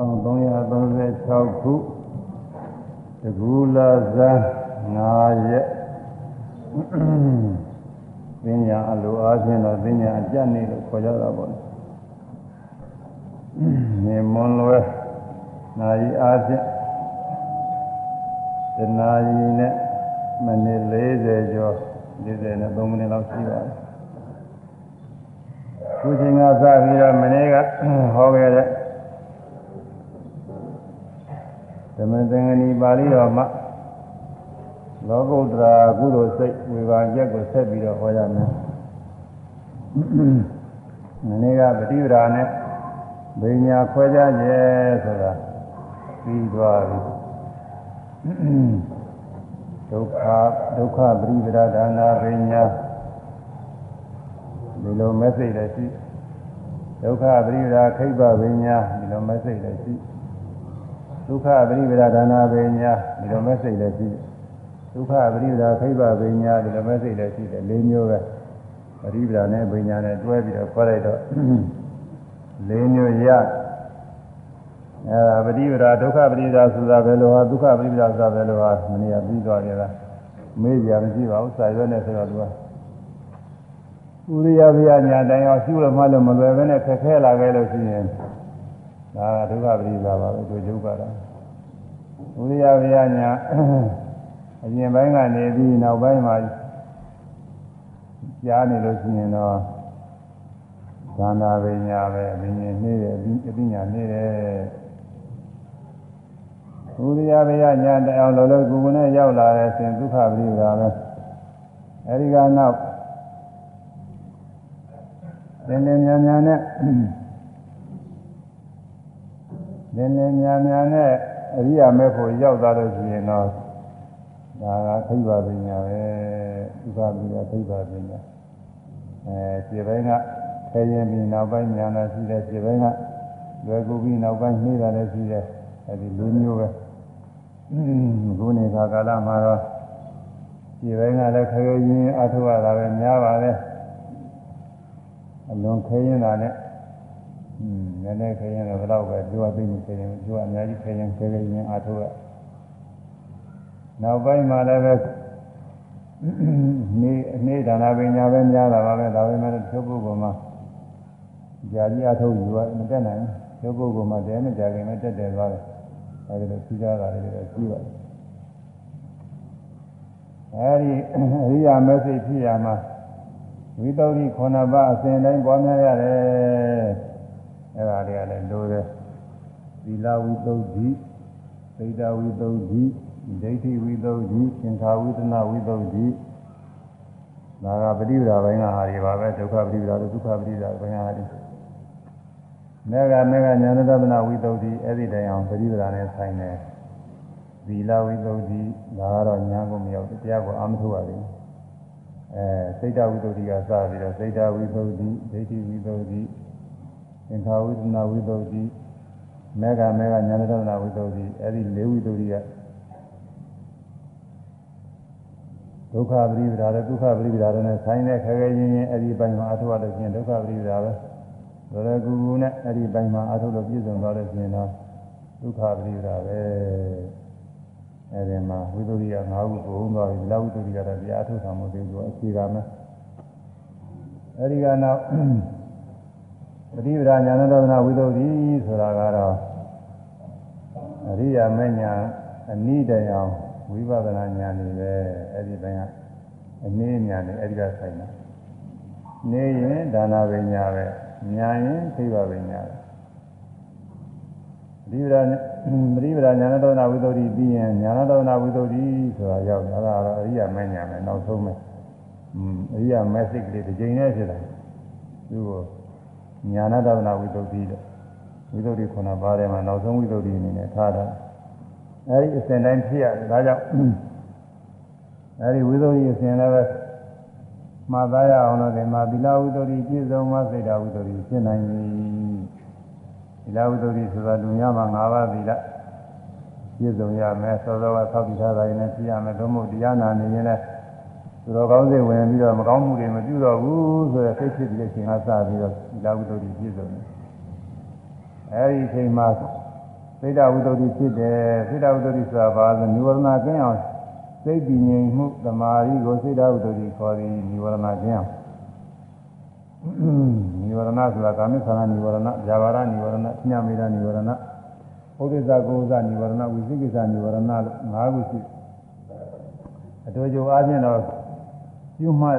1336ခုတကူလာဇန်9ရက်ပညာအလိုအားဖြင့်တော့ပညာအကျက်နေလို့ခေါ်ကြတာပေါ့နေမွန်လွယ်နာယီအားဖြင့်တနာယီနဲ့မိနစ်40ကျော်40နဲ့3မိနစ်လောက်ရှိပါတယ်ခုချိန်ကစပြီးတော့မနေ့ကဟောခဲ့တဲ့သ မသင်္ကနီပါဠိတော်မှာလောကုတ္တရာကုသိုလ်စိတ်ဝိပါရက်ကိုဆက်ပြီးတော့ဟောရမယ်။မနေ့ကပฏิပဒါနဲ့ဘိညာခွဲကြရဲ့ဆိုတာပြီးသွားပြီ။ဒုက္ခဒုက္ခပရိပဒါဒါနာဘိညာဒီလို message လည်းရှိဒုက္ခပရိပဒါခိဗ္ဗဘိညာဒီလို message လည်းရှိ။ ဒုက္ခပရိပဒဒါနာပညာဒီလိုမဲ့စိတ်လည်းရှိဒုက္ခပရိပဒခိဗ္ဗပညာဒီလိုမဲ့စိတ်လည်းရှိတယ်၄မျိုးပဲပရိပဒနဲ့ပညာနဲ့တွဲပြီးတော့ခေါ်လိုက်တော့၄မျိုးရအဲဒါပရိပဒဒုက္ခပရိပဒဆိုတာပဲလို့ဟာဒုက္ခပရိပဒဆိုတာပဲလို့ဟာမနေ့ကပြီးသွားကြတာမေးကြမရှိပါဘူးစာရွက်နဲ့ဆိုတော့သူကဥရိယဗျာညာတိုင်းအောင်ရှိလို့မှလို့မလွယ်ဘဲနဲ့ခက်ခဲလာခဲ့လို့ရှိရင် ဒါကဒုက္ခပရိပါပါပဲသူယုတ်ကတော့ဥရိယဗျာညာအရင်ပိုင်းကနေပြီးနောက်ပိုင်းမှာကြားနေလို့ရှိရင်တော့သန္တာပညာပဲအရင်နေတယ်အပိညာနေတယ်ဥရိယဗျာညာတအောင်လောလောကူကူနဲ့ရောက်လာတဲ့ဆိုရင်ဒုက္ခပရိပါပဲအဲဒီကနောက်သင်္နေညာညာနဲ့ နည်းနည်းများများနဲ့အရိယာမဲဖို့ရောက်သွားလို့ရှိရင်တော့ဒါကခိဗ္ဗပညာပဲဥပပညာခိဗ္ဗပညာအဲခြေပိုင်းကခဲရင်ပြီးနောက်ပိုင်းညာလာရှိတယ်ခြေပိုင်းကလွယ်ကူပြီးနောက်ပိုင်းနှေးတာလည်းရှိတယ်အဲဒီလေးမျိုးပဲခုနေခါကာလမှာတော့ခြေပိုင်းကလည်းခဲရင်အထုရတာပဲများပါလေအလွန်ခဲရင်တာနဲ့อืม နည်းနည်းခရင်တော့ဘယ်တော့ပဲပြောသိနေခရင်ပြောအများကြီးခရင်ခဲခဲရင်အားထုတ်ရနောက်ပိုင်းမှာလည်းပဲနေနေဒါနာပညာပဲများတာပါပဲဒါပေမဲ့ချုပ်ပုဂ္ဂိုလ်မှာကြာကြီးအားထုတ်ယူရမတက်နိုင်ချုပ်ပုဂ္ဂိုလ်မှာတဲမကြခင်နဲ့တက်တယ်သွားတယ်အဲဒီလိုသိကြတာတွေလည်းရှိပါတယ်အဲဒီအရိယာမက်ဆေ့ဖြစ်ရမှာဝိသုဒ္ဓိခုနပါအစဉ်တိုင်းပွားများရတယ် အဲ့ဒါတွေကလည်းလိုတယ်သီလဝိသုဒ္ဓိသိတဝိသုဒ္ဓိဒိဋ္ဌိဝိသုဒ္ဓိသင်္ခါဝိသနာဝိသုဒ္ဓိဒါကပฏิပဒါပိုင်းကဟာတွေပါပဲဒုက္ခပฏิပဒါဒုက္ခပฏิပဒါပိုင်းဟာတွေမေဃမေဃညာဏတမနာဝိသုဒ္ဓိအဲ့ဒီတိုင်အောင်ပฏิပဒါနဲ့ဆိုင်တယ်သီလဝိသုဒ္ဓိဒါကတော့ညာကိုမရောက်တရားကိုအာမထုတ်ရတယ်အဲစိတ်တဝိသုဒ္ဓိကစပြီးတော့စိတ်တဝိသုဒ္ဓိဒိဋ္ဌိဝိသုဒ္ဓိ သင်္ခါဝိသနာဝိသုဒ္ဓိမေဃမေဃညာဏတနာဝိသုဒ္ဓိအဲ့ဒီ၄ဝိသုဒ္ဓိကဒုက္ခပရိပဒါနဲ့ဒုက္ခပရိပဒါနဲ့ဆိုင်တဲ့ခဲခဲချင်းချင်းအဲ့ဒီပိုင်းမှာအထုရလို့ရှိရင်ဒုက္ခပရိပဒါပဲလောလောကူကူနဲ့အဲ့ဒီပိုင်းမှာအထုလို့ပြည့်စုံသွားလို့ရှိရင်တော့ဒုက္ခပရိပဒါပဲအဲ့ဒီမှာဝိသုဒ္ဓိက၅ခုပုံသွားပြီလဝိသုဒ္ဓိကတော့တရားအထုဆောင်မှုတွေဆိုအခြေခံမယ်အဲ့ဒီကနောက် ပฏิပဒါညာဏတော်နာဝိသုဒ္ဓိဆိုတာကတော့အရိယာမညာအနိတယံဝိပဿနာဉာဏ်တွေပဲအဲ့ဒီတိုင်းကအနည်းဉာဏ်တွေအဲ့ဒီကဆိုင်တာနေရင်ဒါနာပညာပဲညာရင်သိဗပညာပဲပฏิပဒါပฏิပဒါညာဏတော်နာဝိသုဒ္ဓိပြီးရင်ညာဏတော်နာဝိသုဒ္ဓိဆိုတာရောက်တယ်အဲ့ဒါကတော့အရိယာမညာပဲနောက်ဆုံးပဲอืมအရိယာမက်စစ်ကလေးတစ်ချိန်နဲ့ဖြစ်တယ်သူ့ကို ညာနာတဝနာဝိသုဒ္ဓိလို့ဝိသုဒ္ဓိခုနပါးထဲမှာနောက်ဆုံးဝိသုဒ္ဓိအနေနဲ့ထားတာအဲဒီအစဉ်တိုင်းဖြစ်ရတယ်ဒါကြောင့်အဲဒီဝိသုဒ္ဓိအစဉ်လည်းပဲမှားသားရအောင်လို့ဒီမှာသီလဝိသုဒ္ဓိပြည့်စုံမှစိတ်ဓာဝိသုဒ္ဓိဖြစ်နိုင်ပြီသီလဝိသုဒ္ဓိဆိုတာလူများမှာ၅ပါးသီလပြည့်စုံရမယ်စောစောကသောက်တည်ထားတာရင်လည်းပြရမယ်သို့မဟုတ်တရားနာနေရင်လည်းသူတော်ကောင်းစိတ်ဝင်ပြီးတော့မကောင်းမှုတွေမပြုတော့ဘူးဆိုတဲ့စိတ်ဖြစ်ပြီးတဲ့အချိန်ကစပြီးတော့ဒီ လာဝိတ္တုပြည့်စုံတယ်အဲဒီအချိန်မှာစိတ်တဝိတ္တိဖြစ်တယ်စိတ်တဝိတ္တိဆိုတာဘာလဲနိဝရဏကင်းအောင်စိတ်တည်ငြိမ်မှုသမာဓိကိုစိတ်တဝိတ္တိခေါ်သည်နိဝရဏကင်းအောင်နိဝရဏဆိုတာကာမိသနာနိဝရဏဇာဘာရနိဝရဏညမေရနိဝရဏဥဒိစ္စကိုဥစ္စနိဝရဏဝိသိကိစ္စနိဝရဏလို့၅ခုရှိအတူတူအားဖြင့်တော့ကျွမှတ်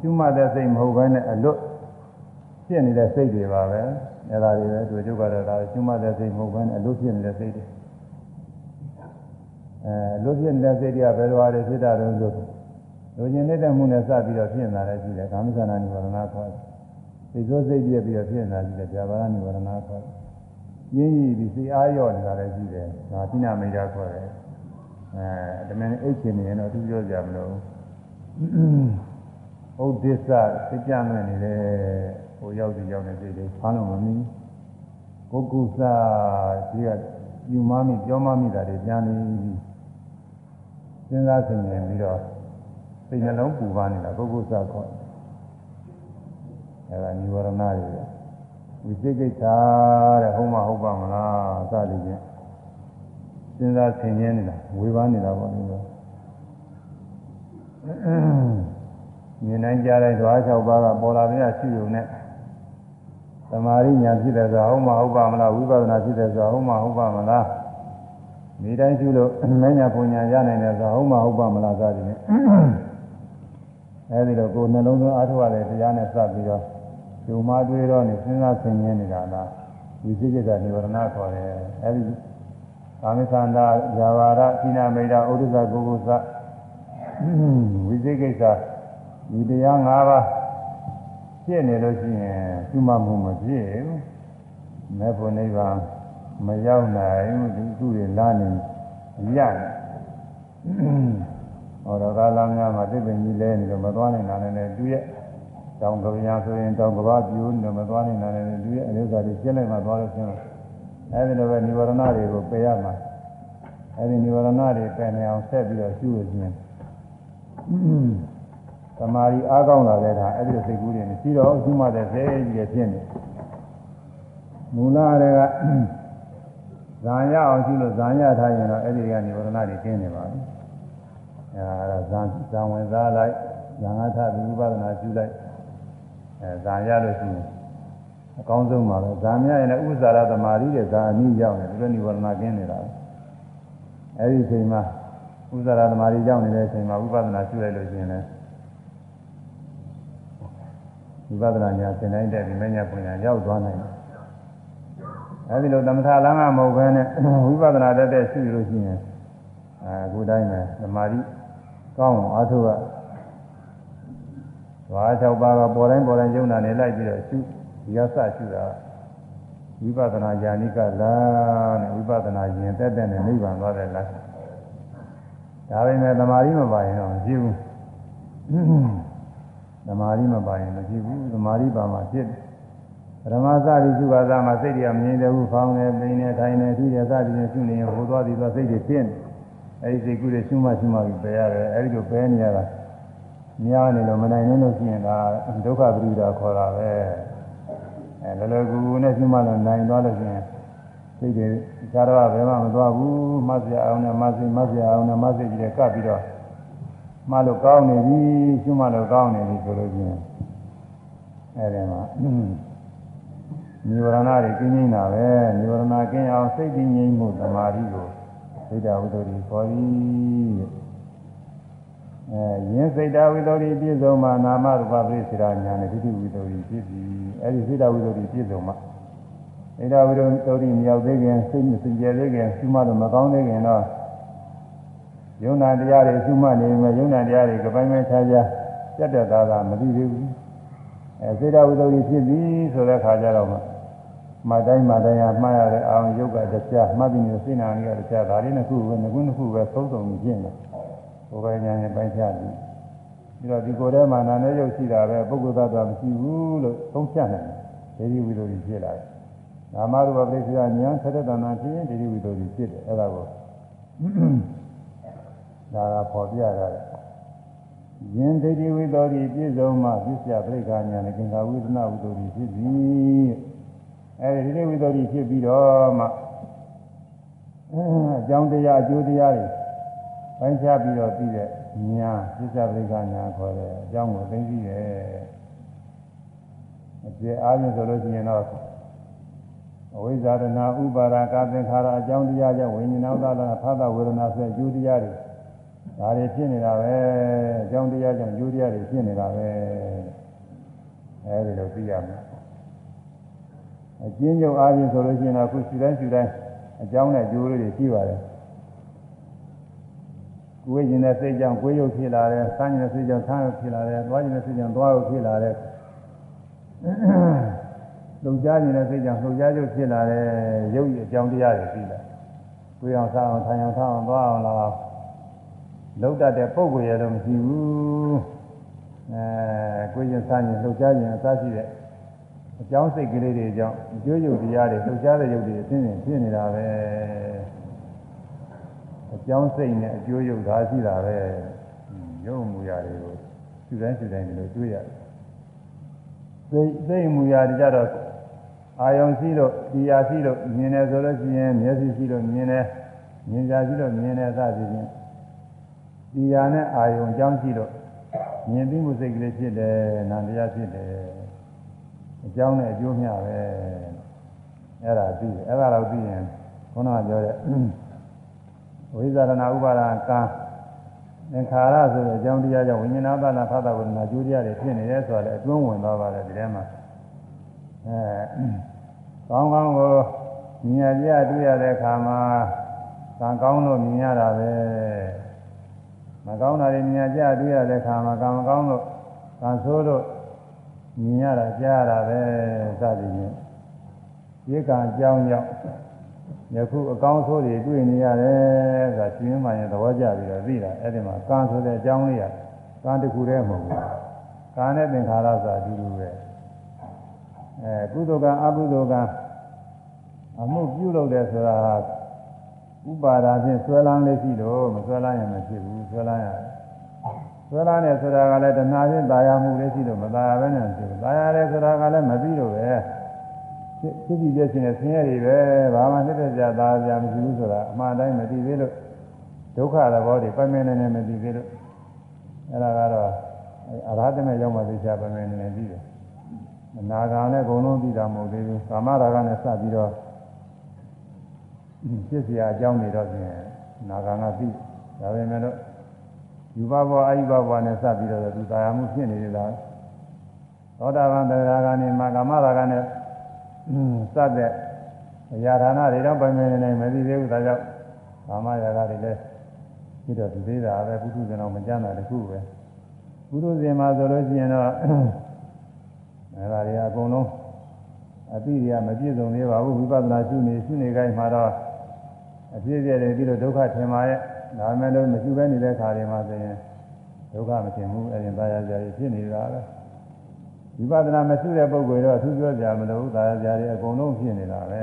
ကျွမှတ်တဲ့စိတ်မဟုတ်ဘဲနဲ့အလွတ် ဖြစ်နေတဲ့စိတ်တွေပါပဲအဲ့ဒါတွေပဲသူကျုပ်ကတော့ဒါကျွမှတ်တဲ့စိတ်မဟုတ်ဘဲနဲ့အလွတ်ဖြစ်နေတဲ့စိတ်တွေအဲအလွတ်ဖြစ်နေတဲ့စိတ်တွေကဘယ်လိုအားတွေဖြစ်တာလဲဆိုလူကျင်နေတဲ့မှုနဲ့စပြီးတော့ဖြစ်နေတာလည်းရှိတယ်ကာမိသနာနိဝရဏခေါ်တယ်စိတ်ဆိုးစိတ်ပြည့်ပြီးတော့ဖြစ်နေတာရှိတယ်ဇာဘာရနိဝရဏခေါ်တယ်ရင်းရည်ပြီးစိတ်အားရော့နေတာလည်းရှိတယ်ဒါတိနာမိတ်တာခေါ်တယ်အဲတမန်အိတ်ချင်နေရင်တော့သူပြောကြမလို့ဥဒိစ္စစိတ်ကြမ်းနေတယ် ဟိုရောက်စီရောက်နေစိတ်တွေဖမ်းလို့မမီကိုကုသဒီကယူမမိပြောမမိတာတွေပြန်နေပြီးစဉ်းစားဆင်ခြင်ပြီးတော့စိတ်နှလုံးပူပါနေတာကိုကုသခေါ်အဲဒါនិဝရဏတွေဝိသိကိစ္စတဲ့ဟုတ်မဟုတ်ပါမလားစသည်ဖြင့်စဉ်းစားဆင်ခြင်နေတာဝေဘာနေတာပေါ့ဒီလိုမြင်နိုင်ကြတဲ့ဓဝါ၆ပါးကပေါ်လာတဲ့ရှိုံနဲ့သ မာဓိညာဖြစ်တယ်ဆိုဟုတ်မဟုတ်ပါမလားဝိပဿနာဖြစ်တယ်ဆိုဟုတ်မဟုတ်ပါမလားဒီတိုင်းရှိလို့မညာပူညာရနိုင်တယ်ဆိုဟုတ်မဟုတ်ပါမလားစသည်ဖြင့်အဲဒီတော့ကိုယ်နှလုံးသွင်းအားထုတ်ရတဲ့တရားနဲ့စပ်ပြီးတော့ဂျုံမတွေးတော့နေစဉ်းစားဆင်ခြင်နေတာလားဝိသိကိစ္စនិဝရဏခေါ်တယ်အဲဒီကာမိသန္တာဇာဝရသီနာမိတာဥဒ္ဒဇကုကုသဝိသိကိစ္စဒီတရား၅ပါး ဖြစ်နေလို့ရှိရင်သူ့မမှုမဖြစ်ဘူးမေဖို့နိဗ္ဗာန်မရောက်နိုင်ဘူးဒီသူတွေလာနေရတယ်ဟောတော့ကာလများမှာသိပ္ပံကြီးလဲနေတော့မသွားနိုင်တာနဲ့တူရဲ့တောင်ကဗျာဆိုရင်တောင်ကဘာပြိုးနေမသွားနိုင်တာနဲ့တူရဲ့အလေးစားတွေရှင်းလိုက်မှသွားလို့ရှင်းတော့အဲဒီလိုပဲនិဝရဏတွေကိုပယ်ရမှာအဲဒီនិဝရဏတွေပယ်နေအောင်ဆက်ပြီးတော့ရှုလို့ရှိရင် သမာဓိအားကောင်းလာတဲ့အခါအဲ့ဒီစိတ်ကူးတွေမရှိတော့ရှုမှတ်တဲ့စိတ်ကြီးဖြစ်နေမူလတွေကဇာရအောင်ရှုလို့ဇာရထားရင်တော့အဲ့ဒီကနေဝရဏတွေကျင်းနေပါပြီအဲဒါဇာဇာဝင်စားလိုက်ဇာငါထပြီးဝိပဿနာရှုလိုက်အဲဇာရလို့ရှိရင်အကောင်းဆုံးပါပဲဇာမြရင်လည်းဥစ္စာရသမာဓိတဲ့ဇာအနည်းရောက်နေဒီလိုနိဝရဏကျင်းနေတာအဲ့ဒီအချိန်မှာဥစ္စာရသမာဓိရောက်နေတဲ့အချိန်မှာဝိပဿနာရှုလိုက်လို့ရှိရင်လည်း ဝိပဿနာညာသင်တိုင်းတဲ့ဒီမညာပညာရောက်သွားနိုင်တယ်အဲဒီလိုသမထလမ်းကမဟုတ်ဘဲနဲ့ဝိပဿနာတတ်တဲ့ရှိလို့ရှိရင်အခုတိုင်းပဲသမာဓိကောင်းအောင်အားထုတ်ရဘာ၆ပါးကပေါ်တိုင်းပေါ်တိုင်းယုံနာနေလိုက်ပြီးတော့ရှုဒီရစရှုတာဝိပဿနာญาဏိကလာနဲ့ဝိပဿနာဉာဏ်တက်တဲ့နဲ့နိဗ္ဗာန်သွားတဲ့လားဒါပေမဲ့သမာဓိမပါရင်တော့မရှိဘူး သမာဓိမပါရင်မရှိဘူးသမာဓိပါမှဖြစ်တယ်ပရမသတိစုပါသမှာစိတ်တွေကမငြိမ်သေးဘူးဖောင်းနေပိနေထိုင်နေထိတယ်စသည်ဖြင့်ရှုနေရင်ဟိုသွားပြီးသွားစိတ်တွေပြင်းအဲဒီစိတ်ကူးတွေရှုမှရှုမှပြီးပယ်ရတယ်အဲဒီလိုပယ်နေရတာများနေလို့မနိုင်နေလို့ရှိရင်ဒါဒုက္ခပရိဒါခေါ်တာပဲအဲလောလောကူကူနဲ့ရှုမှလည်းနိုင်သွားလို့ရှိရင်စိတ်တွေခြားတော့ဘယ်မှမသွားဘူးမဆရာအောင်နဲ့မဆိမဆရာအောင်နဲ့မဆိကြီးတွေကပ်ပြီးတော့ မှလို့ကောင်းနေပြီရှုမှလို့ကောင်းနေပြီဆိုလို့ရှိရင်အဲဒီမှာနိဝရဏတွေကင်းငိမ့်တာပဲနိဝရဏကင်းအောင်စိတ်တည်ငြိမ်မှုသမာဓိကိုစိတ်တဝိတ္တိခေါ်သည်အဲယင်းစိတ်တဝိတ္တိပြည့်စုံမှနာမရူပပရိစ္ဆေရာညာနဲ့ဒိဋ္ဌိဝိတ္တိဖြစ်ပြီအဲဒီစိတ်တဝိတ္တိပြည့်စုံမှစိတ်တဝိတ္တိမြောက်သေးခင်စိတ်မစင်ကြယ်သေးခင်ရှုမှတော့မကောင်းသေးခင်တော့ ယုံနာတရားတွေရှုမှတ်နေမယ်ယုံနာတရားတွေကပိုင်းပိုင်းခြားခြားပြတ်တဲ့သားကမသိသေးဘူးအဲစိတ်တဝိတ္တိဖြစ်ပြီဆိုတဲ့ခါကျတော့မှမတိုင်းမတိုင်းဟာမှားရတဲ့အောင်ယုတ်ကတရားမှတ်ပြီးနေစိတ်နာလေးကတရားဒါလေးနှစ်ခုပဲငကုနှစ်ခုပဲသုံးစုံပြင်းတယ်ဘုရားဉာဏ်နဲ့ပိုင်းခြားပြီးပြီးတော့ဒီကိုယ်ထဲမှာနာနဲ့ရုပ်ရှိတာပဲပုဂ္ဂိုလ်သတ္တဝါမရှိဘူးလို့သုံးဖြတ်နိုင်တယ်ဒေဒီဝိသုဒ္ဓိဖြစ်လာတယ်နာမရူပပရိစ္ဆေယဉာဏ်ဆက်တဲ့တဏ္ဍာဖြစ်ရင်ဒေဒီဝိသုဒ္ဓိဖြစ်တယ်အဲ့ဒါကို ဒါကပေါ်ပြရတယ်ယင်ဒိဋ္ဌိဝိသောတိပြည့်စုံမှပြည့်စရာပြိက္ခာညာနဲ့ကင်္ဂဝိဒနာဝိသောတိဖြစ်သည်အဲဒီဒီဝိသောတိဖြစ်ပြီးတော့မှအကြောင်းတရားအကျိုးတရားတွေပိုင်းခြားပြီးတော့ပြီးတဲ့ညာပြစ္ဆပရိက္ခညာခေါ်တယ်အကြောင်းကိုသိသိတယ်အကျေအားဖြင့်ဆိုလို့ရှိရင်တော့အဝိဇ္ဇာတနာဥပါဒကာသင်္ခါရအကြောင်းတရားကြောင့်ဝိညာဉ်ဥဒ္ဒနာဖသဝေဒနာဆိုတဲ့အကျိုးတရားတွေ ဒါတွေဖြစ်နေတာပဲအကြောင်းတရားကြောင့်အကျိုးတရားတွေဖြစ်နေတာပဲအဲဒီလိုသိရမယ်အကျဉ်းချုပ်အားဖြင့်ဆိုလို့ရှိရင်တော့ခုစီတိုင်းစီတိုင်းအကြောင်းနဲ့အကျိုးလေးတွေရှိပါတယ်ကိုယ်ကျင်တဲ့စိတ်ကြောင့်ကိုယ်ရုပ်ဖြစ်လာတယ်။ဆန်းကျင်တဲ့စိတ်ကြောင့်ဆန်းရုပ်ဖြစ်လာတယ်။သွားကျင်တဲ့စိတ်ကြောင့်သွားရုပ်ဖြစ်လာတယ်။လှုပ်ရှားကျင်တဲ့စိတ်ကြောင့်လှုပ်ရှားရုပ်ဖြစ်လာတယ်။ရုပ်ရအကြောင်းတရားတွေရှိလာ။ကိုယ်အောင်ဆန်းအောင်ထိုင်အောင်ထားအောင်သွားအောင်လာအောင် လှုပ်တတ်တဲ့ပုံကိုယ်ရတော့မရှိဘူး။အဲကိုယ်ကျင်ဆန်းကျင်လှုပ်ရှားကျင်အစရှိတဲ့အကြောင်းစိတ်ကလေးတွေကြောင့်အကျိုးရုပ်တရားတွေလှုပ်ရှားတဲ့ရုပ်တွေအသိဉာဏ်ဖြစ်နေတာပဲအကြောင်းစိတ်နဲ့အကျိုးရုပ်ဒါရှိတာပဲရုပ်မူရာတွေကိုသူတိုင်းသူတိုင်းဒီလိုတွေ့ရတယ်စိတ်စိတ်မူရာတွေကြတော့အာယုံရှိလို့တရားရှိလို့မြင်တယ်ဆိုလို့ရှိရင်မျက်စိရှိလို့မြင်တယ်မြင်ကြရှိလို့မြင်တယ်စသည်ဖြင့် တရားနဲ့အာယုံအကြောင်းရှိလို့မြင်ပြီးမှုစိတ်ကလေးဖြစ်တယ်နာတရားဖြစ်တယ်အကြောင်းနဲ့အကျိုးမျှပဲအဲ့ဒါသိတယ်အဲ့ဒါတော့သိရင်ခုနကပြောတဲ့ဝိဇာရဏဥပါဒကံသင်္ခါရဆိုတဲ့အကြောင်းတရားကြောင့်ဝိညာဏပါဠဖသဝေဒနာကျိုးတရားတွေဖြစ်နေတယ်ဆိုတာလည်းအတွင်းဝင်သွားပါတယ်ဒီထဲမှာအဲကောင်းကောင်းကိုမြင်ရကြတွေ့ရတဲ့အခါမှာကံကောင်းလို့မြင်ရတာပဲ မကောင်းတာတွေမြင်ရကြတွေ့ရတဲ့အခါမှာကံမကောင်းလို့ကံဆိုးလို့မြင်ရတာကြားရတာပဲစသည်ဖြင့်ဒီကံအကြောင်းကြောင့်ယခုအကောင်းဆိုးတွေတွေ့နေရတယ်ဆိုတာရှင်မှရင်သဘောကျပြီးတော့သိတာအဲ့ဒီမှာကံဆိုတဲ့အကြောင်းလေးကကံတစ်ခုတည်းမဟုတ်ဘူးကံနဲ့သင်္ခါရဆိုတာအတူတူပဲအဲကုသိုလ်ကံအကုသိုလ်ကံအမှုပြုလုပ်တယ်ဆိုတာ ဥပါဒါဖြင့်ဆွဲလန်းလေးရှိလို့မဆွဲလန်းရင်မဖြစ်ဘူးဆွဲလန်းရတယ်ဆွဲလန်းတယ်ဆိုတာကလည်းတဏှာဖြင့်ตายမှုလေးရှိလို့မตายဘဲနဲ့ဖြစ်ဘူးตายရတယ်ဆိုတာကလည်းမသိလို့ပဲဖြစ်ဖြစ်ပြည့်ချင်းတဲ့ဆင်းရဲတွေပဲဘာမှဖြစ်တဲ့ကြသားကြမရှိဘူးဆိုတာအမှန်တိုင်းမသိသေးလို့ဒုက္ခသဘောတွေပိုင်မနေနေမသိသေးလို့အဲ့ဒါကတော့အရဟတမေရောက်မှသိချပိုင်မနေနေပြီးတယ်နာဂာနဲ့အကုန်လုံးသိတာမဟုတ်သေးဘူးကာမရာဂနဲ့စပြီးတော့ ဖြစ်เสียအကြောင်းတွေတော့ပြင်နာဂာကသိဒါပေမဲ့လို့ယူဘဘောအာယုဘဘောနဲ့စပြီးတော့သူတာယာမှုဖြစ်နေသေးတာသောတာပန်တရားကနေမှာကာမရာဂနဲ့စတဲ့အရာဌာနတွေတော့ပိုင်ပိုင်နေနေမသိသေးဘူးဒါကြောင့်ကာမရာဂတွေလည်းပြီးတော့ဒီသေးတာပဲပုထုဇဉ်တော်မကြမ်းတာတခုပဲပုထုဇဉ်မှာဆိုလို့ရှိရင်တော့အဲဒါတွေအကုန်လုံးအပိရိယမပြည့်စုံသေးပါဘူးဝိပဿနာရှုနေရှုနေခိုင်းမှာတော့ အပြည့်ပြည့်တယ်ပြီးတော့ဒုက္ခထင်ပါရဲ့ဒါမှလည်းမရှိဘဲနေတဲ့ခါတွေမှာဆိုရင်ဒုက္ခမထင်ဘူးအဲဒီသာယာကြရဖြစ်နေတာပဲဝိပဿနာမရှိတဲ့ပုဂ္ဂိုလ်တော့သူပြောကြမလို့သာယာကြရအကုန်လုံးဖြစ်နေတာပဲ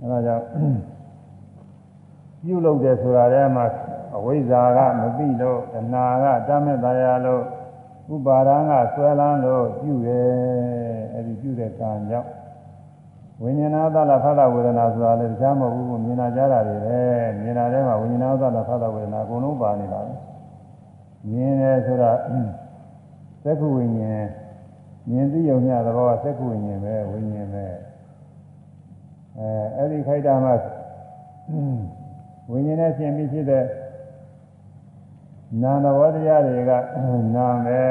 အဲဒါကြောင့်ပြုလုပ်တယ်ဆိုတာထဲမှာအဝိဇ္ဇာကမသိလို့အနာကတမဲ့သာယာလို့ဥပါဒံကဆွဲလန်းလို့ပြုတယ်အဲဒီပြုတဲ့ကံကြောင့် ဝိညာဏသလဖသဝေဒနာဆိုတာလည်းတရားမဟုတ်ဘူးမြင်လာကြတာတွေပဲမြင်လာတဲ့မှာဝိညာဏသလဖသဝေဒနာအကုန်လုံးပါနေတာပဲမြင်တယ်ဆိုတာသက္ခုဝိညာဉ်မြင်သိုံမြသဘောကသက္ခုဝိညာဉ်ပဲဝိညာဉ်ပဲအဲအဲ့ဒီခိုက်တာမှာဝိညာဉ်နဲ့ရှင်ပြီးဖြစ်တဲ့ နာသဘောတရားတွေကနာမယ်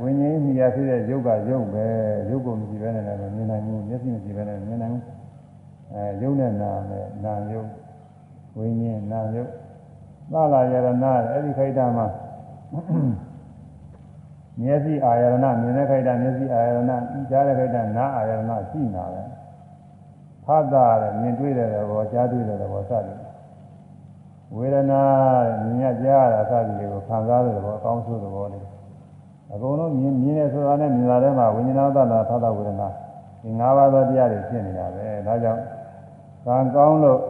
ဝိညာဉ်မြာဖြစ်တဲ့ယုတ်ကယုတ်ပဲယုတ်ကိုမရှိဘဲနဲ့လည်းမြင်နိုင်ဘူးမျက်စိမရှိဘဲနဲ့မြင်နိုင်ဘူးအဲယုတ်နဲ့နာမယ်နာယုတ်ဝိညာဉ်နာယုတ်သာလာယရဏအဲ့ဒီခိုက်တာမှာမျက်စိအာယရဏမြင်တဲ့ခိုက်တာမျက်စိအာယရဏကြားတဲ့ခိုက်တာနားအာယရဏရှိနာတယ်ဖတ်တာတဲ့မြင်တွေ့တဲ့ဘောကြားတွေ့တဲ့ဘောစသည် ဝေဒနာမြင်ရကြားရတာစသည်တွေကိုခံစားတဲ့ဘောအကောင်းဆုံးသဘောလေးအကုန်လုံးမြင်မြင်ရဆိုတာနဲ့မြင်လာတဲ့မှာဝိညာဏသနာသတ္တဝေဒနာဒီ၅ပါးသောတရားတွေဖြစ်နေတာပဲဒါကြောင့်ကံကောင်းလို့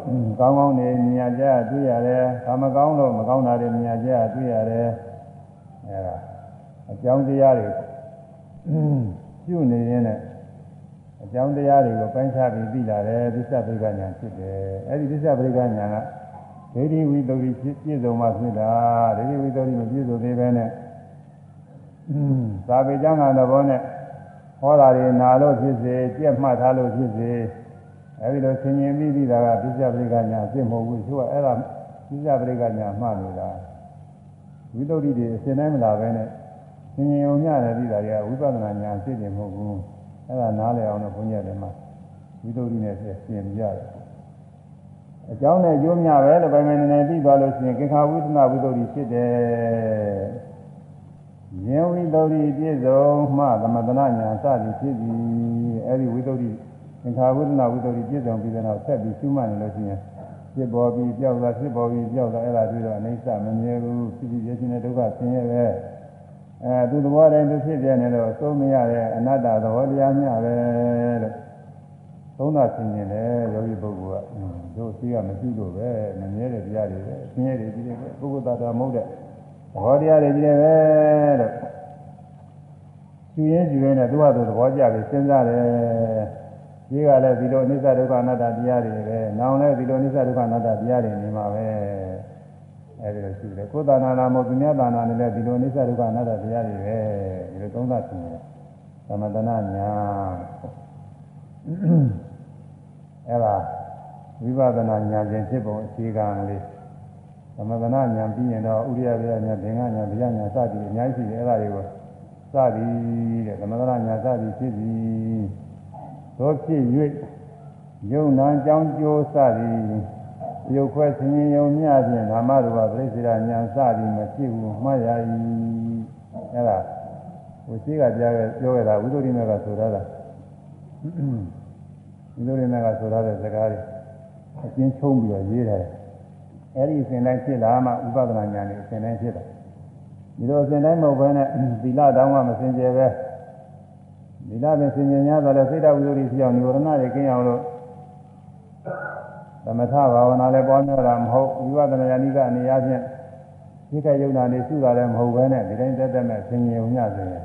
ကောင်းကောင်းနေမြင်ရကြတွေ့ရတယ်။ကာမကောင်းလို့မကောင်းတာတွေမြင်ရကြတွေ့ရတယ်။အဲဒါအကြောင်းတရားတွေပြုနေရင်းနဲ့အကြောင်းတရားတွေကိုပိုင်းခြားပြီးသိလာတယ်သစ္စာပရိက္ခဉာဏ်ဖြစ်တယ်အဲ့ဒီသစ္စာပရိက္ခဉာဏ်က ဒိဋ္ဌိဝိတ္တုပြည့်စုံမှဖြစ်တာဒိဋ္ဌိဝိတ္တုမပြည့်စုံသေးပဲနဲ့သာပေကျမ်းဂန်သဘောနဲ့ဟောတာတွေနာလို့ဖြစ်စေကြက်မှတ်ထားလို့ဖြစ်စေအဲဒီလိုဆင်ញင်ပြီးပြီးတာကသစ္စာပရိက္ခဉာဏ်အစ်မဟုတ်ဘူးသူကအဲ့ဒါသစ္စာပရိက္ခဉာဏ်မှတ်နေတာဝိတ္တုတွေအစင်တိုင်းမလာပဲနဲ့ဆင်ញင်ုံညတယ်ပြီးတာတွေကဝိပဿနာဉာဏ်ဖြစ်တယ်မဟုတ်ဘူးအဲ့ဒါနားလည်အောင်လို့ဘုန်းကြီးတွေမှာဝိတ္တုနဲ့ပြင်ပြရတယ် အကြောင်းနဲ့ကျိုးများပဲလို့ပိုင်ပိုင်နေနေပြီးသွားလို့ရှိရင်ကိခာဝိသနာဝိတ္တုဖြစ်တယ်ဉာဏ်ဝိတ္တုပြည့်စုံမှသမထနာညာစသည်ဖြစ်ပြီးအဲဒီဝိတ္တုသင်္ခါဝိသနာဝိတ္တုပြည့်စုံပြီးတော့ဆက်ပြီးရှုမှတ်နေလို့ရှိရင်ဖြစ်ပေါ်ပြီးကြောက်တာဖြစ်ပေါ်ပြီးကြောက်တာအဲ့ဒါပြီးတော့အိဋ္ဌမမြဲဘူးဖြစ်ပြီးရခြင်းနဲ့ဒုက္ခဆင်းရဲပဲအဲသူသဘောတိုင်းသူဖြစ်ပြနေတော့သုံးမရတဲ့အနတ္တသဘောတရားမျှပဲလို့ သုံးတာဆင်းရဲတယ်ယောဂီပုဂ္ဂိုလ်ကတို့ရှိကမရှိလို့ပဲမမြဲတဲ့တရားတွေပဲဆင်းရဲတွေကြီးတယ်ပုဂ္ဂိုလ်သားတော်မဟုတ်တဲ့သဘောတရားတွေကြီးတယ်ပဲလို့ယူရင်းယူရင်းနဲ့သူ့ဟာသူသဘောကျပြီးစဉ်းစားတယ်ဒီကလည်းဒီလိုအနိစ္စဒုက္ခအနတ္တတရားတွေပဲ။နောင်လည်းဒီလိုအနိစ္စဒုက္ခအနတ္တတရားတွေနေမှာပဲ။အဲဒီလိုရှိတယ်။ကိုယ်တဏ္ဍာနာမဟုတ်သူများတဏ္ဍာနဲ့လည်းဒီလိုအနိစ္စဒုက္ခအနတ္တတရားတွေပဲ။ဒီလိုသုံးသပ်ခြင်းတယ်။သမတနာညာ အဲဒါဝိပဿနာညာခြင်းဖြစ်ပုံအခြေခံလေးသမတနာညာပြီးရင်တော့ဥရိယဗျာညာဘင်္ဂညာဗျာညာစသည်အများကြီးရှိတယ်အဲဒါတွေကိုစသည်တဲ့သမတနာညာစသည်ဖြစ်သည်သောဖြစ်၍ယုံနာကြောင်းကျိုးစသည်ရုပ်ခွဲဆင်းရဲယုံမြဖြင့်ဓမ္မရူပပြိစ္ဆေရညာစသည်မဖြစ်ဘူးမှားရ၏အဲဒါဟိုရှိကကြားခဲ့ပြောခဲ့တာဝိသုဒ္ဓိမေကဆိုရတာ ဒီလိုတွေနဲ့ကဆိုရတဲ့စကားတွေအချင်းချုံပြီးတော့ရေးတယ်အဲ့ဒီအစဉ်တိုင်းဖြစ်လာမှဥပဒနာဉာဏ်နဲ့အစဉ်တိုင်းဖြစ်တာဒီလိုအစဉ်တိုင်းမဟုတ်ဘဲနဲ့သီလတောင်းမှမစင်ကြယ်ပဲသီလနဲ့စင်ကြယ်များတော့လည်းစိတ်ဓာတ်ဝိသုဒ္ဓိဖြစ်အောင်ညိုရဏတွေကင်းအောင်လို့သမထဘာဝနာလည်းပွားများတာမဟုတ်ဝိပဿနာဉာဏ်ကအနေအချင်းဒီကယုံနာနေစုတာလည်းမဟုတ်ဘဲနဲ့ဒီတိုင်းတက်တက်နဲ့ဆင်ញုံညဆိုရင်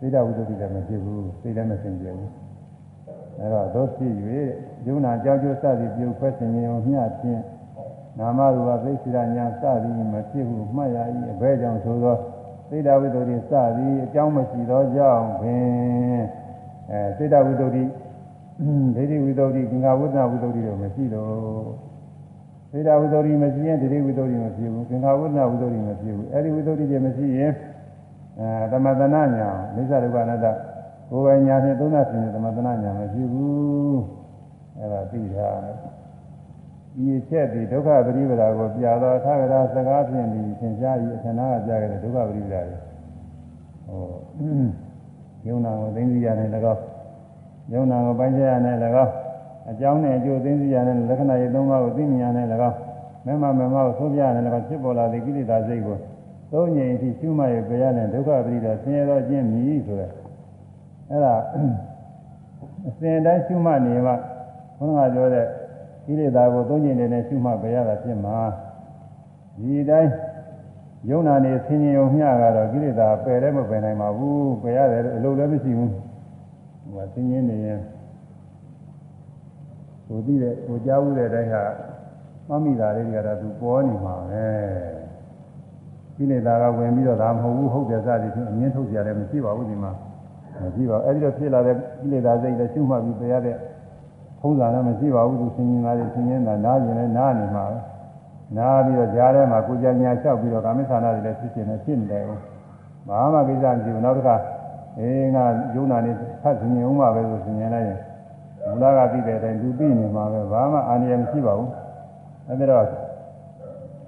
သီလဝိသုဒ္ဓိလည်းမဖြစ်ဘူးစိတ်လည်းမဆင်ကြယ်ဘူး အဲတော့သောဖြစ်၍ယုံနာကြောက်ကြွစသည်ပြုခွဲဆင်ញင်ုံညဖြင့်နာမရူပသိစိရညာစသည်မဖြစ်ဘူးမှတ်ရ၏အဘဲကြောင့်ဆိုသောသိတဝိတ္တုတွေစသည်အကြောင်းမရှိသောကြောင့်ပင်အဲသိတဝိတ္တုတွေဒိဋ္ဌိဝိတ္တုတွေသင်္ဃဝိသနာဝိတ္တုတွေတော့မရှိတော့သိတဝိတ္တုတွေမရှိရင်ဒိဋ္ဌိဝိတ္တုတွေမဖြစ်ဘူးသင်္ဃဝိသနာဝိတ္တုတွေမဖြစ်ဘူးအဲဒီဝိတ္တုတွေမရှိရင်အဲသမတနာညာမိစ္ဆာဒုက္ခအနတ္တ ကိုယ်ပိုင်ညာနဲ့သုံးသပ်ခြင်းသမတနာညာမရှိဘူးအဲဒါသိတာဤချက်ဒီဒုက္ခပရိပဒါကိုပြတော်သာဂရာစကားဖြင့်ဒီသင်ကြားဤအထနာကပြခဲ့တဲ့ဒုက္ခပရိပဒါတွေဟောယုံနာကိုသိသိရတဲ့၎င်းယုံနာကိုပိုင်းခြားရတဲ့၎င်းအကြောင်းနဲ့အကျိုးသိသိရတဲ့လက္ခဏာရေးသုံးပါးကိုသိမြင်ရတဲ့၎င်းမမမမကိုသိပြရတဲ့၎င်းဖြစ်ပေါ်လာတဲ့ကိလေသာစိတ်ကိုသုံးငြိမ်အထိရှုမှတ်ရပြရတဲ့ဒုက္ခပရိဒါဆင်းရဲသောခြင်းမြည်ဆိုတဲ့ အဲ့ဒါအစဉ်တိုင်းရှုမှတ်နေမှဘုရားပြောတဲ့ကိလေသာကိုသုံးကျင်နေတဲ့ရှုမှတ်ပြရတာဖြစ်မှာဒီတိုင်းယုံနာနေဆင်းရဲုံမျှကတော့ကိလေသာပယ်လည်းမပယ်နိုင်ပါဘူးပယ်ရတယ်အလုပ်လည်းမရှိဘူးဟိုဆင်းရဲနေရင်ဟိုသိတဲ့ဟိုကြားဘူးတဲ့အတိုင်းဟာမမိတာလေးတွေကတော့သူပေါ်နေမှာပဲကိလေသာကဝင်ပြီးတော့ဒါမဟုတ်ဘူးဟုတ်တယ်စသည်ဖြင့်အမြင်ထုတ်ကြတယ်မရှိပါဘူးဒီမှာ မရှိပါဘူးအဲဒီတော့ဖြစ်လာတဲ့ကိလေသာစိတ်နဲ့ရှုမှတ်ပြီးပြရတဲ့ဖုံးစာလည်းမရှိပါဘူးသူစဉ်းကျင်တာတွေစဉ်းကျင်တာနားကျင်လည်းနားနေမှာပဲနားပြီးတော့ကြားထဲမှာကိုယ်ကြညာလျှောက်ပြီးတော့ကာမိဌာနတွေလည်းဖြစ်နေတယ်ဖြစ်နေတယ်။ဘာမှကိစ္စမရှိဘူး။နောက်တစ်ခါအေးငါယုံနာနေဖတ်ဆင်ရင်ဥမာပဲဆိုဆင်ရင်လိုက်ရင်မူလကပြီးတဲ့အတိုင်းသူပြီးနေမှာပဲဘာမှအာဏာမရှိပါဘူး။အဲဒီတော့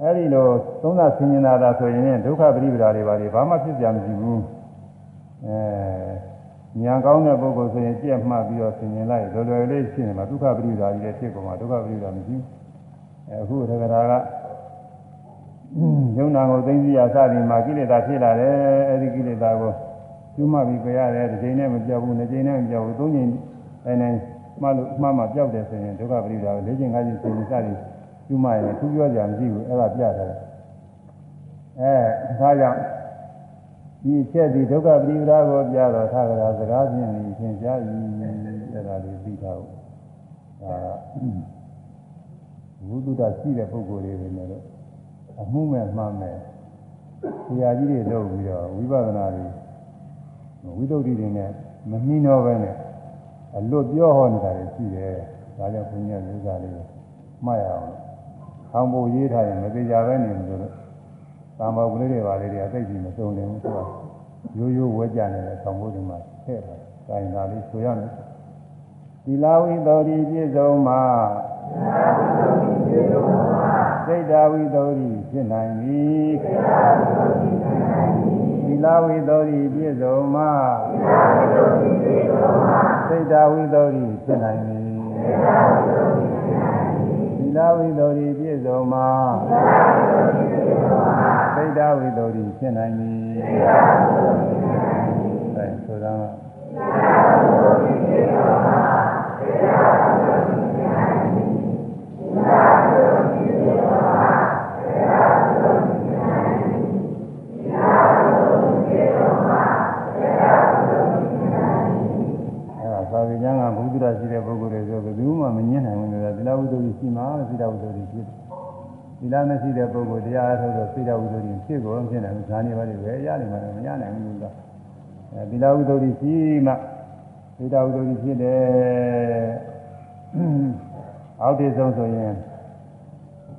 အဲဒီလိုသုံးသဆင်ရင်တာဆိုရင်ဒုက္ခပရိပဒါတွေပါလေဘာမှဖြစ်ကြမရှိဘူး။အဲ ညာကောင်းတဲ့ပုဂ္ဂိုလ်ဆိုရင်ကြက်မှတ်ပြီးတော့ဆင်ញင်လိုက်လွယ်လွယ်လေးဖြစ်နေမှာဒုက္ခပရိပဒါကြီးလည်းဖြစ်ကုန်မှာဒုက္ခပရိပဒါမရှိဘူးအခုတက္ကရာကယုံနာကိုသိသိရစသည်မှာကိလေသာဖြစ်လာတယ်အဲဒီကိလေသာကိုကျွမှပြီးပြရတယ်တစ်ချိန်နဲ့မပြောက်ဘူးနှစ်ချိန်နဲ့မပြောက်ဘူးသုံးချိန်တိုင်းတိုင်းမှလို့မှမှပြောက်တယ်ဆိုရင်ဒုက္ခပရိဒါကို၄ချိန်၅ချိန်စဉ်းစားပြီးကျွမှရင်သူပြောကြမရှိဘူးအဲ့ဒါပြတယ်အဲဒါကြောင့် ဒီအချက်ဒီဒုက္ခပရိပဒါကိုပြတော့ထာဂရာစကားဖြင့်သင်ကြား၏အဲ့ဒါလေးသိထားဖို့ဒါဝိသုဒ္ဓရှိတဲ့ပုဂ္ဂိုလ်တွေပဲလေအမှုမဲ့မှမ်းမဲ့ဆရာကြီးတွေလုပ်ပြီးတော့ဝိပဿနာတွေဝိသုဒ္ဓိတွေနဲ့မနှီးတော့ပဲနဲ့အလွတ်ပြောဟောနေတာတွေရှိတယ်ဒါကြောင့်ဘုရားဥစ္စာလေးမှတ်ရအောင်။ဆောင်းဖို့ရေးထားရင်မသေးကြပဲနေလို့လို့ သာမောကလေးတွေပါလေတွေအသိကြီးမစုံနေဘူးဆိုတော့ရိုးရိုးဝဲကြနေတဲ့ဆောင်းဖို့ဒီမှာထည့်တယ်။ဒါရင်ဒါလေးဆိုရမယ်။သီလဝိသောတိပြည့်စုံမှာစိတ်ဓာဝိသောတိဖြစ်နိုင်သည်သီလဝိသောတိပြည့်စုံမှာစိတ်ဓာဝိသောတိဖြစ်နိုင်သည်လဝိသောတိပြည့်စုံမှာသိ တ္တဝိသောတိဖြစ်နိုင်ပြီအဲဆိုတော့သာဝေကျမ်းကဘုဒ္ဓရာရှိတဲ့ပုဂ္ဂိုလ်တွေဆိုဘယ်သူမှမငြင်းနိုင်ဘူးလို့သီလဝိသုဒ္ဓိရှိမှသီလဝိသုဒ္ဓိဖြစ်တယ်။ သီလမရှိတဲ့ပုဂ္ဂိုလ်တရားအားထုတ်တော့သီလဝိသုဒ္ဓိဖြစ်ကုန်ဖြစ်နိုင်ဘူး။ဇာနေပါလိမ့်ပဲရနိုင်မှာမရနိုင်ဘူးလို့အဲသီလဝိသုဒ္ဓိရှိမှသီလဝိသုဒ္ဓိဖြစ်တယ်။အောက်တည်ဆုံးဆိုရင်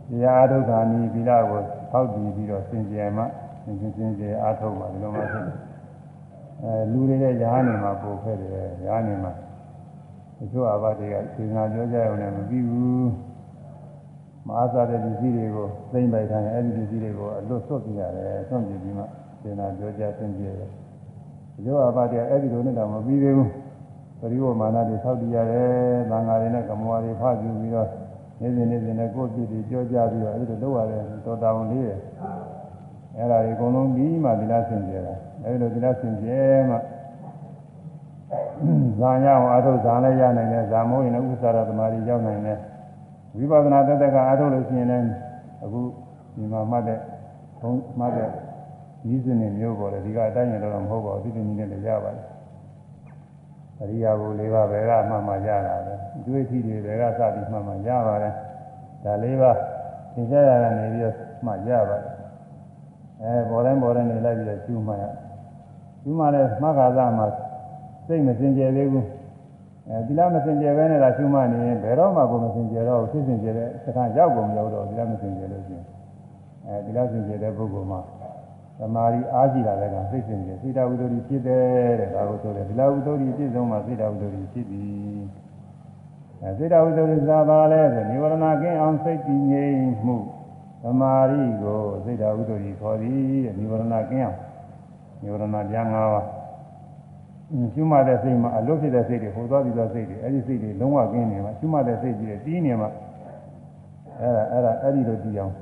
တရားအားထုတ်တာနီသီလကိုထောက်တည်ပြီးတော့စင်ကြယ်မှစင်စင်စင်ကြယ်အားထုတ်မှဒီလိုမှဖြစ်တယ်။အဲလူတွေရဲ့ရားနေမှာပို့ခဲ့တယ်ရားနေမှာတချို့အဘတွေကစေနာပြောကြရုံနဲ့မပြီးဘူး မအားစားတဲ့ပစ္စည်းတွေကိုသိမ့်ပိုက်ထားရင်အဲ့ဒီပစ္စည်းတွေကိုအလွတ်ဆွတ်ပြရတယ်ဆွတ်ပြပြီးမှစေနာပြောကြသင်ပြရတယ်တချို့အဘတွေကအဲ့ဒီလိုနဲ့တော့မပြီးသေးဘူးပရိဝမာနတွေဆောက်တည်ရတယ်သံဃာတွေနဲ့ကမောတွေဖပြူပြီးတော့နေစဉ်နေစဉ်နဲ့ကိုယ့်ပြစ်တွေပြောကြပြီးတော့အဲ့ဒီလိုလုပ်ရတယ်တော်တာဝန်လေးတယ်အဲ့ဒါတွေအကုန်လုံးပြီးမှသီလဆင်ကြတယ်အဲ့ဒီလိုသီလဆင်ကြမှဇာညောအာထုဇာလည်းရနိုင်တယ်ဇာမိုးရင်လည်းဥစ္စာရသမารီရောက်နိုင်တယ် ဝိပဿနာတသက်ကအာထုလို့ရှိရင်လည်းအခုဒီမှာမှတ်တဲ့ဘုံမှတ်တဲ့ဤစနစ်မျိုးပေါ်တယ်ဒီကအတိုင်းရတော့မဟုတ်ပါဘူးဒီလိုနည်းနဲ့လည်းရပါတယ်အရိယာဘုလေးပါးဘယ်ကမှမှရတာလဲအတွေ့အထိတွေဘယ်ကစပြီးမှမှရပါတယ်ဒါလေးပါသင်္ကြန်ရကနေပြီးတော့မှရပါတယ်အဲပေါ်တိုင်းပေါ်တိုင်းနေလိုက်ပြီးတော့ကျူးမှရကျူးမှလည်းမှတ်ခါသားမှာစိတ်မစင်ကြယ်သေးဘူး အဲဒီလားမစင်ကြယ်ပဲနဲ့လားရှုမှတ်နေရင်ဘယ်တော့မှကိုမစင်ကြယ်တော့ဖြစ်စင်ကြယ်တဲ့စခါရောက်ကုန်ရောက်တော့ဒီလားမစင်ကြယ်လို့ရှိရင်အဲဒီလားစင်ကြယ်တဲ့ပုဂ္ဂိုလ်မှာသမာဓိအားရှိတာလည်းကစိတ်စင်ကြယ်စိတ်တဝိတ္တိဖြစ်တယ်တဲ့ဒါကိုဆိုတယ်ဒီလားဝိတ္တိပြည့်စုံမှစိတ်တဝိတ္တိဖြစ်ပြီအဲစိတ်တဝိတ္တိသာပါလဲဆိုနိဝရဏကင်းအောင်စိတ်တည်ငြိမ်မှုသမာဓိကိုစိတ်တဝိတ္တိခေါ်သည်တဲ့နိဝရဏကင်းအောင်နိဝရဏတရား၅ပါး ရှုမှတ်တဲ့စိတ်မှာအလွတ်ဖြစ်တဲ့စိတ်တွေဟိုသွားပြီးသွားစိတ်တွေအဲ့ဒီစိတ်တွေလုံးဝကင်းနေမှာရှုမှတ်တဲ့စိတ်ကြီးတွေတီးနေမှာအဲ့ဒါအဲ့ဒါအဲ့ဒီလိုကြည့်အောင်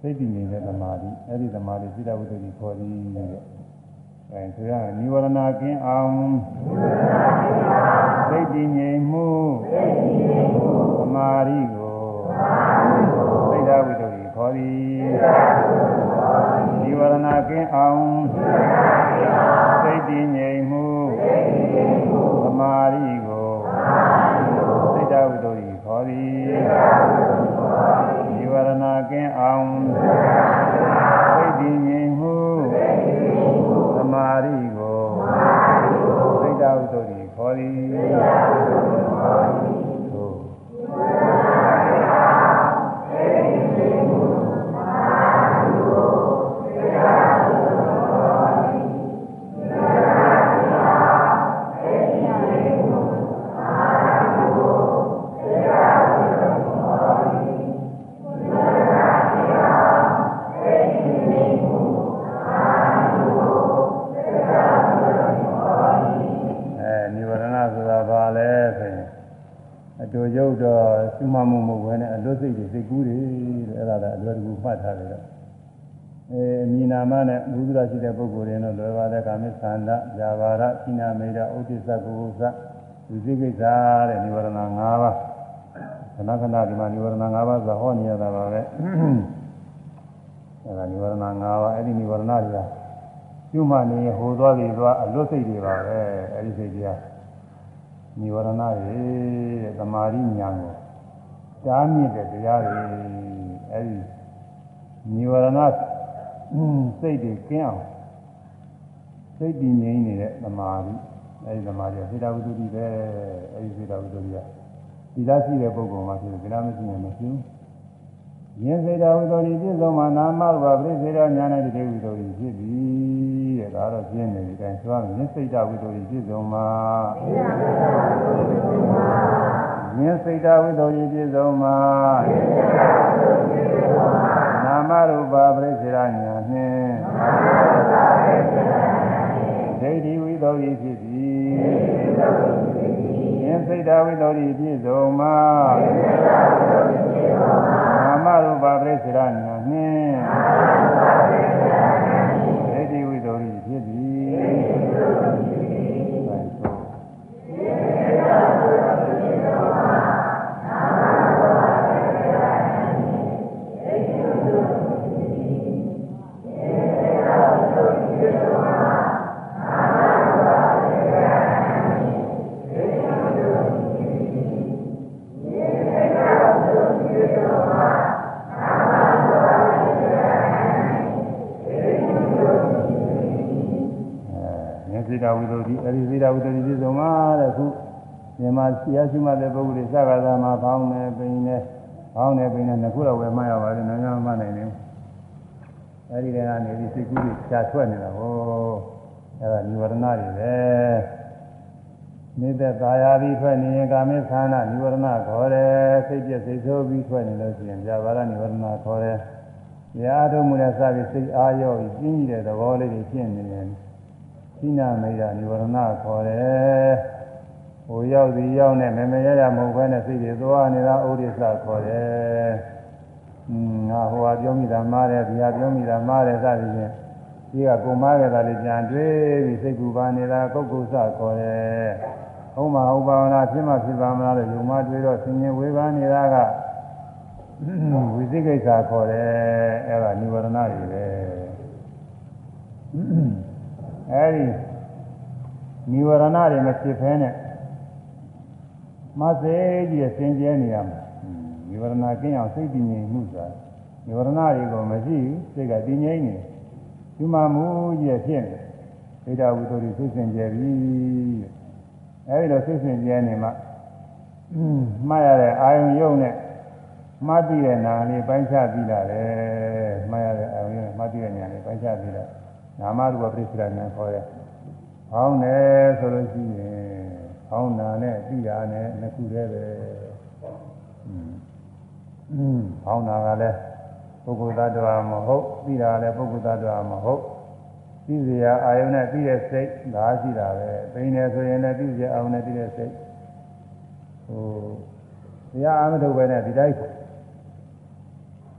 စိတ်တည်နေတဲ့သမာဓိအဲ့ဒီသမာဓိစိတ္တဝိတ္တိခေါ်သည်တဲ့အဲဆိုရရင်និဝရဏကင်းအောင်စိတ်တည်ငြိမ်မှုသမာဓိကိုစိတ္တဝိတ္တိခေါ်သည်និဝရဏကင်းအောင် သည်ဒီဝရဏကင်းအောင်စိတ်တည်ငြိမ်မှုသမာဓိကိုစိတ်တဝိတ္တိခေါ်သည် တို့ရုပ်တော့ရှုမှတ်မှုမဟုတ်ဘဲနဲ့အလွတ်စိတ်တွေစိတ်ကူးတွေတဲ့အဲ့ဒါလည်းအလွတ်ကူမှတ်ထားတယ်တော့အဲမိနာမနဲ့ဘုရားရှိတဲ့ပုဂ္ဂိုလ်တွေတော့လွယ်ပါတဲ့ကာမိသန္တာဇာဘာရခိနာမေဒဥဒိစ္စကုဥစ္စဒီစိကိစ္စတဲ့နိဝရဏ၅ပါးခဏခဏဒီမှာနိဝရဏ၅ပါးဆိုဟောနေရတာပါပဲအဲဒါနိဝရဏ၅ပါးအဲ့ဒီနိဝရဏတွေကရှုမှတ်နေဟိုသွားပြီးသွားအလွတ်စိတ်တွေပါပဲအဲ့ဒီစိတ်တွေက និဝရဏတွေတဲ့သမာဓိဉာဏ်ကိုတားမြစ်တဲ့တရားတွေအဲဒီនិဝရဏစိတ်တွေကင်းအောင်စိတ်တည်ငြိမ်နေတဲ့သမာဓိအဲဒီသမာဓိကစေတဝိတ္တိပဲအဲဒီစေတဝိတ္တိကဒီလားရှိတဲ့ပုဂ္ဂိုလ်မှာဖြစ်တယ်ဒီလားမရှိရင်မရှိဘူးယင်စေတဝိတ္တိပြည့်စုံမှာနာမရူပပြိစေတညာနဲ့တည်းဝိတ္တိဖြစ်ပြီ တဲ့ဒါတော့ပြင်းနေပြီအဲဆိုရရင်စိတ်တဝိတ္တိပြည့်စုံမှာယင်စိတ်တဝိတ္တိပြည့်စုံမှာနာမရူပပြိစေတညာနှင့်ဒိဋ္ဌိဝိတ္တိဖြစ်ပြီယင်စိတ်တဝိတ္တိပြည့်စုံမှာနာမရူပပြိစေတညာနှင့်ဒိဋ္ဌိဝိတ္တိဖြစ်ပြီအဲဆိုအဲဉာဏ်စိတဝိတ္တိအဲဒီစိတဝိတ္တိပြည့်စုံမှာတဲ့ခု မြန်မာဆရာရှိမှတဲ့ပုဂ္ဂိုလ်တွေစကားသာမှာဖောင်းနေပိန်နေဖောင်းနေပိန်နေနှစ်ခုတော့ဝယ်မှရပါတယ်နိုင်ငံမှနိုင်တယ်အဲဒီတည်းကနေဒီစိတ်ကူးတွေဖြာထွက်နေတာဟောအဲဒါနိဝရဏတွေပဲနေတဲ့သာယာပြီးထွက်နေရင်ကာမေခန္ဓာနိဝရဏခေါ်တယ်စိတ်ပြည့်စိတ်ဆိုးပြီးထွက်နေလို့ရှိရင်ဇာဘာရနိဝရဏခေါ်တယ်ရာထုံးမှုနဲ့စပြီးစိတ်အားရောပြီးပြင်းကြီးတဲ့သဘောလေးတွေဖြစ်နေတယ်သိနာမေရာနိဝရဏခေါ်တယ် ဟိုရောက်ဒီရောက်နဲ့မမရရမဟုတ်ဘဲနဲ့စိတ်တွေသွားနေတာဥဒိစ္စခေါ်တယ်။음ငါဟိုဟာပြောမိတာမားတယ်ဒီဟာပြောမိတာမားတယ်စသဖြင့်ဒီကကိုမားခဲ့တာလေးပြန်တွေးပြီးစိတ်ကူပါနေတာကုတ်ကုဆခေါ်တယ်။ဟုတ်မှာဟုတ်ပါမလားဖြစ်မှဖြစ်ပါမလားလို့ယုံမှတွေးတော့ဆင်ញင်ဝေဘာနေတာကဝိသိကိစ္စခေါ်တယ်အဲ့ဒါနိဝရဏတွေပဲ။အဲ့ဒီနိဝရဏတွေမဖြစ်ဖဲနဲ့ မစေကြီးရဲ့စင်ကြဲနေရမှာនិဝရဏကင်းအောင်စိတ်တည်ငြိမ်မှုဆိုတာនិဝရဏတွေကိုမရှိဘူးစိတ်ကတည်ငြိမ်နေဒီမှာမူကြီးရဲ့ဖြစ်နေဒိဋ္ဌဝိတ္တိစိတ်စင်ကြဲပြီအဲဒီလိုစိတ်စင်ကြဲနေမှမှားရတဲ့အာယုံယုံနဲ့မှတ်ပြီးတဲ့နာလေးပိုင်းခြားပြီးလာတယ်မှားရတဲ့အာယုံနဲ့မှတ်ပြီးတဲ့ညာလေးပိုင်းခြားပြီးလာနာမရူပပရိစ္ဆေဒညာခေါ်တယ်ဟောင်းတယ်ဆိုလို့ရှိရင် ဟောင်းနာနဲ့ပြီးတာနဲ့နှစ်ခုတည်းပဲอืมဟောင်းနာကလည်းပုဂ္ဂိုလ်သတ္တဝါမဟုတ်ပြီးတာလည်းပုဂ္ဂိုလ်သတ္တဝါမဟုတ်ပြီးစရာအာယုံနဲ့ပြီးတဲ့စိတ်ဒါရှိတာပဲပိန်တယ်ဆိုရင်လည်းပြီးစရာအာယုံနဲ့ပြီးတဲ့စိတ်ဟိုတရားအမထုတ်ပဲနဲ့ဒီတိုင်း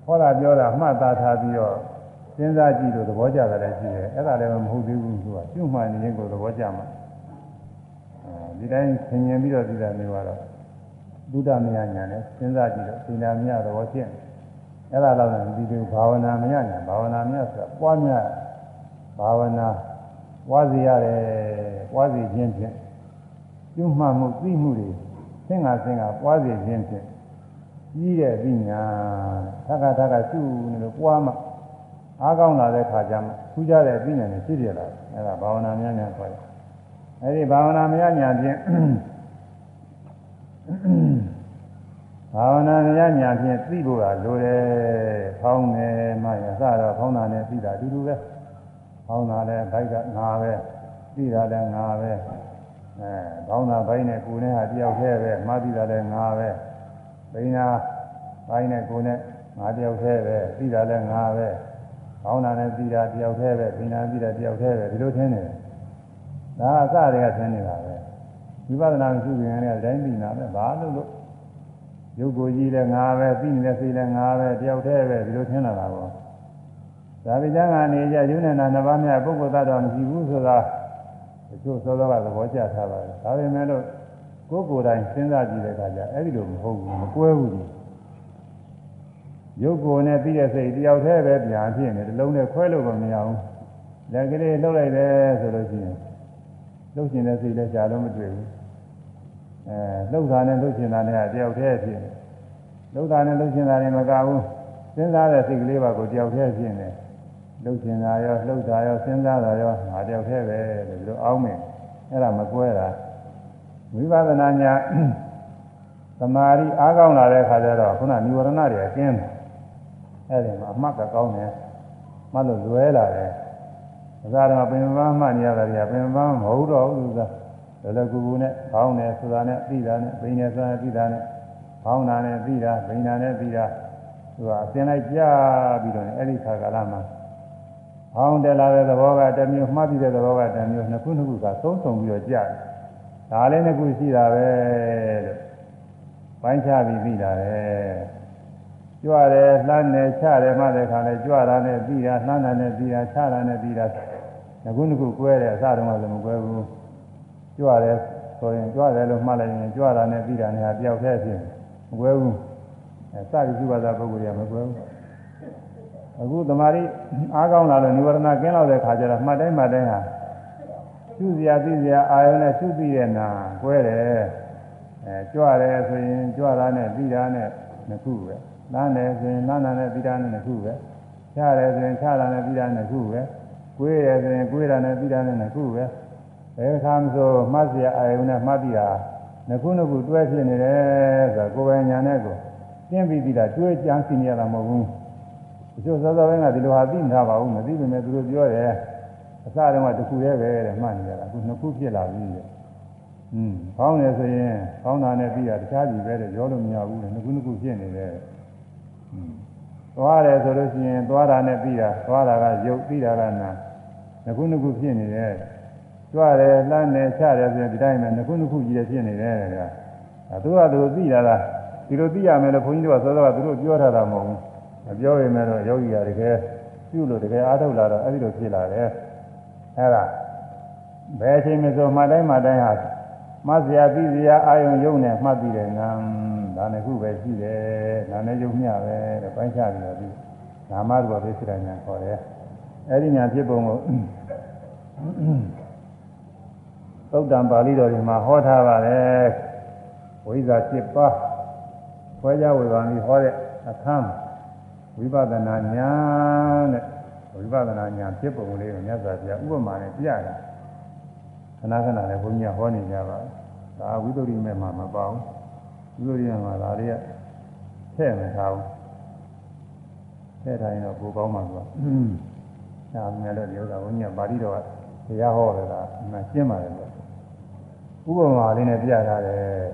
ဟောတာပြောတာမှတ်သားထားပြီးတော့စဉ်းစားကြည့်လို့သဘောကျတာလည်းရှိတယ်အဲ့ဒါလည်းမဟုတ်သေးဘူးသူကကျွမှန်နေရင်ကိုသဘောကျမှာအဲ ဒီတိုင်းဆင်ញင်ပြီးတော့ဒီတာမျိုးကတော့ဘုဒ္ဓမယညာနဲ့စဉ်းစားကြည့်တော့သီလမယသဘောကျင့်အဲ့ဒါတော့လည်းဒီလိုဘာဝနာမယညာဘာဝနာမယဆိုတာပွားများဘာဝနာပွားစီရတယ်ပွားစီခြင်းဖြင့်ကျွမှန်မှုသိမှုတွေသင်္ဃာသင်္ဃာပွားစီခြင်းဖြင့်ကြီးတဲ့ပညာသက္ကသက္ကရှုနေလို့ပွားမှအားကောင်းလာတဲ့ခါကျမှထူးခြားတဲ့ပညာနဲ့ဖြစ်ပြလာတယ်အဲဒါဘာဝနာများများခေါ်တယ် အဲဒီဘာဝနာများများဖြင့်ဘာဝနာများများဖြင့်သိဖို့ကလိုတယ်ဖောင်းတယ်မှရစတော့ဖောင်းတာနဲ့သိတာအတူတူပဲဖောင်းတာလည်းဘိုက်ကငါပဲသိတာလည်းငါပဲအဲဖောင်းတာဘိုက်နဲ့ကိုယ်နဲ့ဟာတယောက်တည်းပဲမှသိတာလည်းငါပဲဘိညာဘိုင်းနဲ့ကိုယ်နဲ့ငါတယောက်တည်းပဲသိတာလည်းငါပဲကောင်းတာနဲ့သိတာတယောက်တည်းပဲဘိညာသိတာတယောက်တည်းပဲဒီလိုထင်နေတယ် ဒါအစတွေကထင်နေတာပဲဝိပဿနာမရှိခင်ကတိုင်းသိနေတာပဲဘာလို့လို့ရုပ်ကိုယ်ကြီးလည်းငါပဲသိနေတဲ့စိတ်လည်းငါပဲတယောက်တည်းပဲဒီလိုထင်လာတာပေါ့ဒါပိဋကနေကြယုံနေတာနှစ်ပါးများပုဂ္ဂိုလ်သတ္တဝါမရှိဘူးဆိုတာတချို့သောသောကသဘောကျထားပါတယ်ဒါပေမဲ့လို့ကိုယ်ကိုယ်တိုင်စဉ်းစားကြည့်တဲ့အခါကျအဲ့ဒီလိုမဟုတ်ဘူးမကွဲဘူးရုပ်ကိုယ်နဲ့ပြီးတဲ့စိတ်တယောက်တည်းပဲပြန်ဖြစ်နေတယ်လုံးနဲ့ခွဲလို့မမရဘူးလက်ကလေးလှုပ်လိုက်တယ်ဆိုလို့ရှိရင် လှုပ်ရှင်တဲ့စိတ်လည်းရှားလို့မတွေ့ဘူးအဲလှုပ်တာနဲ့လှုပ်ရှင်တာနဲ့တယောက်တည်းဖြစ်နေလှုပ်တာနဲ့လှုပ်ရှင်တာတွေမကဘူးစဉ်းစားတဲ့စိတ်ကလေးပါကိုတယောက်တည်းဖြစ်နေလှုပ်ရှင်တာရောလှုပ်တာရောစဉ်းစားတာရောငါတယောက်တည်းပဲလို့ဒီလိုအောင်းမယ်အဲ့ဒါမကွဲတာဝိပဿနာညာသမာဓိအားကောင်းလာတဲ့အခါကျတော့ခုနនិဝရဏတွေအကျင်းတယ်အဲ့ဒီမှာအမှတ်ကကောင်းတယ်မှတ်လို့လွဲလာတယ် အစားတော့ပင်ပန်းမှနေရတာကြီးပင်ပန်းမဟုတ်တော့ဘူးသာလောလောကူကူနဲ့ခေါင်းနဲ့ဆိုတာနဲ့ပြီးတာနဲ့ဘိန်းနဲ့ဆိုတာနဲ့ပြီးတာနဲ့ခေါင်းနာနဲ့ပြီးတာဘိန်းနာနဲ့ပြီးတာသူကအစင်လိုက်ကြပြီးတော့အဲ့ဒီခါကာလမှာဟောင်းတက်လာတဲ့သဘောကတစ်မျိုးမှတ်ပြီးတဲ့သဘောကတစ်မျိုးနှစ်ခုနှစ်ခုကသုံးဆောင်ပြီးတော့ကြာတယ်ဒါလည်းနှစ်ခုရှိတာပဲလို့ပိုင်းခြားပြီးပြီးတာပဲကြွတယ်လှမ်းတယ်ချတယ်မှတဲ့ခါလဲကြွတာနဲ့ပြီးတာလှမ်းတာနဲ့ပြီးတာချတာနဲ့ပြီးတာ ငကုနှစ်ခုကွဲတယ်အစတုန်းကလည်းမကွဲဘူးကြွတယ်ဆိုရင်ကြွတယ်လို့မှတ်လိုက်ရင်ကြွတာနဲ့ပြီးတာနဲ့ဟာတယောက်တည်းဖြစ်မကွဲဘူးအဲစသည်ကြွပါတာပုဂ္ဂိုလ်ကမကွဲဘူးအခုတမာရီအားကောင်းလာလို့និဝရဏကင်းလောက်တဲ့ခါကျတော့မှတ်တိုင်းမှတ်တိုင်းဟာရှုစရာသိစရာအာယုံနဲ့ရှုသိတဲ့နာကွဲတယ်အဲကြွတယ်ဆိုရင်ကြွတာနဲ့ပြီးတာနဲ့နှစ်ခုပဲလမ်းတယ်ဆိုရင်လမ်းတာနဲ့ပြီးတာနဲ့နှစ်ခုပဲချတယ်ဆိုရင်ချတာနဲ့ပြီးတာနဲ့နှစ်ခုပဲ ကွေးတယ်ဆိုရင်ကွေးတာနဲ့ပြီးတာနဲ့နှစ်ခုပဲဘယ်ခါမှဆိုမှတ်စရာအာယုံနဲ့မှတ်ပြီးတာနှစ်ခုနှစ်ခုတွဲဖြစ်နေတယ်ဆိုတော့ကိုယ်ပိုင်ညာနဲ့ကိုရှင်းပြီးပြီးတာတွဲကြမ်းစီနေရတာမဟုတ်ဘူးတချို့သောသောဘင်းကဒီလိုဟာသိမထားပါဘူးမသိပေမဲ့သူတို့ပြောတယ်အစတုန်းကတစ်ခုတည်းပဲတဲ့မှတ်နေရတာအခုနှစ်ခုဖြစ်လာပြီတဲ့อืมခေါင်းတယ်ဆိုရင်ခေါင်းတာနဲ့ပြီးတာတခြားစီပဲတဲ့ရောလို့မရဘူးတဲ့နှစ်ခုနှစ်ခုဖြစ်နေတယ်อืม သွားတယ်ဆိုလို့ရှိရင်သွားတာနဲ့ပြီးတာသွားတာကရုပ်ပြီးတာကနာနှစ်ခုနှစ်ခုဖြစ်နေတယ်ကြွတယ်လှမ်းတယ်ချတယ်ဆိုရင်ဒီတိုင်းပဲနှစ်ခုနှစ်ခုကြီးတယ်ဖြစ်နေတယ်ကွာအဲသူကသူသိတာလားဒီလိုသိရမယ်လို့ဘုန်းကြီးတို့ကသောသောကသူတို့ပြောထားတာမဟုတ်ဘူးမပြောရင်လည်းယောဂီကတကယ်ပြုလို့တကယ်အားထုတ်လာတော့အဲ့ဒီလိုဖြစ်လာတယ်အဲ့ဒါဘယ်အချိန်မှဆိုမှတိုင်းမှတိုင်းဟာမဆရာသိစရာအာယုံယုံနဲ့မှတ်ပြီးတယ် နာဒါနဲ့ခုပဲရှိတယ်နာနဲ့ယုံမျှပဲတဲ့ပိုင်းခြားပြီးတော့ဒီနာမတော်သိစိတ္တညာခေါ်တယ်အဲ့ဒီညာဖြစ်ပုံကိုသုတ်တံပါဠိတော်ဒီမှာဟောထားပါတယ်ဝိဇ္ဇာ7ပါးခွဲခြားဝေဘာပြီးဟောတဲ့အခန်းဝိပဿနာဉာဏ်တဲ့ဝိပဿနာဉာဏ်ဖြစ်ပုံလေးကိုမြတ်စွာဘုရားဥပမာနဲ့ပြရတယ်ခဏခဏလည်းဘုန်းကြီးဟောနေကြပါဒါဝိသုဒ္ဓိမဲ့မှာမပေါ့ ဝိသုဒ္ဓိမဲ့မှာဒါတွေကထည့်မထားဘူးထည့်ထားရင်တော့ပိုကောင်းမှာကွာဒါမှလည်းဒီဥစ္စာဘုန်းကြီးကပါဠိတော်ကတရားဟောတယ်လားအမှန်ရှင်းပါတယ်ကွာဥပမာလေးနဲ့ပြထားတယ်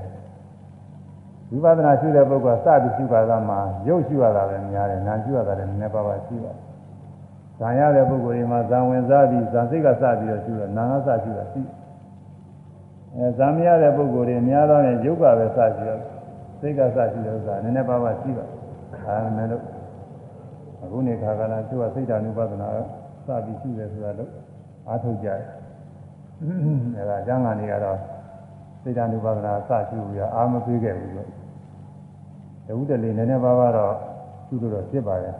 ဝိပဿနာရှုတဲ့ပုဂ္ဂိုလ်ကစပြီးရှုပါသားမှာရုပ်ရှုရတာလည်းများတယ်နာရှုရတာလည်းနည်းနည်းပါးပါးရှုရတယ်။ဇံရတဲ့ပုဂ္ဂိုလ်တွေမှာဇံဝင်စားပြီးဇံစိတ်ကစပြီးတော့ရှုရနာငါစရှုတာရှိ။ အဲဇံမရတဲ့ပုဂ္ဂိုလ်တွေများတော့ရင်ရုပ်ကပဲစရှုရစိတ်ကစရှုရဥစ္စာနည်းနည်းပါးပါးရှိပါ။ဒါနဲ့လို့အခုနေခါကလာသူကစိတ်ဓာနုပဒနာစပြီးရှုတယ်ဆိုတာလို့အားထုတ်ကြတယ်။အဲဒါအကျမ်းဂန်တွေကတော့စိတ်ဓာနုပဒနာစရှုပြီးအာမပေးခဲ့ဘူးလို့တဝုတလေနည်းနည်းပါးပါးတော့ရှုလို့တော့ဖြစ်ပါရဲ့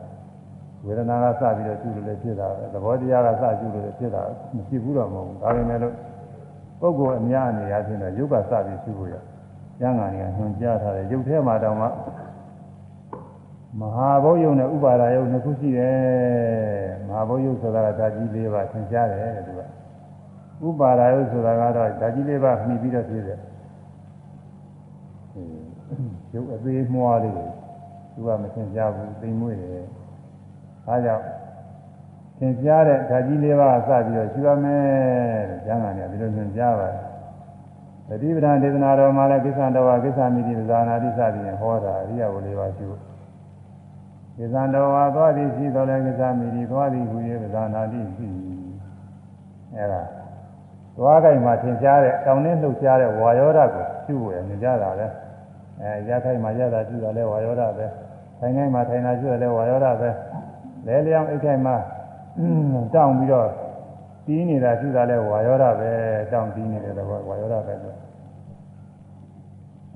ဝေဒနာကစပြီးတော့ရှုလို့လည်းဖြစ်တာပဲသဘောတရားကစရှုလို့လည်းဖြစ်တာမဖြစ်ဘူးတော့မဟုတ်ဘူးဒါပေမဲ့လို့ ပုဂ္ဂိုလ်အများအနေအချင်းတော့ယုတ်ကစပြီးရှုလို့ရကျမ်းဂန်တွေကညွှန်ကြားထားတယ်ယုတ်ထဲမှာတောင်မှမဟာဘုတ်ယုံနဲ့ဥပါဒယုံနှစ်ခုရှိတယ်မဟာဘုတ်ယုံဆိုတာကဓာကြီး၄ပါးသင်ကြားတယ်တဲ့သူကဥပါဒယုံဆိုတာကတော့ဓာကြီး၄ပါးမှီပြီးတော့ဖြစ်တယ်ရုပ်အသေးမွှားလေးသူကမသင်ကြားဘူးသိမ်မွေ့တယ်။ဒါကြောင့်သ င်ကြားတဲ့ဓာကြီးလေးပါးစပြီးတော့ရှင်းရမယ်တဲ့ကျမ်းဂန်ကဒီလိုသင်ကြားပါတယ်။တတိပဒံဒေသနာတော်မှာလည်းကိစ္စတော်ဝကိစ္စမိတိဇာနာတိစသည်ဖြင့်ဟောတာအရိယဝလေးပါရှု။ကိစ္စတော်ဝသွားသည်ရှိတော်လည်းကိစ္စမိတိသွားသည်ဟူ၍ဇာနာတိရှိ။အဲဒါသွားကြိုင်မှာသင်ကြားတဲ့တောင်းနှင်းလှုပ်ရှားတဲ့ဝါယောဓာတ်ကိုရှုဝယ်နေကြတာလေ။အဲရခိုင်မှာရတာရှိတာလဲဝါယောဓပဲထိုင်ခိုင်မှာထိုင်တာရှိတယ်လဲဝါယောဓပဲလဲလျောင်းအိတ်ခိုင်မှာ တောင်းပြီးတော့တီးနေတာရှိတာလဲဝါယောဓပဲတောင်းတီးနေတဲ့ဘောဝါယောဓပဲဆို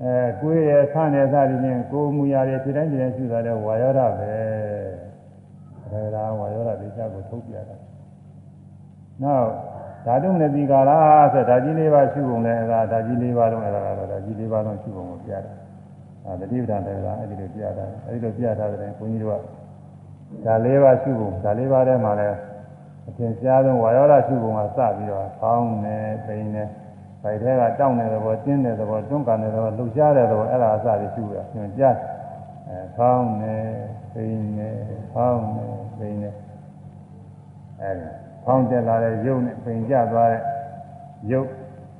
အဲကိုယ်ရဲ့ဆန်းနေစားပြီးချင်းကိုယ်မူရာတွေဖြစ်တိုင်းဖြစ်တိုင်းရှိတာလဲဝါယောဓပဲအဲဒါဝါယောဓဒီချက်ကိုထုတ်ပြတာနောက်ဓာတုမနတိကာလာဆိုဓာကြီးလေးပါရှုပုံလဲအဲဒါဓာကြီးလေးပါလုံးအဲဒါကတော့ဓာကြီးလေးပါလုံးရှုပုံကိုပြတာအဲတတိပဒံတရားအဲ့ဒီလိုပြတာအဲ့ဒီလိုပြထားတဲ့ဘုန်းကြီးတို့က ဓာလေးပါရှုပုံဓာလေးပါထဲမှာလဲအထင်ရှားဆုံးဝါယောဓရှုပုံကစပြီးတော့ဖောင်းနေပိန်နေဗိုက်ထဲကတောင့်နေတဲ့ဘောတင်းတဲ့ဘောတွန်းကန်တဲ့ဘောလှုပ်ရှားတဲ့ဘောအဲ့ဒါအစပြီးရှုရညွှန်ကြားအဲဖောင်းနေပိန်နေဖောင်းနေပိန်နေအဲဒီဖောင်းတက်လာတဲ့ရုပ်နဲ့ပိန်ကျသွားတဲ့ရုပ်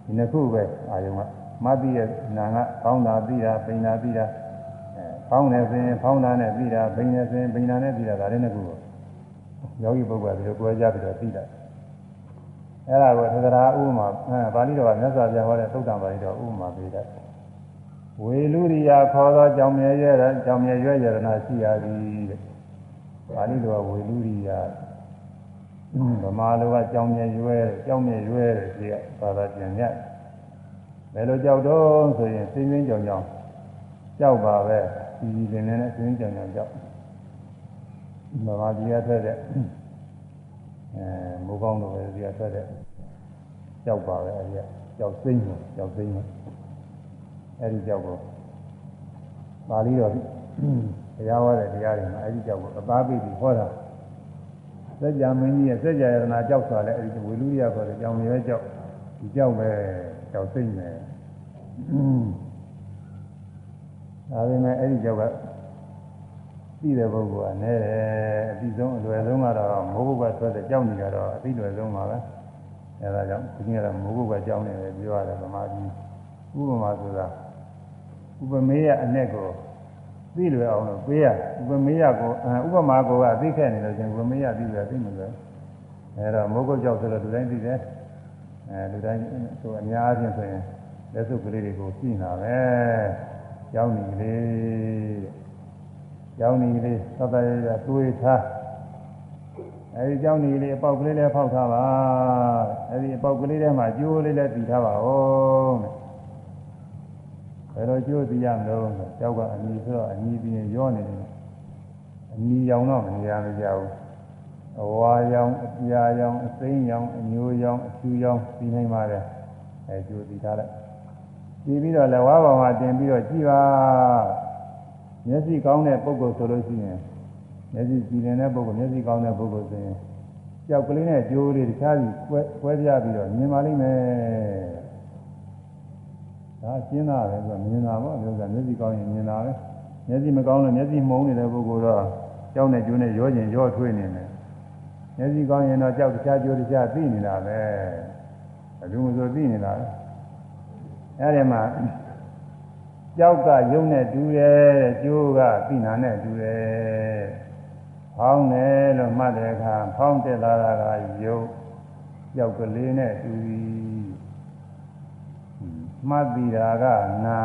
ဒီနှစ်ခုပဲအာယုံကမသိရဲ့နာကဖောင်းတာပြီးတာပိန်တာပြီးတာအဲ ဖောင်းနေစဉ်ဖောင်းတာနဲ့ပြီးတာပိန်နေစဉ်ပိန်တာနဲ့ပြီးတာဒါလည်းနှစ်ခုပဲယောဂီပုဂ္ဂိုလ်ကဒီလိုကြွယ်ကြပြီးတော့ပြီးတာအဲ့ဒါကိုသဒ္ဒရာဥပမာအဲပါဠိတော်ကမြတ်စွာဘုရားဟောတဲ့သုတ္တံပါဠိတော်ဥပမာပေးတယ်ဝေလူရိယာခေါ်သောကြောင်မြဲရဲကြောင်မြဲရွဲရတနာရှိရသည်တဲ့ပါဠိတော်ကဝေလူရိယာဗမာလိုကကြောင်မြဲရွဲကြောင်မြဲရွဲတဲ့ဒီကဘာသာပြန်ညက်ဘယ်လိုကြောက်တော့ဆိုရင်စိမ့်ရင်းကြောင်ကြောင်ကြောက်ပါပဲ ဒီဒီနေနဲ့စိမ့်ကြောင်ကြောင်ကြောက်ဗမာပြည်ရထွက်တဲ့အဲမိုးကောင်းတော်ပဲဒီကထွက်တဲ့ကြောက်ပါပဲအဲဒီကကြောက်စိမ့်ကိုကြောက်စိမ့်ကိုအဲဒီကြောက်ကိုပါဠိတော်တရားဟောတဲ့တရားတွေမှာအဲဒီကြောက်ကိုအပါပိပြီးဟောတာစัจ जा မင်းကြီးရဲ့စัจ जा ယရနာကြောက်ဆိုလဲအဲဒီဝေလူရခေါ်တဲ့ကြောင်ရဲကြောက်ဒီကြောက်ပဲကြောက်စိမ့်မယ် ဒါပေမဲ့အဲဒီကြောက်ကသိတဲ့ပုဂ္ဂိုလ်ကနဲတယ်အပြီးဆုံးအလွယ်ဆုံးကတော့မိုးဘုတ်ကဆွဲတဲ့ကြောက်နေကြတော့အပြီးလွယ်ဆုံးပါပဲအဲဒါကြောင့်ဒီနေ့ကတော့မိုးဘုတ်ကကြောက်နေတယ်ပြောရတယ်ဗမာပြည်ဥပမာဆိုတာဥပမေယအ내ကိုသိလွယ်အောင်လို့ပေးရဥပမေယကိုဥပမာကိုကသိခဲ့နေလို့ချင်းဥပမေယသိလွယ်သိမလွယ်အဲတော့မိုးဘုတ်ကြောက်ဆိုတော့လူတိုင်းသိတယ်အဲလူတိုင်းဆိုအများအားဖြင့်ဆိုရင်လက်စုပ်ကလေးတွေကိုကြည့်နေတာပဲ ကြောင်းနေကလေးကြောင်းနေကလေးသတ်တရရတွေးထားအဲဒီကြောင်းနေကလေးအပေါက်ကလေးလည်းဖောက်ထားပါအဲဒီအပေါက်ကလေးထဲမှာကျိုးလေးလည်းတည်ထားပါဦးဘယ်လိုကျိုးတည်ရမလို့ဆိုကြောက်ကအနီဆိုတော့အနီပြီးရင်ရောနေတယ်အနီရောင်တော့မနေရမကြဘူးအဝါရောင်အပြာရောင်အသိမ်းရောင်အညိုရောင်အဖြူရောင်ပြီးနိုင်ပါတယ်အဲကျိုးတည်ထားလိုက် ပြီးပြီးတော့လည်းဝါဘောင်မှာတင်ပြီးတော့ကြည့်ပါမျက်စိကောင်းတဲ့ပုဂ္ဂိုလ်ဆိုလို့ရှိရင်မျက်စိကြည်နေတဲ့ပုဂ္ဂိုလ်မျက်စိကောင်းတဲ့ပုဂ္ဂိုလ်ဆိုရင်ကြောက်ကလေးနဲ့ကြိုးလေးတခြားစီကွဲကွဲပြားပြီးတော့မြင်ပါလိမ့်မယ်ဒါရှင်းတာပဲဆိုတော့မြင်တာပေါ့ပြောတာမျက်စိကောင်းရင်မြင်တာပဲမျက်စိမကောင်းလို့မျက်စိမှုံနေတဲ့ပုဂ္ဂိုလ်တော့ကြောက်နဲ့ကျိုးနဲ့ရောကျင်ရောထွေးနေတယ်မျက်စိကောင်းရင်တော့ကြောက်တခြားကြိုးတခြားသိနေတာပဲဘယ်သူမှဆိုသိနေတာပဲ အဲဒီမှာကြောက်ကယုံနဲ့တူတယ်ကျိုးကသိနာနဲ့တူတယ်ဖောင်းတယ်လို့မှတ်တဲ့အခါဖောင်းတက်လာတာကယုံကြောက်ကလေးနဲ့တူပြီးမှတ်ပြီးတာကနာ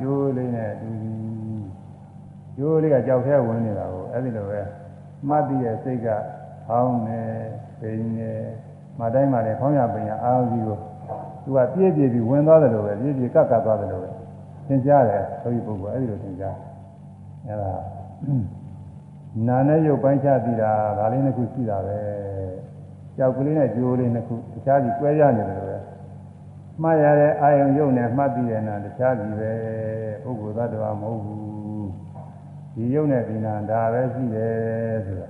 ကျိုးလေးနဲ့တူပြီးကျိုးလေးကကြောက်ထဲဝင်နေတာကိုအဲ့ဒီလိုပဲမှတ်ပြီးတဲ့စိတ်ကဖောင်းတယ်ပိန်တယ်မတိုင်းမှာလည်းဖောင်းရပိန်ရအာရုံကြီးကို သူကပြည့်ပြည့်ပြီးဝင်သွားတယ်လို့ပဲပြည့်ပြည့်ကပ်ကပ်သွားတယ်လို့ပဲသင်ကြားတယ်ဘုရားပုဂ္ဂိုလ်အဲ့ဒီလိုသင်ကြားအဲ့ဒါနာနဲ့ရုပ်ပိုင်းခြားသိတာဒါလေးနှစ်ခုရှိတာပဲကြောက်ကလေးနဲ့ကြိုးလေးနှစ်ခုတခြားစီကွဲရနေတယ်လို့ပဲမှားရတဲ့အာယုံရုပ်နဲ့မှတ်သိတယ်နာတခြားစီပဲပုဂ္ဂိုလ်သတ္တဝါမဟုတ်ဘူးဒီရုပ်နဲ့ဒီနာဒါပဲရှိတယ်ဆိုတာ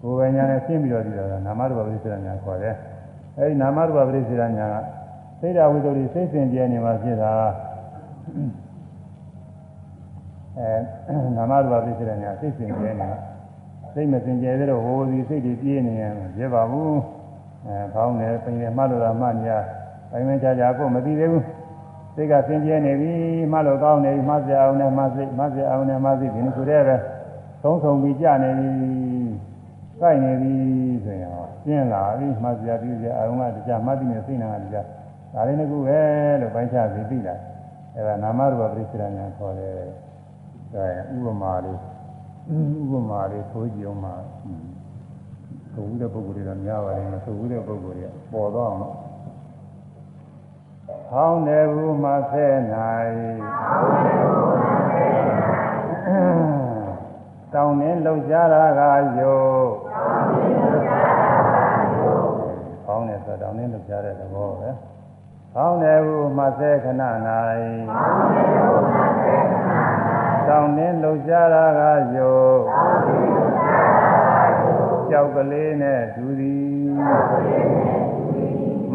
ကိုယ်ပဲညာနဲ့ရှင်းပြီးတော့ဒီတော့နာမရူပပရိစ္ဆေရညာခေါ်တယ်အဲဒီနာမရူပပရိစ္ဆေရညာက စိတ်ဓာဝိတ္တိစိတ်စဉ်ကျဲနေမှာဖြစ်တာအဲနာမရူပပရိစ္ဆေရညာစိတ်စဉ်ကျဲနေတာစိတ်မစဉ်ကျဲသေးတော့ဟိုဒီစိတ်တွေပြေးနေရင်ပြပါဘူးအဲခေါင်းနဲ့ပင်နဲ့မှတ်လို့တာမှညာပိုင်းပိုင်းခြားခြားကိုမသိသေးဘူးစိတ်ကစဉ်ကျဲနေပြီမှလို့ကောင်းနေပြီမှစရာအောင်နဲ့မှစိတ်မှစရာအောင်နဲ့မှစိတ်ဒီလိုဆိုတဲ့ပဲသုံးဆောင်ပြီးကြနေပြီကိုက်နေပြီဆိုရင်ကျင်းလာပြီမှတ်စရာပြုစရာအောင်ကတရားမှတ်ပြီးနေစိတ်နာကတရား ဒါလေးတစ်ခုပဲလို့ပိုင်းခြားပြီးသိလာအဲဒါနာမရူပပရိစ္ဆေရညာခေါ်တယ်အဲဥပမာလေးဥပမာလေးဆိုကြည့်အောင်ပါသို့တဲ့ပုဂ္ဂိုလ်တွေကများပါတယ်မသို့တဲ့ပုဂ္ဂိုလ်တွေကပေါ်တော့အောင်ဟောင်းတယ်ဘူးမဆဲနိုင်တောင်းနေလှုပ်ရှားတာကယုတ်ဟောင်းတယ်တော့တောင်းနေလို့ကြားတဲ့သဘောပဲ။ ကောင်းတယ်ဟုမှတ်စေခဏ၌တောင်းနေလို့ကြားတာကယုတ်ကြောက်ကလေးနဲ့ဒူသည်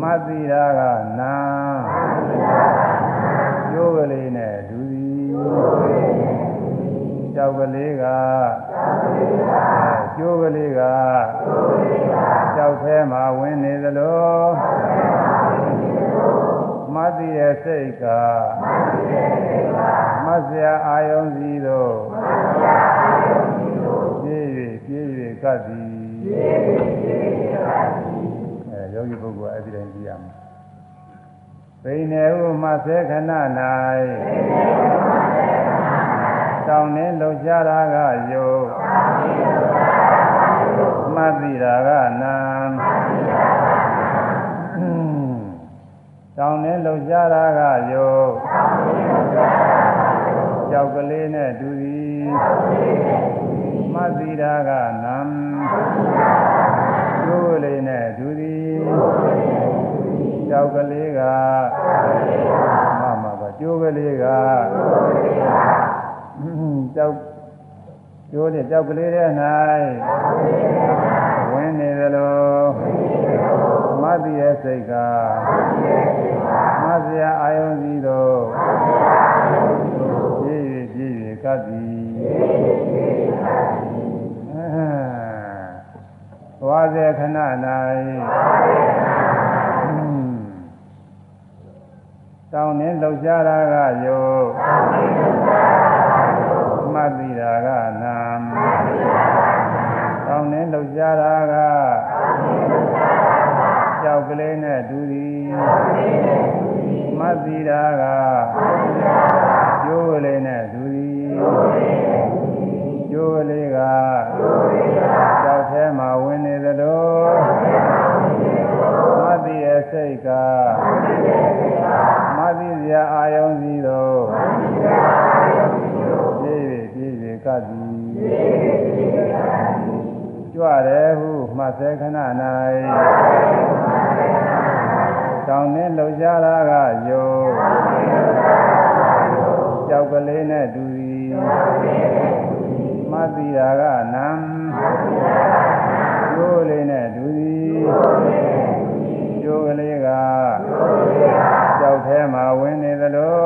မသိတာကနာကျိုးကလေးနဲ့ဒူသည်ကြောက်ကလေးကကျိုးကလေးကကြောက်แท้မှာဝင်နေသလိုမ သိရဲ့စိတ်ကမဆရာအာယုံစီတို့ပြေး၍ပြေး၍ကပ်သည်အဲယောဂီပုဂ္ဂိုလ်အဲ့ဒီတိုင်းကြည့်ရမယ်ပိနေဟုမသေခဏ၌တောင်းနေလုံကြတာကယုတ်မသိတာကနာ တောင်းနေလုံကြတာကယုတ်ကြောက်ကလေးနဲ့တူသည်မသိတာကနံကျိုးလေးနဲ့တူသည်ကြောက်ကလေးကမမကကျိုးကလေးကကြောက်ကျိုးတဲ့ကြောက်ကလေးတဲ့၌ဝင်နေသလို မသိရဲ့စိတ်ကမစရာအာယုံစီတို့ပြည့်၍ပြည့်၍ကပ်သည်သွားစေခဏ၌တောင်းနေလှုပ်ရှားတာကယုတ်မှတ်သိတာကနာတောင်းနေလှုပ်ရှားတာက ကြောက်ကလေးနဲ့ဒူသည်မှတ်သိတာကကျိုးကလေးနဲ့ဒူသည်ကျိုးကလေးကကြောက်แท้မှာဝင်နေသလိုမသိရဲ့စိတ်ကမသိစရာအာယုံစီတော့ပြည့်ပြည့်ပြည့်ပြည့်ကပ်သည်ကြွတယ်ဟုမှတ်စေခဏ၌ တောင်းနေလှုပ်ရှားတာကယုတ်ကြောက်ကလေးနဲ့တူသည်မသိတာကနံကျိုးလေးနဲ့တူသည်ကျိုးကလေးကကြောက်แท้မှာဝင်နေသလို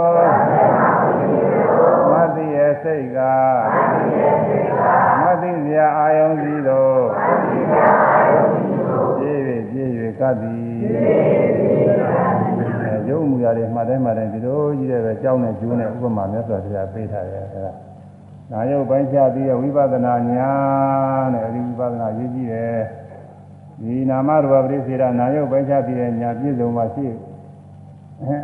မသိရဲ့စိတ်ကမသိစရာအာယုံစီတော့ပြည့်ပြည့်ပြည့်ပြည့်ကပ်သည်အဲ ရုပ်မူရတွေမှတ်တိုင်းမှတ်တိုင်းဒီလိုကြီးတဲ့ပဲကြောင်းနဲ့ကျိုးနဲ့ဥပမာမြတ်စွာဘုရားပေးထားတယ်အဲဒါနာယုတ်ပိုင်းခြားပြီးဝိပဿနာညာတဲ့အဲဒီဝိပဿနာရေးကြည့်တယ်ဒီနာမရူပပရိစေရနာယုတ်ပိုင်းခြားပြီးတဲ့ညာပြည့်စုံမှရှိ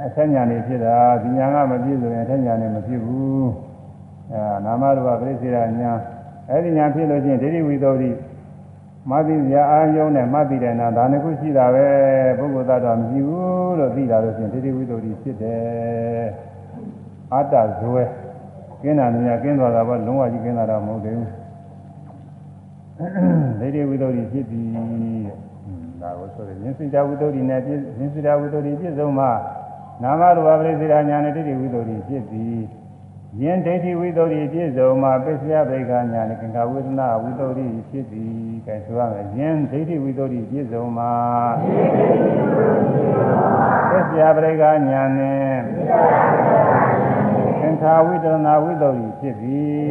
အထက်ညာနေဖြစ်တာဒီညာကမပြည့်စုံရင်အထက်ညာနေမဖြစ်ဘူးအဲနာမရူပပရိစေရညာအဲဒီညာဖြစ်လို့ချင်းဒိဋ္ဌိဝိသောတိ မသိစရာအာယုံနဲ့မှတ်ပြီးတဲ့နာဒါနှစ်ခုရှိတာပဲပုဂ္ဂိုလ်သတ္တဝါမရှိဘူးလို့သိတာလို့ချင်းဒိဋ္ဌိဝိသောတိဖြစ်တယ်အတ္တဇွဲကင်းတာညာကင်းသွားတာပေါ့လုံးဝကြီးကင်းတာတော့မဟုတ်သေးဘူးဒိဋ္ဌိဝိသောတိဖြစ်ပြီဒါကိုဆိုရင်ဉာဏ်စိတ္တဝိသောတိနဲ့ပြည့်ဉာဏ်စိတ္တဝိသောတိပြည့်စုံမှနာမရူပပရိစေရညာနဲ့ဒိဋ္ဌိဝိသောတိဖြစ်ပြီယင်ဒိဋ္ဌိဝိသုဒ္ဓိပြည့်စုံမှာပစ္စယဗေခာညာနဲ့ကင်္ခဝေဒနာဝိသုဒ္ဓိဖြစ်သည် ကဲဆိုရမယ်ယင်ဒိဋ္ဌိဝိသုဒ္ဓိပြည့်စုံမှာပစ္စယဗေခာညာနဲ့ကင်္ခဝေဒနာဝိသုဒ္ဓိဖြစ်သည်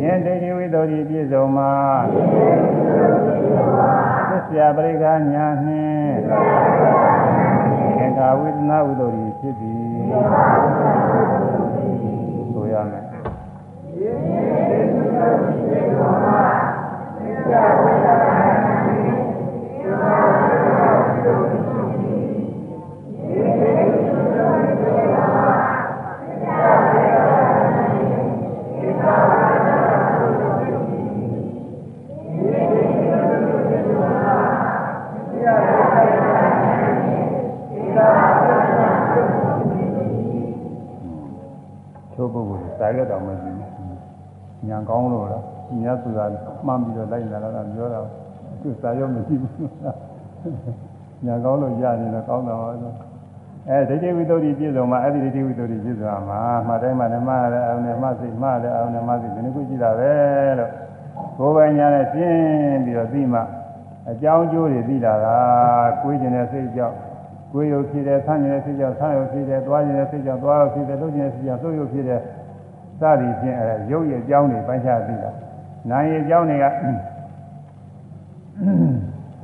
ယင်ဒိဋ္ဌိဝိသုဒ္ဓိပြည့်စုံမှာပစ္စယဗေခာညာနဲ့ကင်္ခဝေဒနာဝိသုဒ္ဓိဖြစ်သည် ညာကောင်းလို့ရနေတော့ကောင်းတာပါဆိုအဲဒိဋ္ဌိဝိတ္တုပြည့်စုံမှာအဲ့ဒီဒိဋ္ဌိဝိတ္တုပြည့်စုံမှာမှတ်တိုင်းမှဓမ္မလည်းအောင်နဲ့မှစိတ်မှလည်းအောင်နဲ့မှစိတ်ဒီနှစ်ခုရှိတာပဲလို့ကိုယ်ပိုင်ညာနဲ့ရှင်းပြီးတော့ပြီးမှအကြောင်းကျိုးတွေသိလာတာကိုယ်ကျင်တဲ့စိတ်ကြောင့်ကိုယ်ရုပ်ဖြစ်တယ်ဆန်းကျင်တဲ့စိတ်ကြောင့်ဆန်းရုပ်ဖြစ်တယ်သွားကျင်တဲ့စိတ်ကြောင့်သွားရုပ်ဖြစ်တယ်လှုပ်ကျင်တဲ့စိတ်ကြောင့်လှုပ်ရုပ်ဖြစ်တယ်စသည်ဖြင့်အဲရုပ်ရဲ့အကြောင်းတွေပိုင်းခြားသိတာနာမ်ရဲ့အကြောင်းတွေက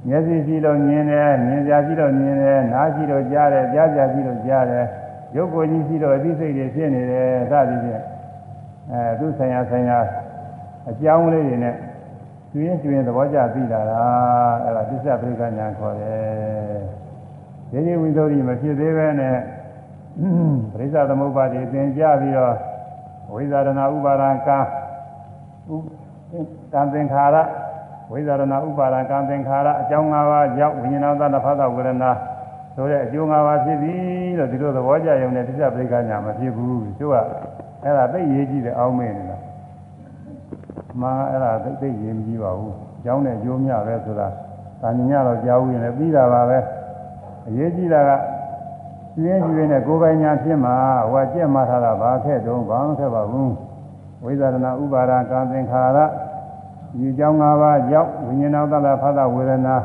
မျက်စိရှိလို့မြင်တယ်မြင်ကြရှိလို့မြင်တယ်နားရှိလို့ကြားတယ်ကြားကြရှိလို့ကြားတယ်ရုပ်ကိုယ်ကြီးရှိလို့အသိစိတ်တွေဖြစ်နေတယ်စသည်ဖြင့်အဲသူဆိုင်ရာဆိုင်ရာအကြောင်းလေးတွေနဲ့ကျွင်းကျွင်းသဘောကျသိလာတာအဲ့ဒါသစ္စာပရိက္ခညာခေါ်တယ်ဒီဒီဝိသုဒ္ဓိမဖြစ်သေးပဲနဲ့ပရိစ္ဆသမုပ္ပါဒိသင်ကြပြီးတော့ဝိဇာရဏဥပါဒံကံဥကံသင်္ခါရ ဝိဇာရဏဥပါဒံကံသင်္ခါရအကြောင်း၅ပါးကြောင့်ဝိညာဏသတ္တဖသဝေဒနာဆိုတဲ့အကျိုး၅ပါးဖြစ်ပြီလို့ဒီလိုသဘောကျရုံနဲ့သစ္စာပရိက္ခညာမဖြစ်ဘူးသူကအဲ့ဒါသိရေးကြည့်တဲ့အောင်းမင်းနေတာမှာအဲ့ဒါသိသိရေးမကြည့်ပါဘူးအကြောင်းနဲ့အကျိုးများပဲဆိုတာတာမြင်ရတော့ကြားဦးရင်လည်းပြီးတာပါပဲအရေးကြီးတာကကျွင်းကျွင်းနဲ့ကိုယ်ပိုင်ညာဖြစ်မှာဟိုကကြက်မှထားတာဘာခဲ့တုံးဘာမှခဲ့ပါဘူးဝိဇာရဏဥပါဒကံသင်္ခါရ ဒီကြောင်း၅ပါးကြောင့်ဝိညာဉ်တော်သလဖသဝေဒနာ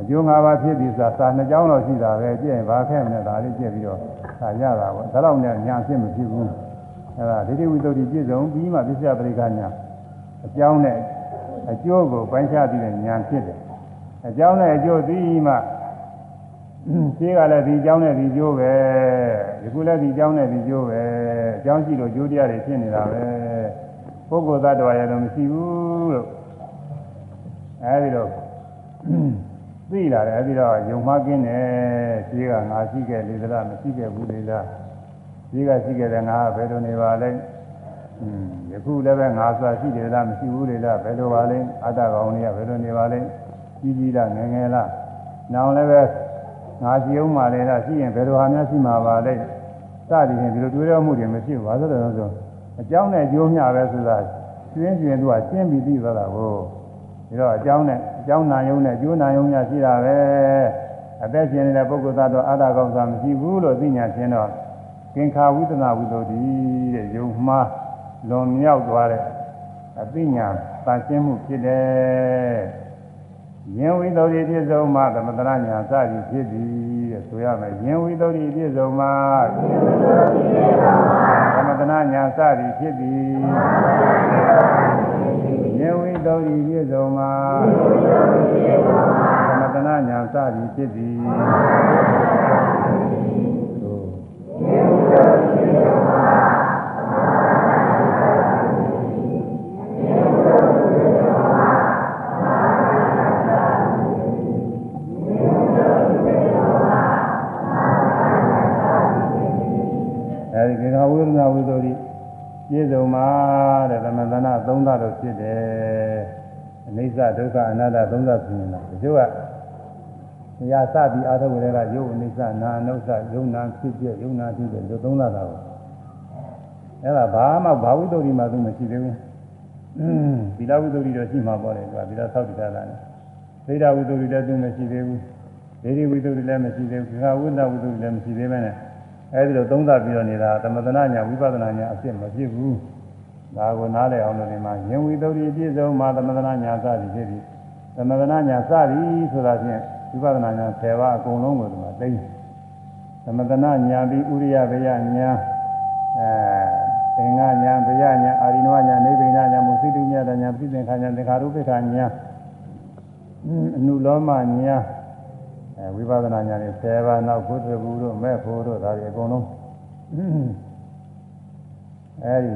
အကျိုး၅ပါးဖြစ်ပြီဆိုတာစာနှစ်ကြောင်းတော့ရှိတာပဲကြည့်ရင်ဘာခဲ့မလဲဒါလေးကြည့်ပြီးတော့ဒါရတာပေါ့ဒါတော့ညာဖြစ်မဖြစ်ဘူးအဲ့ဒါဒိဋ္ဌိဝိတ္တုပြည့်စုံပြီးမှပြစ္ဆယပရိက္ခညာအကြောင်းနဲ့အကျိုးကိုပိုင်းခြားပြီးတဲ့ညာဖြစ်တယ်အကြောင်းနဲ့အကျိုးသိမှရှိကလည်းဒီအကြောင်းနဲ့ဒီကျိုးပဲဒီခုလည်းဒီအကြောင်းနဲ့ဒီကျိုးပဲအကြောင်းရှိလို့ကျိုးတရားတွေဖြစ်နေတာပဲ ပုဂ္ဂိုလ်သတ္တဝါရဲ့တော့မရှိဘူးလို့အဲဒီတော့သိလာတယ်အဲဒီတော့ယုံမှကင်းတယ်ရှင်းကငါရှိခဲ့လေသလားမရှိခဲ့ဘူးလေလားရှင်းကရှိခဲ့တယ်ငါဘယ်လိုနေပါလဲอืมယခုလည်းပဲငါစွာရှိတယ်လားမရှိဘူးလေလားဘယ်လိုပါလဲအတ္တကောင်တွေကဘယ်လိုနေပါလဲကြီးကြီးလားငယ်ငယ်လားနောင်လည်းပဲငါရှိအောင်ပါလေလားရှိရင်ဘယ်လိုဟာများရှိမှာပါလဲစသည်ဖြင့်ဒီလိုတွေးရမှုတွေမရှိဘူးဘာလို့လဲဆိုတော့ အကြောင်းနဲ့အကျိုးမျှပဲဆိုတာရှင်းရှင်းသူကရှင်းပြီးသိသွားတာကိုဒီတော့အကြောင်းနဲ့အကြောင်းနာယုံနဲ့အကျိုးနာယုံများရှိတာပဲအသက်ရှင်နေတဲ့ပုဂ္ဂိုလ်သားတော့အာရကောင်းစွာမရှိဘူးလို့သိညာရှင်းတော့ကင်္ခာဝိသနာဝိသုဒ္ဓိတဲ့ယုံမှားလွန်မြောက်သွားတဲ့အသိညာတန်ရှင်းမှုဖြစ်တယ်ယင်ဝိသုဒ္ဓိပြည့်စုံမှသမထနာညာစသည်ဖြစ်သည် တဲ့ဆိုရမယ်ယင်ဝိသုဒ္ဓိပြည့်စုံမှသမထနာညာစသည်ဖြစ်သည်ယင်ဝိသုဒ္ဓိပြည့်စုံမှသမထနာညာစသည်ဖြစ်သည်ယင် ကေခဝေဒနာဝိသုဒ္ဓိပြည့်စုံမှာတဲ့သမန္တနာသုံးသတော့ဖြစ်တယ်အနိစ္စဒုက္ခအနတ္တသုံးသဖြစ်နေတာဒီလိုကရာစပြီးအာထုပ်တွေကယုတ်အနိစ္စနာအနုစ္စယုံနာဖြစ်ပြယုံနာဖြစ်တယ်ဒီသုံးသတာကိုအဲ့ဒါဘာမှဘာဝိသုဒ္ဓိမှသူမရှိသေးဘူးอืมသီလဝိသုဒ္ဓိတော့ရှိမှာပေါ့လေသူကသီလဆောက်တည်တာလည်းသိဒဝိသုဒ္ဓိလည်းသူမရှိသေးဘူးဒေဒီဝိသုဒ္ဓိလည်းမရှိသေးဘူးခါဝိသဝိသုဒ္ဓိလည်းမရှိသေးပဲနဲ့ အဲဒီလိုသုံးသပ်ပြီးတော့နေတာသမထနာညာဝိပဿနာညာအဖြစ်မဖြစ်ဘူးဒါကိုနားလည်အောင်လို့ဒီမှာယင်ဝိသုဒ္ဓိပြည့်စုံမှာသမထနာညာစသည်ဖြစ်ပြီးသမထနာညာစသည်ဆိုတာဖြင့်ဝိပဿနာညာ10ပါးအကုန်လုံးကိုဒီမှာသိသမထနာညာပြီးဥရိယဘေယညာအဲသင်္ဃညာဘေယညာအာရိနဝညာနိဗ္ဗိဏညာမုသိတုညာညာပြိသင်္ခာညာသင်္ခါရုပ္ပခာညာအနုလောမညာ အဲဝိပဿနာဉာဏ်နဲ့10ပါးနောက်ဘုဒ္ဓဘူးတို့မဲ့ဖို့တို့ဒါတွေအကုန်လုံးအဲဒီ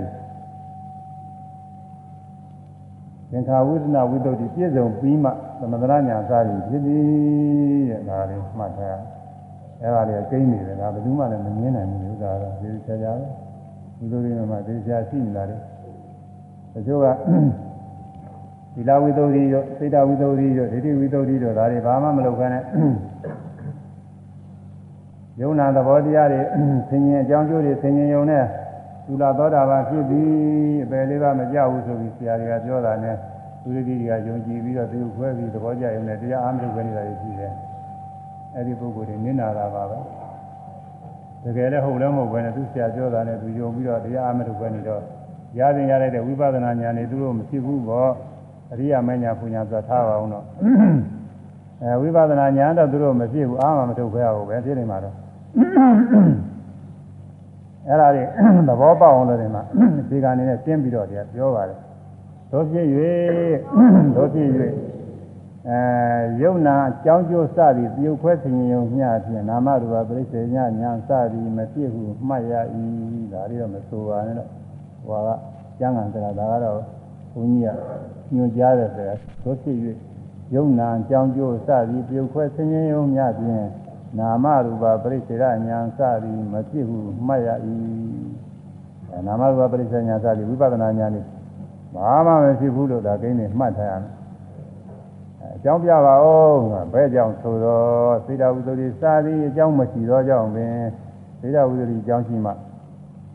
သင်္ခါဝိဒနာဝိတ္တုပြည့်စုံပြီးမှသမထနာဉာဏ်စားပြီးဖြစ်သည်တဲ့ဒါလေးမှတ်ထားအဲဒါလေးကိန်းနေတယ်ဒါဘယ်သူမှလည်းမမြင်နိုင်ဘူးဥစ္စာတော့ဒီဆရာပဲဒီလိုတွေမှဒီဆရာရှိနေတာလေတချို့ကသီ လဝိသုဒ္ဓိရောစိတ်တဝိသုဒ္ဓိရောဒိဋ္ဌိဝိသုဒ္ဓိရောဒါတွေဘာမှမလုပ်ခဲနဲ့ယုံနာသဘောတရားတွေဆင်ញင်အကြောင်းကျိုးတွေဆင်ញင်ယုံနဲ့သုလာသောတာပန်ဖြစ်ပြီးအပယ်လေးပါမကြဘူးဆိုပြီးဆရာတွေကပြောတာနဲ့သူသူရည်ကြီးကယုံကြည်ပြီးတော့သူခွဲပြီးသဘောကျရုံနဲ့တရားအားမထုတ်ပဲနေတာရှိတယ်အဲ့ဒီပုဂ္ဂိုလ်တွေနင်းနာတာပါပဲတကယ်လည်းဟုတ်လည်းမဟုတ်ပဲနဲ့သူဆရာပြောတာနဲ့သူယုံပြီးတော့တရားအားမထုတ်ပဲနေတော့ရရင်ရလိုက်တဲ့ဝိပဿနာဉာဏ်တွေသူတို့မရှိဘူးပေါ့ အရိယာမညာပူညာဆိုထားပါအောင်တော့အဲဝိပဿနာဉာဏ်တော့သူတို့မရှိဘူးအားမမထုတ်ခဲရဘူးပဲဖြစ်နေမှာတော့အဲ့ဒါတွေသဘောပေါက်အောင်လို့ဒီမှာဒီကနေ့နဲ့ရှင်းပြီးတော့တရားပြောပါတယ်တို့ဖြစ်၍တို့ဖြစ်၍အဲယုံနာအကြောင်းကျိုးစသည်ပြုတ်ခွဲဆင်ញုံမျှဖြင့်နာမရူပပရိစ္ဆေညညာစသည်မဖြစ်ဟုမှတ်ရ၏ဒါတွေတော့မဆိုပါနဲ့တော့ဟိုကကျမ်းဂန်စရာဒါကတော့ဘုန်းကြီးက ညွှန်ကြားတယ်ဆိုရတို့ဖြစ်၍ယုံနာအကြောင်းကျိုးစသည်ပြုတ်ခွဲဆင်ញုံမျှဖြင့်နာမရူပပရိစ္ဆေရညာစသည်မဖြစ်ဟုမှတ်ရ၏နာမရူပပရိစ္ဆေညာစသည်ဝိပဿနာဉာဏ်នេះဘာမှမဖြစ်ဘူးလို့ဒါကိန်းနေမှတ်ထားရမယ်အကြောင်းပြပါဦးဘယ်ကြောင့်ဆိုတော့သေတဝုဒ္ဓရိစာသည်အကြောင်းမရှိသောကြောင့်ပင်သေတဝုဒ္ဓရိအကြောင်းရှိမှ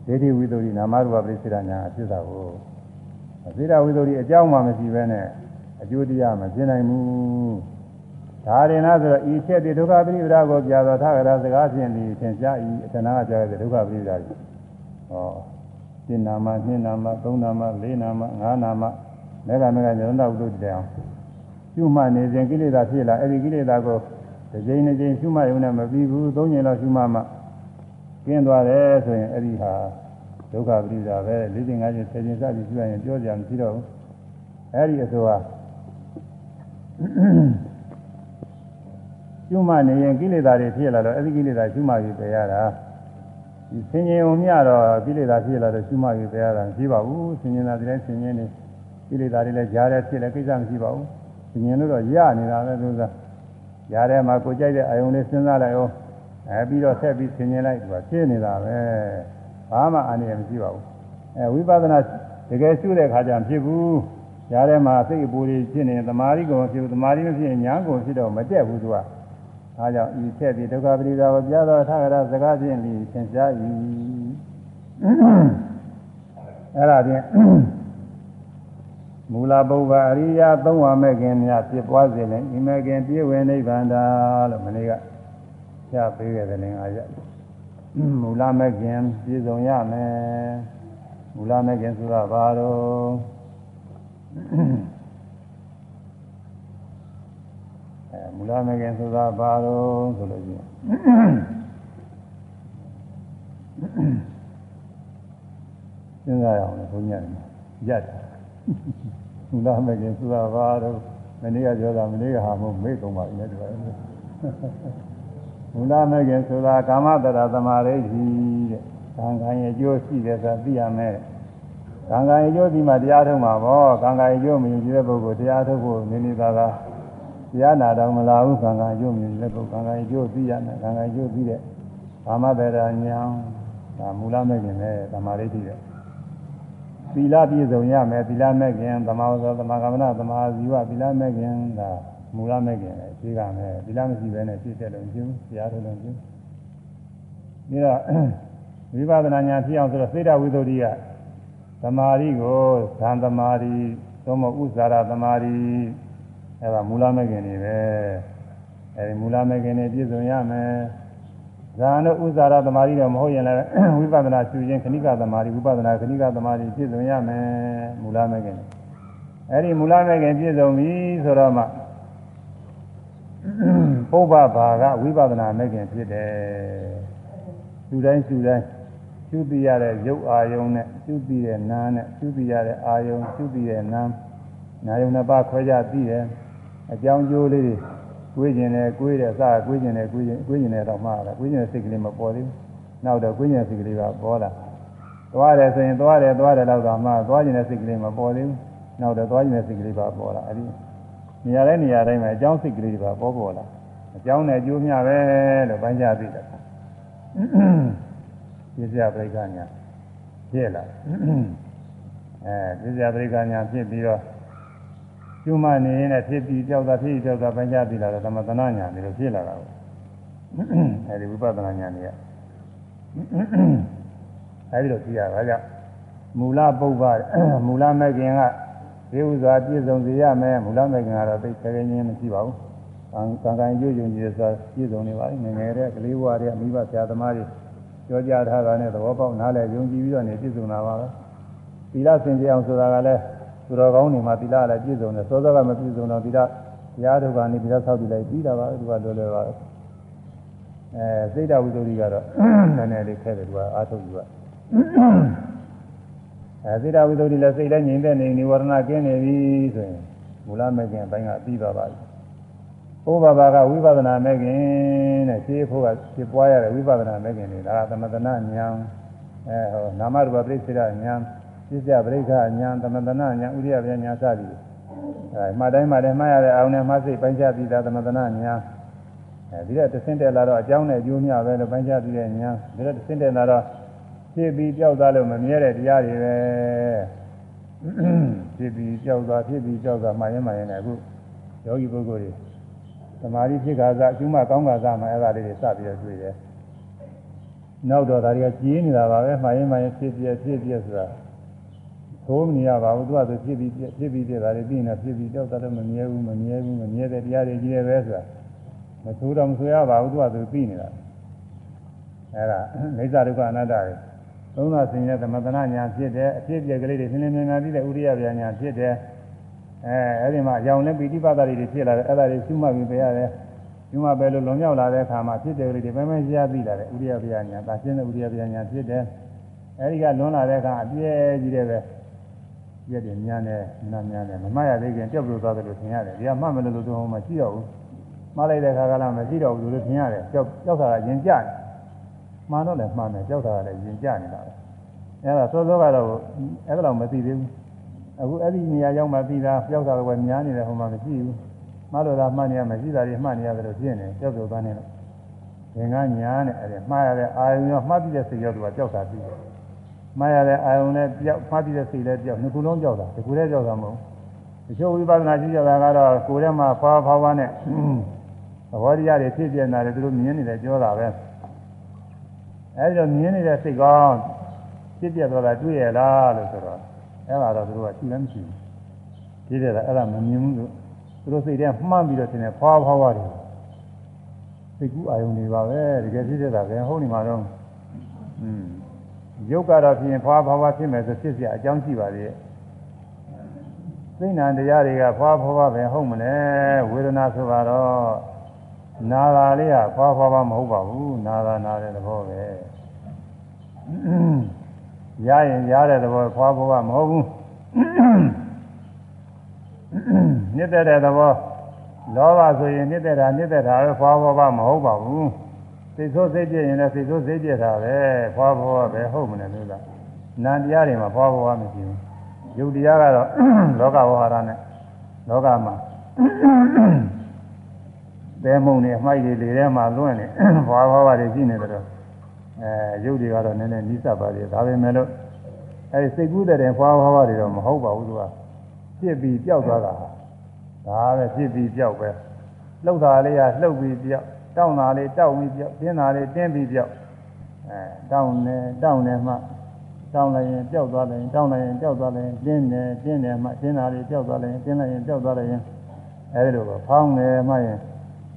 ဒိဋ္ဌိဝိသုဒ္ဓိနာမရူပပရိစ္ဆေဒညာဖြစ်တာကို သေတဝိသုဒ္ဓရိအကြောင်းမှမရှိဘဲနဲ့အကျိုးတရားမဖြစ်နိုင်ဘူးဒါရင်လားဆိုတော့ဤချက်တိဒုက္ခပရိပဒါကိုပြသောထာဂရစကားဖြင့်ဒီသင်ကြားဤအတနာကကြားတဲ့ဒုက္ခပရိပဒါကြီးဟောရှင်းနာမနှစ်နာမသုံးနာမလေးနာမငါးနာမမေဃမေဃညရဏဝုဒ္ဓတေအောင်ရှုမှတ်နေစဉ်ကိလေသာဖြစ်လာအဲ့ဒီကိလေသာကိုတစ်ကြိမ်တစ်ကြိမ်ရှုမှတ်ရုံနဲ့မပြီးဘူးသုံးကြိမ်လောက်ရှုမှတ်မှကျင်းသွားတယ်ဆိုရင်အဲ့ဒီဟာ ဒုက္ခပရိဒါပဲ၄ကြိမ်၅ကြိမ်၁၀ကြိမ်စသည်ရှုရရင်ပြောကြမရှိတော့ဘူးအဲ့ဒီအဆိုဟာရှုမှတ်နေရင်ကိလေသာတွေဖြစ်လာတော့အဲ့ဒီကိလေသာရှုမှတ်ပြီးပယ်ရတာဒီဆင်ញင်ုံမြတော့ကိလေသာဖြစ်လာတော့ရှုမှတ်ပြီးပယ်ရတာမရှိပါဘူးဆင်ញင်တာဒီတိုင်းဆင်ញင်နေကိလေသာတွေလည်းကြားတယ်ဖြစ်လည်းကိစ္စမရှိပါဘူးဆင်ញင်လို့တော့ရနေတာပဲသူကရားထဲမှာကိုကြိုက်တဲ့အာယုံလေးစဉ်းစားလိုက်အောင်အဲပြီးတော့ဆက်ပြီးဆင်ញင်လိုက်သူကဖြစ်နေတာပဲ ဘာမှအန္တရာယ်မရှိပါဘူးအဲဝိပဿနာတကယ်ရှုတဲ့ခါကျမဖြစ်ဘူးရားထဲမှာစိတ်အပူတွေဖြစ်နေသမာဓိကိုဖြစ်ဘူးသမာဓိမဖြစ်ရင်ညာကိုဖြစ်တော့မတက်ဘူးသူကအားကြောင့်ဤချက်ပြီးဒုက္ခပရိဒါကိုပြသောထာဂရစကားဖြင့်ဒီသင်ကြား၏အဲ့ဒါဖြင့်မူလပုဗ္ဗအရိယာသုံးဝမဲ့ခင်များဖြစ်ပွားစေလင်ဤမဲ့ခင်ပြည့်ဝင်နိဗ္ဗာန်တာလို့မနေ့ကပြပေးခဲ့တယ်လင်အားရ မူလမဲ့ခင်ပြည့်စုံရမယ်မူလမဲ့ခင်ဆိုတာဘာတော့အဲမူလမဲ့ခင်ဆိုတာဘာတော့ဆိုလို့ရှိရင်စဉ်းစားရအောင်လေဘုန်းကြီးရတယ်မူလမဲ့ခင်ဆိုတာဘာတော့မနေ့ကပြောတာမနေ့ကဟာမဟုတ်မေ့ကုန်ပါပြီလေဒီလို မူလမဲ့ခင်ဆိုတာကာမတရာသမာဓိကြီးတဲ့ကံကံရဲ့အကျိုးရှိတယ်ဆိုတာသိရမယ်ကံကံရဲ့အကျိုးဒီမှာတရားထုတ်မှာပေါ့ကံကံရဲ့အကျိုးမမြင်ကြတဲ့ပုဂ္ဂိုလ်တရားထုတ်ဖို့နေနေသာသာတရားနာတော့မလာဘူးကံကံအကျိုးမြင်တဲ့ပုဂ္ဂိုလ်ကံကံအကျိုးသိရမယ်ကံကံအကျိုးသိတဲ့ကာမတရာညာဒါမူလမဲ့ခင်နဲ့သမာဓိတည်တဲ့သီလပြည့်စုံရမယ်သီလမဲ့ခင်သမာဝဇ္ဇသမာကမ္မနာသမာဇီဝသီလမဲ့ခင်ဒါ မူလမဲ့ခင်လေရှိကမယ်သီလမရှိဘဲနဲ့ပြည့်တဲ့လုံးကျင်းတရားထုတ်လုံးကျင်းပြီးတော့ဝိပဿနာဉာဏ်ဖြစ်အောင်ဆိုတော့စေတဝိသုဒ္ဓိကသမာဓိကိုဇန်သမာဓိသို့မဟုတ်ဥစ္စာရသမာဓိအဲဒါမူလမဲ့ခင်တွေပဲအဲဒီမူလမဲ့ခင်တွေပြည့်စုံရမယ်ဇာန်တို့ဥစ္စာရသမာဓိတော့မဟုတ်ရင်လည်းဝိပဿနာရှုခြင်းခဏိကသမာဓိဝိပဿနာခဏိကသမာဓိပြည့်စုံရမယ်မူလမဲ့ခင်အဲဒီမူလမဲ့ခင်ပြည့်စုံပြီဆိုတော့မှ ပုဗ္ဗဘာကဝိပဿနာမဲ့ခင်ဖြစ်တယ်ရှုတိုင်းရှုတိုင်းရှုသိရတဲ့ရုပ်အာယုံနဲ့ရှုသိတဲ့နာမ်နဲ့ရှုသိရတဲ့အာယုံရှုသိတဲ့နာမ်နာယုံနှစ်ပါးခွဲခြားသိတယ်အကြောင်းကျိုးလေးတွေကိုယ်ကျင်တယ်ကိုယ်တဲ့အစားကိုယ်ကျင်တယ်ကိုယ်ကျင်ကိုယ်ကျင်တယ်တော့မှားတယ်ကိုယ်ကျင်တဲ့စိတ်ကလေးမပေါ်သေးဘူးနောက်တော့ကိုယ်ကျင်တဲ့စိတ်ကလေးကပေါ်လာသွားတယ်ဆိုရင်သွားတယ်သွားတယ်တော့တော့မှားသွားကျင်တဲ့စိတ်ကလေးမပေါ်သေးဘူးနောက်တော့သွားကျင်တဲ့စိတ်ကလေးပါပေါ်လာအဲဒီ နေရာတိုင်းနေရာတိုင်းမှာအကြောင်းစိတ်ကလေးတွေပါပေါ်ပေါ်လာအကြောင်းနဲ့အကျိုးမျှပဲလို့ပိုင်းခြားသိတယ်ပြည့်စရာပရိက္ခညာဖြစ်လာအဲပြည့်စရာပရိက္ခညာဖြစ်ပြီးတော့ကျုံမနေရင်လည်းဖြစ်ပြီးကြောက်တာဖြစ်ပြီးကြောက်တာပိုင်းခြားသိလာတော့သမသနာညာတွေလိုဖြစ်လာတာပေါ့အဲဒီဝိပဿနာညာတွေကအဲဒီလိုကြည့်ရတာကြောင့်မူလပုဗ္ဗမူလမဲ့ခင်က ဒဒီဥစွာပြည့်စုံစေရမယ်မူလမဲ့ခင်ကတော့သိခဲခဲချင်းမရှိပါဘူးကံကံကံရွယုံကြည်ဆိုပြည့်စုံနေပါပြီငငယ်တဲ့ကလေးဘဝတွေမိဘဆရာသမားတွေပြောကြထားတာနဲ့သဘောပေါက်နားလည်ယုံကြည်ပြီးတော့နေပြည့်စုံတာပါပဲသီလစင်ကြအောင်ဆိုတာကလည်းသူတော်ကောင်းတွေမှာသီလလည်းပြည့်စုံတယ်စောစောကမပြည့်စုံတော့သီလတရားတို့ကနေသီလဆောက်တည်လိုက်ပြီးတာပါသူကလွယ်လွယ်ပါအဲစိတ်တဝိသုဒ္ဓိကတော့နည်းနည်းလေးခဲတယ်သူကအာထုတ်ယူက အဲစိတ်တဝိသုဒ္ဓိလည်းစိတ်လည်းငြိမ်သက်နေနိဝရဏကင်းနေပြီဆိုရင်မူလမဲ့ခင်အပိုင်းကပြီးသွားပါပြီဘုရားဘာကဝိပဿနာမဲ့ခင်တဲ့ရှင်းဖို့ကဖြစ်ပွားရတဲ့ဝိပဿနာမဲ့ခင်တွေဒါကသမထနာဉာဏ်အဲဟောနာမရူပပရိစ္ဆေဒဉာဏ်ပြစ္ဆပရိက္ခဉာဏ်သမထနာဉာဏ်ဥရိယပညာစသည်အဲမှတ်တိုင်းမှတ်တိုင်းမှတ်ရတဲ့အောင်နဲ့မှတ်စိတ်ပိုင်းခြားပြီးသားသမထနာဉာဏ်အဲဒီတော့တဆင့်တက်လာတော့အကြောင်းနဲ့အကျိုးများပဲလို့ပိုင်းခြားပြီးတဲ့ဉာဏ်ဒီတော့တဆင့်တက်လာတော့ ဖြစ်ပြီးကြောက်သားလို့မမြဲတဲ့တရားတွေပဲဖြစ်ပြီးကြောက်သားဖြစ်ပြီးကြောက်သားမှရင်မှရင်လည်းအခုယောဂီပုဂ္ဂိုလ်တွေသမာဓိဖြစ်ခါစားအကျုံးမကောင်းခါစားမှအဲ့ဒါလေးတွေစပြီးတော့တွေ့တယ်နောက်တော့ဒါတွေကကြီးနေတာပါပဲမှရင်မှရင်ဖြစ်ပြဖြစ်ပြဆိုတာသိုးမနေရပါဘူးသူကဆိုဖြစ်ပြီးဖြစ်ပြီးပြတာတွေပြီးနေဖြစ်ပြီးကြောက်တာတော့မမြဲဘူးမမြဲဘူးမမြဲတဲ့တရားတွေကြီးတယ်ပဲဆိုတာမဆိုးတော့မဆိုးရပါဘူးသူကဆိုပြီးနေတာအဲ့ဒါအိသဒုက္ခအနတ္တတွေ သုံးသာဆင်ရဲ့သမထနာညာဖြစ်တယ်အဖြစ်အပျက်ကလေးတွေသင်္နေမြင်များပြီးတဲ့ဥရိယဗျာညာဖြစ်တယ်အဲအဲ့ဒီမှာအယောင်နဲ့ပိဋိပတ်တာတွေဖြစ်လာတယ်အဲ့ဒါတွေရှုမှတ်ပြီးပြရတယ်ရှုမှတ်ပဲလို့လွန်မြောက်လာတဲ့အခါမှာဖြစ်တယ်ကလေးတွေပဲမဲရှားပြီးလာတယ်ဥရိယဗျာညာဒါရှင်းတဲ့ဥရိယဗျာညာဖြစ်တယ်အဲဒီကလွန်လာတဲ့အခါအပြည့်ကြီးတဲ့ပဲပြည့်တယ်ညာနဲ့နာညာနဲ့မမှတ်ရသေးခင်ကြောက်လို့သွားတယ်လို့ထင်ရတယ်ဒီကမှတ်မလို့လို့တော့မရှိတော့ဘူးမှားလိုက်တဲ့ခါကလည်းမရှိတော့ဘူးလို့ထင်ရတယ်ကြောက်ကြောက်တာကရင်ကြတယ် မှန်တော့လည်းမှန်တယ်ကြောက်တာကလည်းရင်ကြနေတာပဲအဲ့ဒါစောစောကတော့အဲ့ဒါတော့မသိသေးဘူးအခုအဲ့ဒီနေရာရောက်မှပြီးသားကြောက်တာကများနေတယ်ဟိုမှာမရှိဘူးမှားလို့လားမှန်နေရမရှိတာတွေမှန်နေရတယ်လို့ဖြစ်နေကြောက်ကြောက်သားနေတော့ငင်ကညာနဲ့အဲ့ဒီမှားရတဲ့အာယုံရောမှတ်ပြီးတဲ့စိတ်ရောသူကကြောက်တာပြီးတယ်မှားရတဲ့အာယုံနဲ့ပြောက်မှတ်ပြီးတဲ့စိတ်လည်းပြောက်နှစ်ခုလုံးကြောက်တာတစ်ခုတည်းကြောက်တာမဟုတ်ဘူးတချို့ဝိပဿနာရှိကြတာကတော့ကိုယ်ထဲမှာဖွာဖွာဖွာနဲ့သဘောတရားတွေဖြစ်ပြနေတာတွေသူတို့မြင်နေတယ်ပြောတာပဲ အဲဒီတော့မြင်နေတဲ့စိတ်ကောင်းဖြစ်ပြတော့တာတွေ့ရလားလို့ဆိုတော့အဲ့ဒါတော့သူတို့ကရှိလည်းမရှိဘူးဖြစ်တယ်လားအဲ့ဒါမမြင်ဘူးလို့သူတို့စိတ်ထဲမှန်းပြီးတော့သင်တယ်ဖွာဖွာဖွာတယ်စိတ်ကူးအာယုန်တွေပါပဲတကယ်ဖြစ်တဲ့တာပဲဟုတ်နေမှာတော့อืมရုပ်ကတော့ဖြစ်ရင်ဖွာဖွာဖွာဖြစ်မယ်ဆိုဖြစ်စရာအကြောင်းရှိပါသေးတယ်သိဏ္ဍတရားတွေကဖွာဖွာပဲဟုတ်မလဲဝေဒနာဆိုတာတော့ နာတာလေးကဖွာဖွာဖွာမဟုတ်ပါဘူးနာတာနာတဲ့သဘောပဲရရင်ရတဲ့သဘောဖွာဖွာမဟုတ်ဘူးနှစ်သက်တဲ့သဘောလောဘဆိုရင်နှစ်သက်တာနှစ်သက်တာပဲဖွာဖွာဖွာမဟုတ်ပါဘူးစိတ်ဆိုးစိတ်ပြည့်ရင်လည်းစိတ်ဆိုးစိတ်ပြည့်တာပဲဖွာဖွာပဲဟုတ်မလဲလို့လားနာတရားတွေမှာဖွာဖွာမရှိဘူးယုတ်တရားကတော့လောကဝဟာရနဲ့လောကမှာ သဲမုံနေအမိုက်တွေလေထဲမှာလွင့်နေဘွားဘွားတွေရှိနေတယ်တော့အဲရုပ်တွေကတော့နည်းနည်းနီးစပ်ပါသေးတယ်ဒါပေမဲ့လို့အဲဒီစိတ်ကူးတဲ့ဘွားဘွားတွေတော့မဟုတ်ပါဘူးသူကဖြစ်ပြီးပျောက်သွားတာဒါပဲဖြစ်ပြီးပျောက်ပဲလှုပ်တာလေးကလှုပ်ပြီးပျောက်တောင်းတာလေးတောက်ပြီးပျောက်တင်းတာလေးတင်းပြီးပျောက်အဲတောင်းနေတောင်းနေမှတောင်းလိုက်ရင်ပျောက်သွားတယ်တောင်းလိုက်ရင်ပျောက်သွားတယ်တင်းတယ်တင်းတယ်မှတင်းတာလေးပျောက်သွားတယ်တင်းလိုက်ရင်ပျောက်သွားတယ်အဲဒီလိုပဲဖောင်းနေမှရင်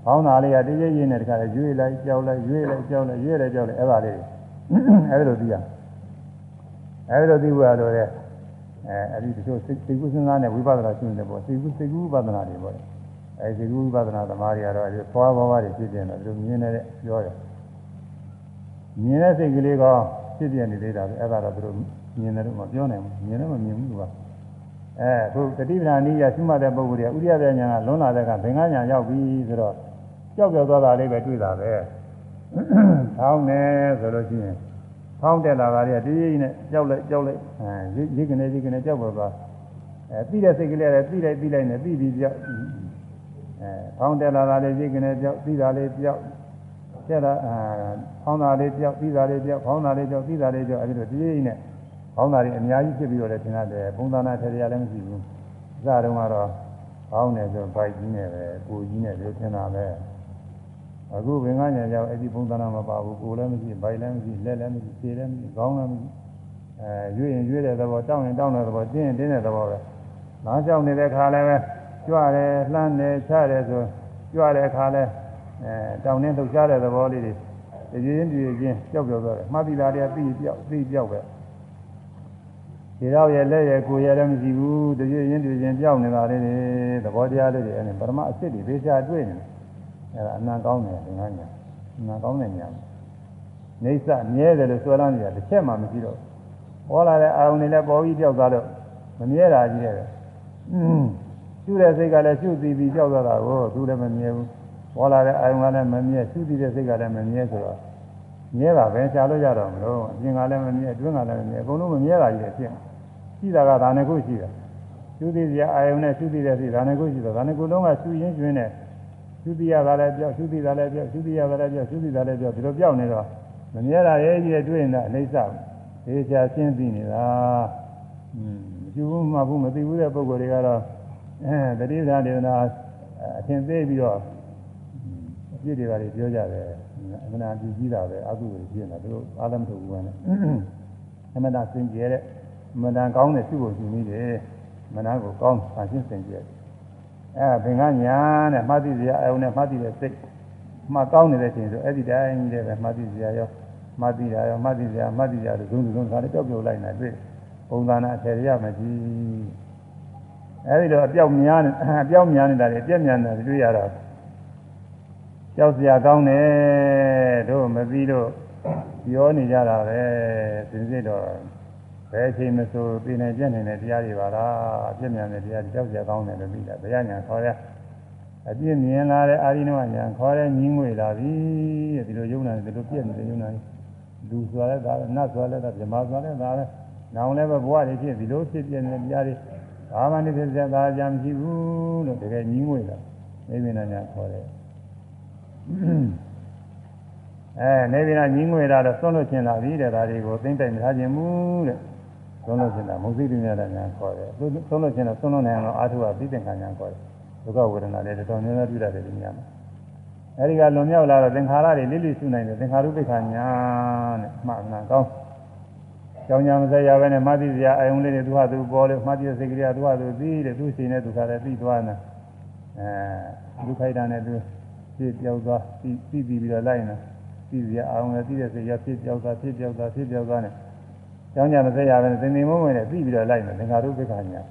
ဖောင်းတာလေးကတည်းရင်းနဲ့တခါလေရွေ့လိုက်ကြောက်လိုက်ရွေ့လိုက်ကြောက်လိုက်ရွေ့လိုက်ကြောက်လိုက်အဲ့ဒါလေးအဲ့ဒါလိုသိရအဲ့ဒါလိုသိဖို့ရတော့တဲ့အဲအဲ့ဒီတချို့စိတ်ကူးစဉ်းစားနဲ့ဝိပဿနာရှင်းတယ်ပေါ့စိတ်ကူးစိတ်ကူးဝိပဿနာတွေပေါ့အဲစိတ်ကူးဝိပဿနာသမားတွေကတော့အဲဒီသွားဘဝတွေဖြစ်နေတယ်သူမြင်နေတဲ့ပြောတယ်မြင်တဲ့စိတ်ကလေးကဖြစ်ပြနေသေးတာပဲအဲ့ဒါတော့သူတို့မြင်တယ်လို့မပြောနိုင်ဘူးမြင်လည်းမမြင်ဘူးသူကအဲခုတတိပ္ပဏနိယရှိမှတဲ့ပုဂ္ဂိုလ်တွေကဥရိယပြညာကလွန်လာတဲ့ကဘင်္ဂညာရောက်ပြီဆိုတော့ ကြောက်ကြောက်သွားတာလေးပဲတွေ့တာပဲထောင်းနေဆိုလို့ရှိရင်ထောင်းတက်လာတာတွေကတည်းကြီးနဲ့ကြောက်လိုက်ကြောက်လိုက်အဲရိတ်ကနေရိတ်ကနေကြောက်ပေါ်သွားအဲပြီးတဲ့စိတ်ကလေးလည်းပြီးလိုက်ပြီးလိုက်နဲ့ပြီးပြီးကြောက်အဲထောင်းတက်လာတာလေးရိတ်ကနေကြောက်ပြီးတာလေးကြောက်တက်လာအဲဖောင်းတာလေးကြောက်ပြီးတာလေးကြောက်ဖောင်းတာလေးကြောက်ပြီးတာလေးကြောက်အဲဒီလိုတည်းကြီးနဲ့ဖောင်းတာလေးအများကြီးဖြစ်ပြီးတော့လည်းသင်ရတယ်ဘုံသာနာထေရလည်းမရှိဘူးအစတုန်းကတော့ဖောင်းတယ်ဆိုဘိုက်ကြီးနဲ့ပဲကိုကြီးနဲ့ပြောသင်တာပဲ အခုဘင်္ဂညာကြောင့်အဲ့ဒီဘုံသနာမပါဘူးကိုလည်းမရှိဘိုက်လည်းမရှိလက်လည်းမရှိခြေလည်းမရှိခေါင်းလည်းမရှိအဲရွေ့ရင်ရွေ့တဲ့သဘောတောင်းရင်တောင်းတဲ့သဘောတင်းရင်တင်းတဲ့သဘောပဲလမ်းကြောက်နေတဲ့ခါလည်းပဲကြွတယ်လှမ်းတယ်ချတယ်ဆိုကြွတဲ့ခါလည်းအဲတောင်းနှင်းလှုပ်ရှားတဲ့သဘောလေးတွေတည်င်းတည်ချင်းကြောက်ကြောက်သွားတယ်မှတ်ပြီးသားတွေကပြီးပြောက်ပြီးပြောက်ပဲဒီတော့ရဲ့လက်ရဲ့ကိုယ်ရဲ့လည်းမရှိဘူးတည်င်းတည်ချင်းပြောက်နေတာလေးတွေသဘောတရားလေးတွေအဲ့ဒါပရမအစ်စ်တွေသေချာတွေ့နေတယ် အဲ့ဒါအနံကောင်းတယ်ဒီငါညာအနံကောင်းတဲ့ညာနေဆမြဲတယ်လို့ဆွဲလန်းနေတာတစ်ချက်မှမရှိတော့ဟောလာတဲ့အာရုံတွေလည်းပေါ်ပြီးပြောက်သွားတော့မမြဲတာကြီးတယ်อืมရှုတဲ့စိတ်ကလည်းရှုပြီးပြီးပြောက်သွားတာကိုသူလည်းမမြဲဘူးဟောလာတဲ့အာရုံကလည်းမမြဲရှုပြီးတဲ့စိတ်ကလည်းမမြဲဆိုတော့မြဲတာပဲရှားလို့ရတော့မလို့အပြင်ကလည်းမမြဲအတွင်းကလည်းမမြဲအကုန်လုံးမမြဲတာကြီးတယ်ဖြစ်ရှိတာကဒါနဲ့ခုရှိတာရှုသည်စရာအာရုံနဲ့ရှုသည်တဲ့စိတ်ဒါနဲ့ခုရှိတော့ဒါနဲ့ခုလုံးကရှုရင်းကျွင်းနဲ့ ရှုသည်ရတာလည်းပြောက်ရှုသည်တာလည်းပြောက်ရှုသည်ရတာလည်းပြောက်ရှုသည်တာလည်းပြောက်ဒီလိုပြောက်နေတော့မမြဲတာရဲ့ကြီးတဲ့တွေ့ရင်တော့အိဋ္ဌသေချာရှင်းသိနေတာอืมမကျူးမှဘူးမသိဘူးတဲ့ပုံကိုယ်တွေကတော့အဲတတိယဒေသနာအထင်သေးပြီးတော့အပြစ်တွေပါလေပြောကြတယ်အမှန်တရားကြည့်တာပဲအကုသိုလ်ဖြစ်နေတာသူတို့အားလည်းမထုတ်ဘူးပဲနဲ့အမှန်တရားစင်ကြဲတဲ့အမှန်တရားကောင်းတဲ့သူ့ကိုယူနေတယ်မနာကိုကောင်းဆန်ရှင်းစင်ကြဲ အဲဘင်္ဂညာနဲ့မှတ်သိစရာအယုံနဲ့မှတ်သိတဲ့စိတ်မှကောင်းနေတဲ့ချိန်ဆိုအဲ့ဒီတိုင်းကြီးလည်းပဲမှတ်သိစရာရောမှတ်သိတာရောမှတ်သိစရာမှတ်သိကြတယ်ဇုံဇုံခါလေးကြောက်ကြောက်လိုက်နေတွေ့ပုံသဏ္ဍာန်အထည်ရမကြည့်အဲဒီတော့အပြောက်များနေအပြောက်များနေတာလေပြက်များနေတာတွေ့ရတော့ကြောက်စရာကောင်းတယ်တို့မပြီးတော့ပြောနေကြတာပဲသိစိတ်တော့ ဘယ်အချိန်မဆိုပြင်းနေပြက်နေတဲ့တရားတွေပါလားပြက်များတဲ့တရားတွေကြောက်စရာကောင်းတယ်လို့ပြီးတာဘယ်ရညာခေါ်ရအပြည့်မြင်လာတဲ့အာရိနဝညာခေါ်တဲ့ညီးငွေလာပြီဒီလိုယုံနာတယ်ဒီလိုပြက်နေတယ်ယုံနာတယ်လူဆိုရတဲ့ဒါနတ်ဆိုရတဲ့ဒါဗြဟ္မာဆိုရတဲ့ဒါလည်းနောင်လည်းပဲဘဝတွေဖြစ်ဒီလိုဖြစ်ပြနေတဲ့တရားတွေဘာမှနေဖြစ်တဲ့သာကြံမရှိဘူးလို့တကယ်ညီးငွေတာနေဗိနာညာခေါ်တယ်အဲနေဗိနာညီးငွေတာတော့သွန်းလို့ချင်းလာပြီတဲ့ဒါတွေကိုသိမ့်တိုင်မထားခြင်းမူတဲ့ သွန်းလို့ချင်းတာမုသိတိမြတ်ညာခေါ်တယ်သွန်းလို့ချင်းတော့သွန်းလို့နိုင်အောင်အာထုကသိတဲ့ခံညာခေါ်တယ်ဒုက္ခဝေဒနာတွေတော်တော်များများတွေ့ရတယ်ဒီနေရာမှာအဲဒီကလွန်မြောက်လာတော့သင်္ခါရတွေလိလိရှုနိုင်တယ်သင်္ခါရုပ္ပခာညာနဲ့မှတ်နာကောင်းကြောင်ညာမစရပဲနဲ့မှတ်သိစရာအယုံလေးတွေသူဟာသူပေါ်လို့မှတ်သိစိတ်ကလေးကသူဟာသူသိတယ်သူရှင်နဲ့သူခါတယ်သိသွားနေအဲဒုက္ခိုက်တာနဲ့သူဖြစ်ပြောက်သွားသိသိပြီးတော့လိုက်နေသိစရာအယုံနဲ့သိတဲ့စိတ်ရဖြစ်ပြောက်သွားဖြစ်ပြောက်သွားဖြစ်ပြောက်သွားနေ ကြောင်ညာမစရပဲနဲ့သင်္နေမုံဝင်နဲ့သိပြီးတော့လိုက်နေသင်္ခါရုပ္ပခာညာ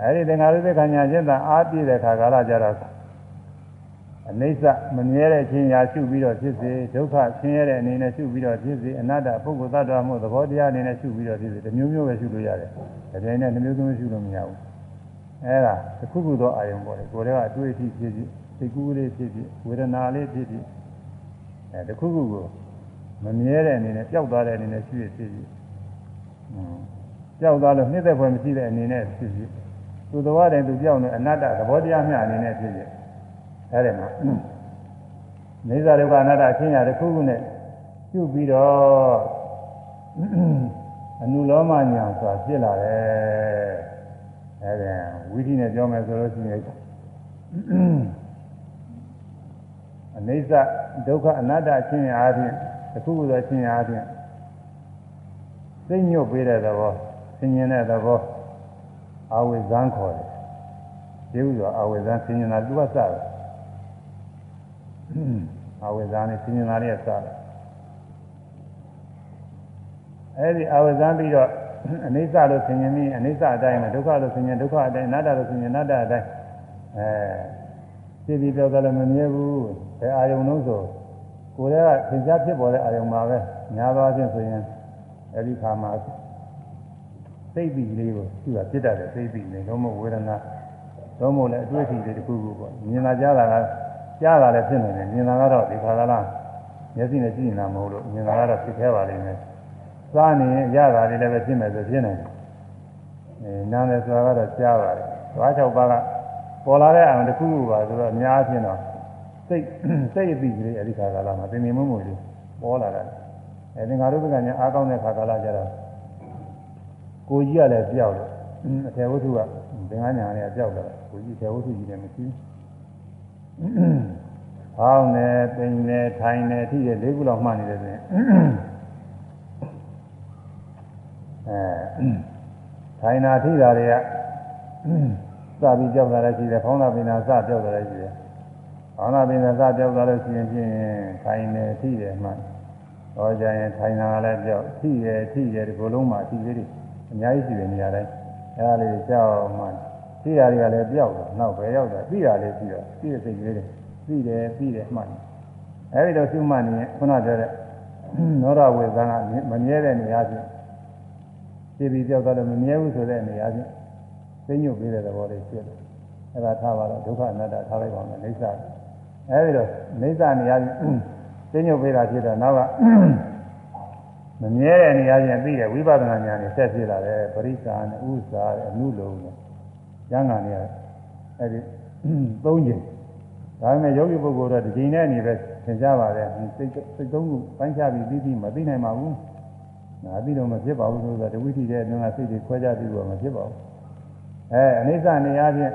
အဲဒီသင်္ခါရုပ္ပခာညာကျင့်တာအားပြည့်တဲ့ခါကာလကြတော့အနိစ္စမမြဲတဲ့ခြင်းရာရှုပြီးတော့ဖြစ်စေဒုက္ခဆင်းရဲတဲ့အနေနဲ့ရှုပြီးတော့ဖြစ်စေအနတ္တပုဂ္ဂိုလ်သတ္တဝါမှုသဘောတရားအနေနဲ့ရှုပြီးတော့ဖြစ်စေတစ်မျိုးမျိုးပဲရှုလို့ရတယ်။ဒါကြိုင်နဲ့တစ်မျိုးမျိုးရှုလို့မရဘူး။အဲဒါတစ်ခုခုသောအာယုံပေါ်တယ်ကိုယ်တွေကအတွေ့အထိဖြစ်ဖြစ်စိတ်ကူးလေးဖြစ်ဖြစ်ဝေဒနာလေးဖြစ်ဖြစ်အဲတစ်ခုခုကို မမြဲတဲ့အနေနဲ့ပျောက်သွားတဲ့အနေနဲ့ရှုရဖြစ်ဖြစ်ပျောက်သွားလို့နှိမ့်သက်ဖွယ်မရှိတဲ့အနေနဲ့ဖြစ်ဖြစ်သူသဘောတည်းသူပြောင်းနေအနတ္တသဘောတရားမျှအနေနဲ့ဖြစ်ဖြစ်အဲဒီမှာနေဇာဒုက္ခအနတ္တအချင်းရာတစ်ခုခုနဲ့ပြုပြီးတော့အနုလောမညာဆိုတာဖြစ်လာတယ်အဲဒီဝိသီနဲ့ပြောမယ်ဆိုလို့ရှိရင်အနိစ္စဒုက္ခအနတ္တအချင်းရာအချင်း တစ်ခုခုသောအချင်းရာအချင်းသိညွတ်ပေးတဲ့သဘောဆင်ញင်တဲ့သဘောအာဝိဇံခေါ်တယ်ဒီဥစွာအာဝိဇံဆင်ញင်တာသူကစတယ်အာဝိဇာနဲ့ဆင်းရဲသားလေးကစားတယ်အဲဒီအာဝိဇာပြီးတော့အနိစ္စလို့ဆင်ញင်ပြီးအနိစ္စအတိုင်းနဲ့ဒုက္ခလို့ဆင်ញင်ဒုက္ခအတိုင်းအနတ္တလို့ဆင်ញင်အနတ္တအတိုင်းအဲသိပြီးပြောကြလည်းမမြဲဘူးဘယ်အာယုံလို့ဆို ကိုယ်ကသင်္ချာဖြစ်ပေါ်တဲ့အာယုံမှာပဲညာသွားခြင်းဆိုရင်အဲဒီခါမှာသိပြီလေးကိုသူကပြစ်တတ်တယ်သိပြီလေးလုံးမဝေဒနာလုံးမလည်းအတွေ့အထိတွေတခုခုပေါ့မြင်လာကြတာကကြားတာလည်းဖြစ်နေတယ်မြင်တာကတော့ဒီခါကလားမျက်စိနဲ့ကြည့်နေတာမဟုတ်လို့မြင်တာကတော့ဖြစ်ခဲ့ပါလိမ့်မယ်စားနေရင်ရတာလေးလည်းပဲဖြစ်မယ်ဆိုဖြစ်နေတယ်အဲနားလည်းဆိုတာကတော့ကြားပါတယ်သွား၆ပါးကပေါ်လာတဲ့အောင်တစ်ခုခုပါဆိုတော့အများချင်းတော့ စိတ်စိတ်အပြီးကလေးအဲဒီခါကလာမှာသင်္နေမမှုလေးပေါ်လာတာအဲဒီငါတို့ကညာအားကောင်းတဲ့ခါကလာကြတော့ကိုကြီးကလည်းပြောက်တယ်အထေဝတ္ထုကသင်္ကန်းညာလေးကပြောက်တယ်ကိုကြီးအထေဝတ္ထုကြီးလည်းမရှိဘူး။ဟောင်းနေ၊ပိန်နေ၊ထိုင်နေအထိတဲ့လေးခုလောက်မှတ်နေတယ်ဆိုရင်အဲထိုင်နာထိတာတွေကစပြီးကြောက်တာလည်းရှိတယ်ဖောင်းတာပင်နာစကြောက်တာလည်းရှိတယ် ဖောင်းတာပင်နာစကြောက်တာလည်းရှိရင်ဖြင့်ထိုင်နေထိတယ်မှတော့ကြရင်ထိုင်နာလည်းကြောက်ထိရထိရဒီလိုလုံးမှာထိလေးတွေအများကြီးရှိတယ်နေရာတိုင်းအဲဒါလေးကြောက်မှထိရတွေကလည်းပြောက်တော့နောက်ပဲရောက်တာပြီးတာလေးပြီးတော့ပြီးတဲ့စိတ်ကလေးတွေပြီးတယ်ပြီးတယ်မှအဲဒီတော့ရှုမှတ်နေရင်ခုနပြောတဲ့နောရဝေသံကမမြဲတဲ့နေရာချင်းဖြည်းဖြည်းပြောက်တော့မမြဲဘူးဆိုတဲ့နေရာချင်းသိညွတ်ပေးတဲ့သဘောလေးဖြစ်တယ်။အဲဒါထားပါတော့ဒုက္ခအနတ္တထားလိုက်ပါမယ်အိဋ္ဌာ အဲဒီတော့အိဋ္ဌာနေရာချင်းသိညွတ်ပေးတာဖြစ်တော့နောက်ကမမြဲတဲ့နေရာချင်းပြီးတဲ့ဝိပဿနာဉာဏ်နဲ့ဆက်ဖြစ်လာတယ်ပရိစ္ဆာနဲ့ဥစ္စာနဲ့အနုလုံးနဲ့ကျမ်းဂန်နေရအဲဒီသုံးချိန်ဒါပေမဲ့ယောဂီပုဂ္ဂိုလ်တော့ဒီချိန်နဲ့နေပဲသင်ကြပါတယ်စိတ်စိတ်သုံးခုပိုင်းခြားပြီးပြီးပြီးမသိနိုင်ပါဘူး။ဒါပြီးတော့မဖြစ်ပါဘူးဆိုတော့တဝိသီတဲ့အတွင်းကစိတ်တွေခွဲခြားပြီးတော့မဖြစ်ပါဘူး။အဲအနိစ္စနေရာချင်း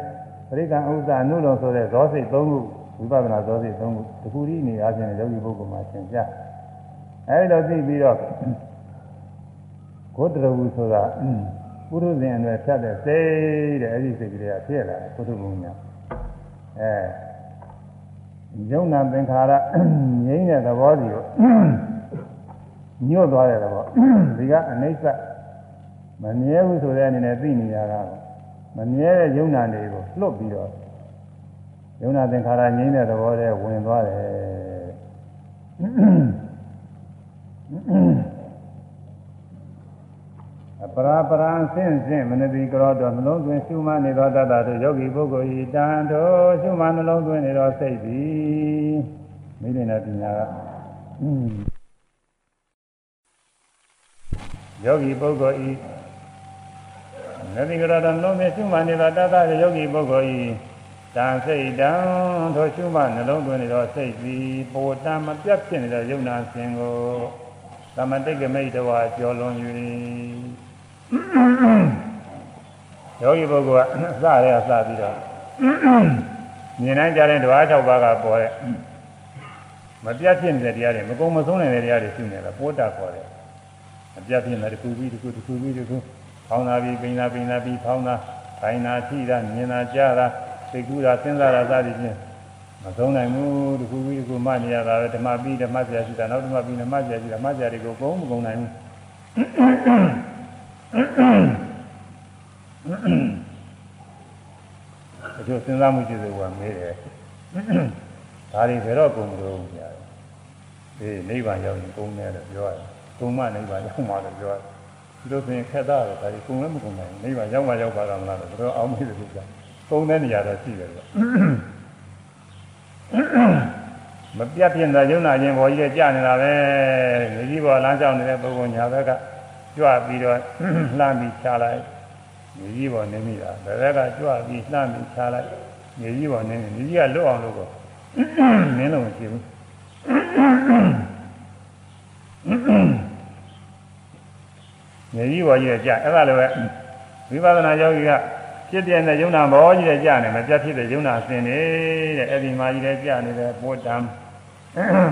ပရိက္ခဥစ္စာနုလုံဆိုတဲ့ဇောစိတ်သုံးခု ဝိပဿနာဇောစိတ်သုံးခုတခုဤနေရာချင်းယောဂီပုဂ္ဂိုလ်မှာသင်ကြ။အဲဒီတော့သိပြီးတော့ဂုတ္တရဝုဆိုတာပုရုဇဉ်အနွယ်ဖြတ်တဲ့စိတ်တဲ့အဲဒီစိတ်ကလေးကဖြစ်လာတယ်ပုထုဘုံညာ။အဲယုံနာသင်္ခါရငြိမ့်တဲ့သဘောစီကိုညွတ်သွားတဲ့သဘောဒီကအနိစ္စမမြဲဘူးဆိုတဲ့အနေနဲ့သိနေရတာမမြဲတဲ့ယုံနာတွေကိုလွတ်ပြီးတော့ ယုံနာသင်္ခါရငြိမ့်တဲ့သဘောတွေဝင်သွားတယ်ပရာပရံဆင့်ဆင့်မနတိကရောတော်နှလုံးသွင်းရှုမှနေသောတတ္တတို့ယောဂီပုဂ္ဂိုလ်ဤတန်တော်ရှုမှနှလုံးသွင်းနေသောစိတ်သည်မိမိနဲ့ပညာကယောဂီပုဂ္ဂိုလ်ဤနတိကရောတော်နှလုံးသွင်းရှုမှနေသောတတ္တတို့ယောဂီပုဂ္ဂိုလ်ဤ တန်စိတ်တံထိုရှုမှနှလုံးသွင်းနေသောစိတ်သည်ပိုတံမပြတ်ဖြစ်နေတဲ့ယုံနာစဉ်ကိုသမတိကမိတ်တော်ကျော်လွန်၍ယောဂီပုဂ္ဂိုလ်ကအစရဲအစပြီးတော့မြင်နိုင်ကြတဲ့ဓဝါ၆ပါးကပေါ်တဲ့မပြတ်ဖြစ်နေတဲ့တရားတွေမကုံမဆုံးနေတဲ့တရားတွေရှိနေတာပိုးတာခေါ်တယ်မပြတ်ဖြစ်နေတဲ့တစ်ခုပြီးတစ်ခုတစ်ခုပြီးတစ်ခုဖောင်းတာပြီးပိန်တာပိန်တာပြီးဖောင်းတာခိုင်းတာထိတာမြင်တာကြားတာ သိကူတာစဉ်းစားတာစသည်ဖြင့်မဆုံးနိုင်ဘူးတစ်ခုပြီးတစ်ခုမှနေရတာပဲဓမ္မပြီးဓမ္မဆရာရှိတာနောက်ဓမ္မပြီးဓမ္မဆရာရှိတာဓမ္မဆရာတွေကိုကုန်းမကုန်းနိုင်ဘူးအကျိုးစဉ်းစားမှုရှိသူကမေးတယ်ဒါတွေဘယ်တော့ကုန်လို့ကြာတယ်ဒီနိဗ္ဗာန်ရောက်ရင်ကုန်တယ်လို့ပြောရတယ်ကုန်မှနိဗ္ဗာန်ရောက်မှာလို့ပြောရတယ်ဒီလိုဆိုရင်ခက်တာတော့ဒါတွေကုန်လည်းမကုန်နိုင်ဘူးနိဗ္ဗာန်ရောက်မှရောက်ပါတာမလားလို့ဘယ်တော့အောင်မေးတယ် လို့ကြာကုန်တဲ့နေရာတော့ရှိတယ်လို့မပြတ်ပြင်းတဲ့ယုံနာခြင်းပေါ်ကြီးကြာနေတာပဲမြေကြီးပေါ်လမ်းကြောင်းနေတဲ့ပုဂ္ဂိုလ်ညာဘက်ကကြွပြီးတော့လှမ်းပြီးချလိုက်မြေကြီးပေါ်နေမိတာဘယ်ဘက်ကကြွပြီးလှမ်းပြီးချလိုက်မြေကြီးပေါ်နေနေမြေကြီးကလွတ်အောင်လို့ကိုနင်းလို့မရှိဘူးမြေကြီးပေါ်ကြီးကြအဲ့ဒါလည်းပဲဝိပဿနာယောဂီက ဖြစ်တဲ့နဲ့ယုံနာဘောကြီးတဲ့ကြာနေမပြတ်ဖြစ်တဲ့ယုံနာစင်နေတဲ့အဲ့ဒီမှာကြီးတဲ့ကြာနေတဲ့ပိုးတံ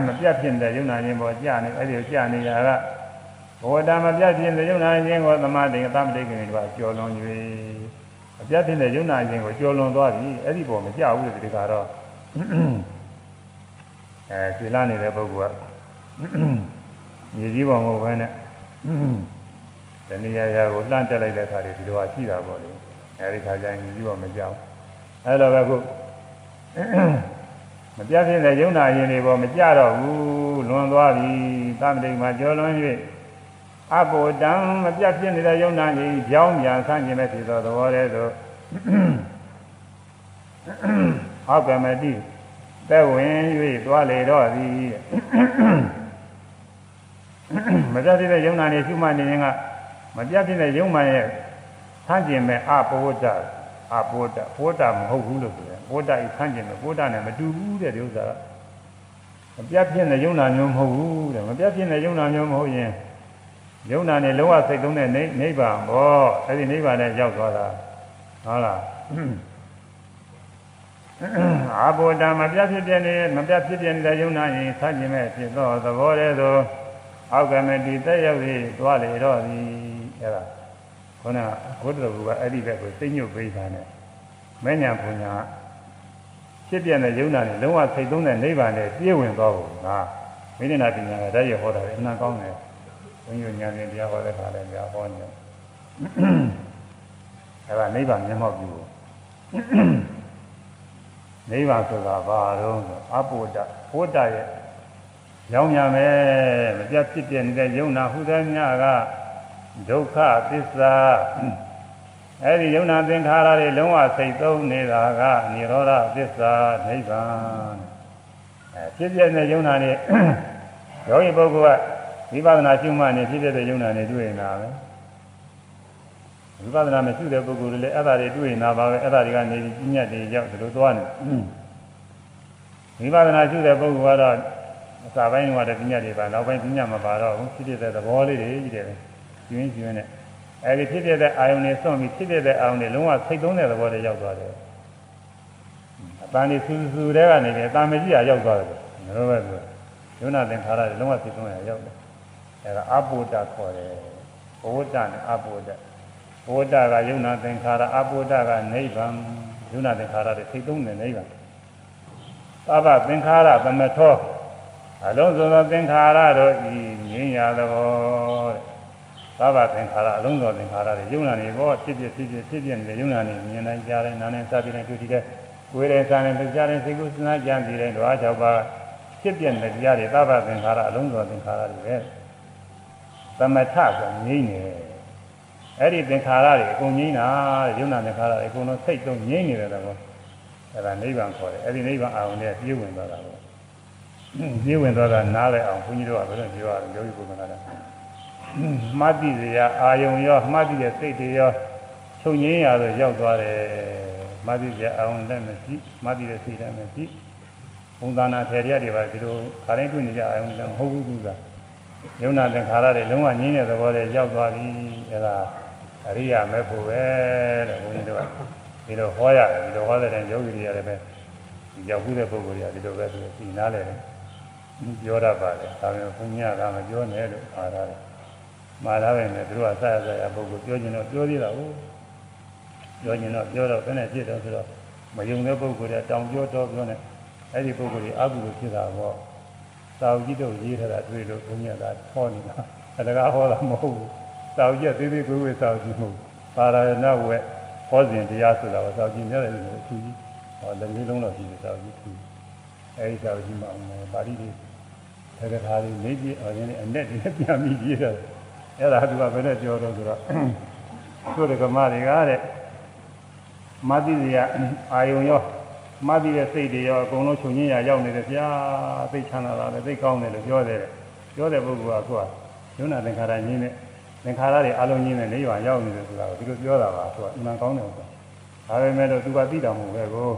မပြတ်ဖြစ်တဲ့ယုံနာခြင်းပေါ်ကြာနေအဲ့ဒီကြာနေတာကဘောဓမပြတ်ခြင်းတဲ့ယုံနာခြင်းကိုသမာဓိကသမတိကိနေတော့ကျော်လွန်၍အပြတ်ခြင်းတဲ့ယုံနာခြင်းကိုကျော်လွန်သွားပြီအဲ့ဒီပေါ်မကြောက်ဘူးဒီကတော့အဲခြေလာနေတဲ့ပုဂ္ဂိုလ်ကမြေကြီးပေါ်မဟုတ်ဘဲနဲ့တဏှာရာကိုလှမ်းတက်လိုက်တဲ့အခါတွေဒီလိုဟာရှိတာပေါ့လေ အဲဒီခါကျရင်မြေကြီးပေါ်မကြောက်အဲ့လိုပဲခုမပြတ်ဖြစ်တဲ့ယုံနာရင်တွေပေါ်မကြတော့ဘူးလွန်သွားပြီသမတိမှာကျော်လွန်၍အဘောတံမပြတ်ဖြစ်နေတဲ့ယုံနာကြီးကြောင်းပြန်ဆန်းခြင်းပဲဖြစ်သောသဘောတည်းသို့ဟောကမတိသက်ဝင်၍သွားလေတော့သည်မပြတ်ဖြစ်တဲ့ယုံနာနေရှုမှတ်နေရင်ကမပြတ်ဖြစ်တဲ့ယုံမှန်ရဲ့ ဆန်းခြင်းပဲအဘောတအဘောတဘောတမဟုတ်ဘူးလို့ဆိုတယ်ဘောတဤဆန်းခြင်းပဲဘောတနဲ့မတူဘူးတဲ့ဒီဥစ္စာကမပြတ်ဖြစ်တဲ့ယုံနာမျိုးမဟုတ်ဘူးတဲ့မပြတ်ဖြစ်တဲ့ယုံနာမျိုးမဟုတ်ရင်ယုံနာနဲ့လုံးဝစိတ်သုံးတဲ့နိဗ္ဗာန်ဘောအဲ့ဒီနိဗ္ဗာန်နဲ့ရောက်သွားတာဟုတ်လားအာဘောတမပြတ်ဖြစ်ပြနေမပြတ်ဖြစ်ပြနေတဲ့ယုံနာရင်ဆန့်ကျင်မဲ့ဖြစ်သောသဘောတည်းသို့အောက်ကမတိတက်ရောက်ပြီးသွားလေတော့သည်အဲ့ဒါဟ ခုနဘုဒ္ဓဘုရားအဲ့ဒီဘက်ကိုသိညွတ်ပေးတာနဲ့မဲ့ညာဘုညာဖြစ်ပြတဲ့ယုံနာနဲ့လုံးဝစိတ်သုံးတဲ့နိဗ္ဗာန်နဲ့ပြည့်ဝင်သွားဖို့ငါမိဒနာပညာကတည်းရဟောတာလေအမှန်ကောင်းတယ်ဘုန်းကြီးညာရင်တရားဟောတဲ့ခါလည်းတရားဟောနေတယ်အဲ့ဒါနိဗ္ဗာန်မျက်မှောက်ပြုဖို့နိဗ္ဗာန်ဆိုတာဘာတော့ဆိုအပုဒ္ဒဘုဒ္ဓရဲ့ရောင်းရမယ်မပြတ်ဖြစ်ပြနေတဲ့ယုံနာဟုသည်များက ဒုက္ခသစ္စာအဲဒီယုံနာသင်္ခါရတွေလုံးဝစိတ်သုံးနေတာကនិရောဓသစ္စာနိဗ္ဗာန်အဲဖြစ်ပြတဲ့ယုံနာတွေယောဂီပုဂ္ဂိုလ်ကဝိပဿနာရှုမှတ်နေဖြစ်ပြတဲ့ယုံနာတွေတွေ့နေတာပဲဝိပဿနာမရှိတဲ့ပုဂ္ဂိုလ်တွေလည်းအဲ့ဒါတွေတွေ့နေတာပါပဲအဲ့ဒါတွေကနေပြီးပြညတ်တွေရောက်ဒီလိုသွားနေဝိပဿနာရှိတဲ့ပုဂ္ဂိုလ်ကတော့အစာပိုင်းကတည်းကပြညတ်တွေပါနောက်ပိုင်းပြညတ်မပါတော့ဘူးဖြစ်ဖြစ်တဲ့သဘောလေးတွေကြီးတယ် ကျွင်းကျွင်းနဲ့အဲဒီဖြစ်ဖြစ်တဲ့အာယုန်တွေစွန့်ပြီးဖြစ်ဖြစ်တဲ့အာယုန်တွေလုံးဝစိတ်သုံးတဲ့သဘောတွေရောက်သွားတယ်အပန်းဒီစူးစူတဲ့ကနေပြီးအတန်မကြီးရရောက်သွားတယ်လို့ပဲပြောယုံနာသင်္ခါရတွေလုံးဝစိတ်သုံးရရောက်တယ်အဲဒါအပုဒ္ဒခေါ်တယ်ဘဝတ္တနဲ့အပုဒ္ဒဘဝတ္တကယုံနာသင်္ခါရအပုဒ္ဒကနိဗ္ဗာန်ယုံနာသင်္ခါရတွေစိတ်သုံးတဲ့နိဗ္ဗာန်သဗ္ဗသင်္ခါရသမထောအလုံးစုံသောသင်္ခါရတို့ဤငြိမ်းရသောတဲ့ သဗ္ဗသင်္ခါရအလုံးစုံသင်္ခါရတွေယုံနာနေဘောဖြစ်ဖြစ်ဖြစ်ဖြစ်ဖြစ်ဖြစ်နေတဲ့ယုံနာနေမြင်နိုင်ကြတယ်နားနဲ့စသည်နဲ့တွေ့ထိတဲ့ကိုယ်ရဲ့စာနဲ့ကြားတဲ့စိတ်ကူးစဉ်းစားကြံပြီးတဲ့ဓဝါ၆ပါးဖြစ်ပြတဲ့တရားတွေသဗ္ဗသင်္ခါရအလုံးစုံသင်္ခါရတွေပဲသမထဆိုငြိမ်းနေအဲ့ဒီသင်္ခါရတွေအကုန်ငြိမ်းတာယုံနာသင်္ခါရတွေအကုန်လုံးစိတ်သုံးငြိမ်းနေတယ်တော့အဲ့ဒါနိဗ္ဗာန်ခေါ်တယ်အဲ့ဒီနိဗ္ဗာန်အာရုံနဲ့ပြည့်ဝင်သွားတာပေါ့ပြည့်ဝင်သွားတာနားလဲအောင်ဘုန်းကြီးတို့ကဘယ်လိုပြောရလဲယောဂီပုဂ္ဂိုလ်က မှတ်တိစရာအာယုံရောမှတ်တိရဲ့စိတ်တွေရောချုပ်ငင်းရတော့ရောက်သွားတယ်မှတ်တိစရာအာယုံလည်းမရှိမှတ်တိရဲ့စိတ်လည်းမရှိဘုံသာနာထေရတွေပါဒီလိုခါတိုင်းတွေ့နေကြအာယုံလည်းမဟုတ်ဘူးကူကယုံနာသင်္ခါရတွေလုံးဝငြင်းတဲ့သဘောတွေရောက်သွားပြီအဲဒါအရိယာမဲ့ဖို့ပဲတဲ့ဘုန်းကြီးတို့ကဒီလိုဟောရတယ်ဒီလိုဟောတဲ့တိုင်ယောဂီတွေရတယ်ပဲဒီရောက်ဘူးတဲ့ပုဂ္ဂိုလ်တွေကဒီလိုပဲသူသိနာလဲတယ်ပြောရပါတယ်ဒါပေမဲ့ဘုညာကမပြောနဲ့လို့အားရတယ် မှားလာပဲနဲ့သူတို့ကဆက်ရဆက်ရပုဂ္ဂိုလ်ပြောကျင်တော့ပြောသေးတာဟုတ်ပြောကျင်တော့ပြောတော့ဘယ်နဲ့ဖြစ်တော့ဆိုတော့မယုံတဲ့ပုဂ္ဂိုလ်တွေတောင်ပြောတော့ပြောနေအဲ့ဒီပုဂ္ဂိုလ်တွေအကုသိုလ်ဖြစ်တာပေါ့သာဝကြီးတို့ရေးထားတာတွေ့လို့ဘုညာကဟောနေတာအတကားဟောတာမဟုတ်ဘူးသာဝကြီးသေးသေးကိုယ်ကိုယ်သာဝကြီးမဟုတ်ပါရဏဝက်ဟောစဉ်တရားဆိုတာကသာဝကြီးများတယ်လို့အထူးကြီးဟောလည်းမျိုးလုံးတော့ရှိတယ်သာဝကြီးထူအဲဒီသာဝကြီးမှာပါဠိတွေသက္ကထာတွေနေပြအရင်အနဲ့တွေပြန်ပြီးရေးတယ် အဲ့ဒါသူကဘယ်နဲ့ပြောတော့ဆိုတော့သူတို့ကမတွေကတဲ့မသိစရာအာယုံရောမသိတဲ့စိတ်တွေရောအကုန်လုံးချုပ်ငင်းရရောက်နေတယ်ဗျာသိချမ်းသာတာလည်းသိကောင်းတယ်လို့ပြောတယ်ပြောတဲ့ပုဂ္ဂိုလ်ကသူကယုံနာသင်္ခါရညင်းတဲ့သင်္ခါရတွေအလုံးညင်းတဲ့နေရာရောက်နေတယ်ဆိုတာကိုဒီလိုပြောတာပါသူကအမှန်ကောင်းတယ်ဆိုတာဒါပေမဲ့လို့သူကသိတော်မူပဲကို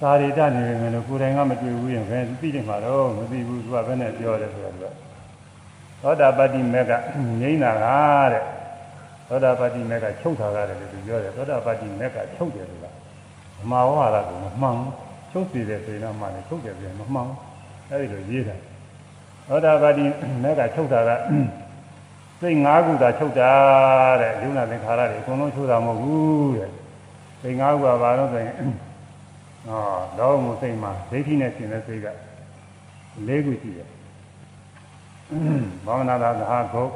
သာရိတနေမယ်လို့ကိုယ်တိုင်ကမတွေ့ဘူးရင်ဘယ်သိတယ်မှာတော့မသိဘူးသူကဘယ်နဲ့ပြောတယ်ဆိုတာသူက သောတာပတ္တိမေကငိမ့်တာကတဲ့သောတာပတ္တိမေကချုပ်တာကတယ်လို့သူပြောတယ်သောတာပတ္တိမေကချုပ်တယ်ဆိုတာမမဝါရကမမှန်ချုပ်စီတယ်ဆိုရင်တော့မှလည်းချုပ်တယ်ပြန်မမှန်အဲဒီလိုရေးတာသောတာပတ္တိမေကချုပ်တာကစိတ်၅ခုသာချုပ်တာတဲ့ယုံနာသင်္ခါရတွေအကုန်လုံးချုပ်တာမဟုတ်ဘူးတဲ့စိတ်၅ခုကဘာလို့ဆိုရင်ဟောလောမှုစိတ်မှာဒိဋ္ဌိနဲ့ရှင်တဲ့စိတ်က၄ခုရှိတယ် ဘာဝနာသာသဟာဂုတ်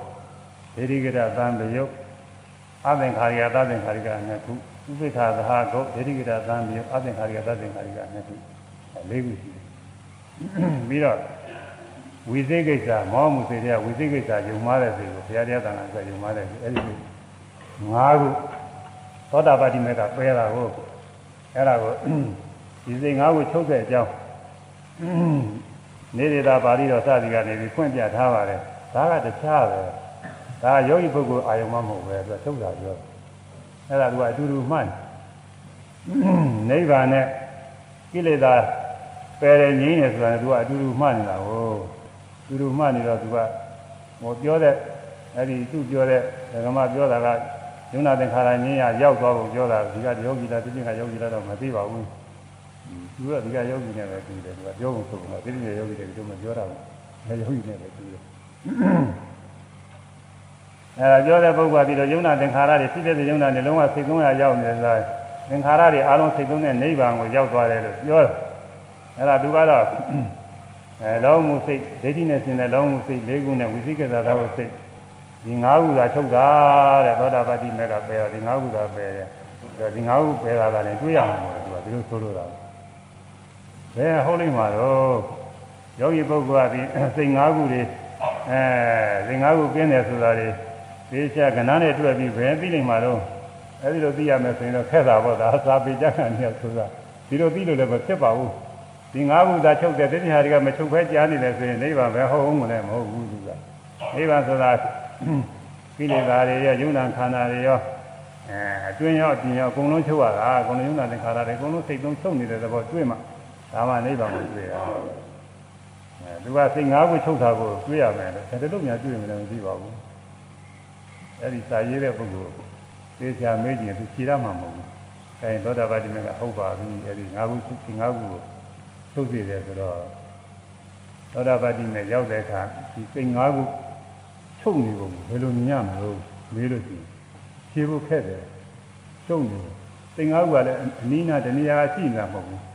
ဒေတိကရသံတယုတ်အသင်္ခါရိယသသင်္ခါရိကနှစ်ခုဥပိ္ပခာသဟာဂုတ်ဒေတိကရသံတယုတ်အသင်္ခါရိယသသင်္ခါရိကနှစ်ခု၄ခုရှိတယ်ပြီးတော့ဝိသိကိစ္စမောမှုစေတဲ့ဝိသိကိစ္စယုံမားတဲ့စေကိုဘုရားတရားသံဃာကယုံမားတဲ့စေအဲ့ဒီ၅ခုသောတာပတိမေကပယ်တာကိုအဲ့ဒါကိုဒီစိတ်၅ခုချုပ်တဲ့အကြောင်း နေရတာပါဠိတော်စသည်ကနေပြီးဖွင့်ပြထားပါတယ်ဒါကတခြားပဲဒါယောဂီပုဂ္ဂိုလ်အာယုံမမဟုတ်ပဲသူကထုတ်တာပြောအဲ့ဒါကအတူတူမှန်နိဗ္ဗာန်နဲ့ကိလေသာပယ်တယ်ငြိမ်းတယ်ဆိုတာကသူကအတူတူမှန်နေတာကိုတူတူမှန်နေတော့သူကဟောပြောတဲ့အဲ့ဒီသူပြောတဲ့ဓမ္မပြောတာကယုံနာသင်္ခါရငြင်းရရောက်သွားဖို့ပြောတာဒီကယောဂီလားတိတိကယောဂီလားတော့မသိပါဘူး သူကဒီကယောဂီနဲ့ပဲပြီးတယ်သူကပြောဖို့ဆိုတော့တိတိကယောဂီတွေတို့မပြောတာဘူးအဲယောဂီနဲ့ပဲပြီးတယ်အဲဒါပြောတဲ့ပုဂ္ဂိုလ်ပြီးတော့ယုံနာသင်္ခါရတွေဖြစ်တဲ့ယုံနာတွေလုံးဝစိတ်သုံးရရောက်နေတယ်ဆိုတာသင်္ခါရတွေအလုံးစိတ်သုံးတဲ့နိဗ္ဗာန်ကိုရောက်သွားတယ်လို့ပြောတယ်အဲဒါသူကတော့အဲလောမှုစိတ်ဒိဋ္ဌိနဲ့ရှင်တဲ့လောမှုစိတ်၄ခုနဲ့ဝိသိကိစ္စသာဝစိတ်ဒီ၅ခုသာချုပ်တာတဲ့သောတာပတိမေကပယ်တော့ဒီ၅ခုသာပယ်တယ်ဒီ၅ခုပယ်တာကလည်းတွေးရမှာပေါ့သူကဒီလိုဆိုလို့တာ ဘယ်ဟုတ်လိမ့်မှာတော့ယောဂီပုဂ္ဂိုလ်ကဒီစိတ်၅ခုတွေအဲစိတ်၅ခုကျင်းတယ်ဆိုတာတွေသေချာကဏ္ဍနဲ့တွေ့ပြီးဘယ်သိလိမ့်မှာတော့အဲဒီလိုသိရမယ်ဆိုရင်တော့ခက်တာပေါ့ဒါသာပေကြခံနေဆိုတာဒီလိုသိလို့လည်းမဖြစ်ပါဘူးဒီ၅ခုသာချုပ်တဲ့တတိဟာတွေကမချုပ်ဖဲကြားနေတယ်ဆိုရင်နိဗ္ဗာန်ပဲဟုတ်အောင်မလဲမဟုတ်ဘူးသူကနိဗ္ဗာန်ဆိုတာကိလေသာတွေရောယုံနာခန္ဓာတွေရောအဲအတွင်းရောအပြင်ရောအကုန်လုံးချုပ်ရတာအကုန်လုံးယုံနာသင်္ခါရတွေအကုန်လုံးစိတ်သုံးချုပ်နေတဲ့သဘောတွေ့မှ ဒါမှနိဗ္ဗာန်ကိုတွေ့ရအဲသူကစိတ်၅ခုချုပ်တာကိုတွေ့ရမယ်လို့ဒါတလို့များတွေ့မယ်လည်းမသိပါဘူးအဲ့ဒီစာရေးတဲ့ပုဂ္ဂိုလ်သေချာမေးကြည့်ရင်သူဖြေရမှာမဟုတ်ဘူးအဲသောတာပတိမေကဟုတ်ပါပြီအဲ့ဒီ၅ခုစိတ်၅ခုကိုထုတ်စီတယ်ဆိုတော့သောတာပတိမေရောက်တဲ့အခါဒီစိတ်၅ခုချုပ်နေပုံဘယ်လိုမြင်ရမလို့မေးလို့ရှိရင်ဖြေဖို့ခက်တယ်ချုပ်နေစိတ်၅ခုကလည်းအနိနာတဏှာရှိနေတာမဟုတ်ဘူး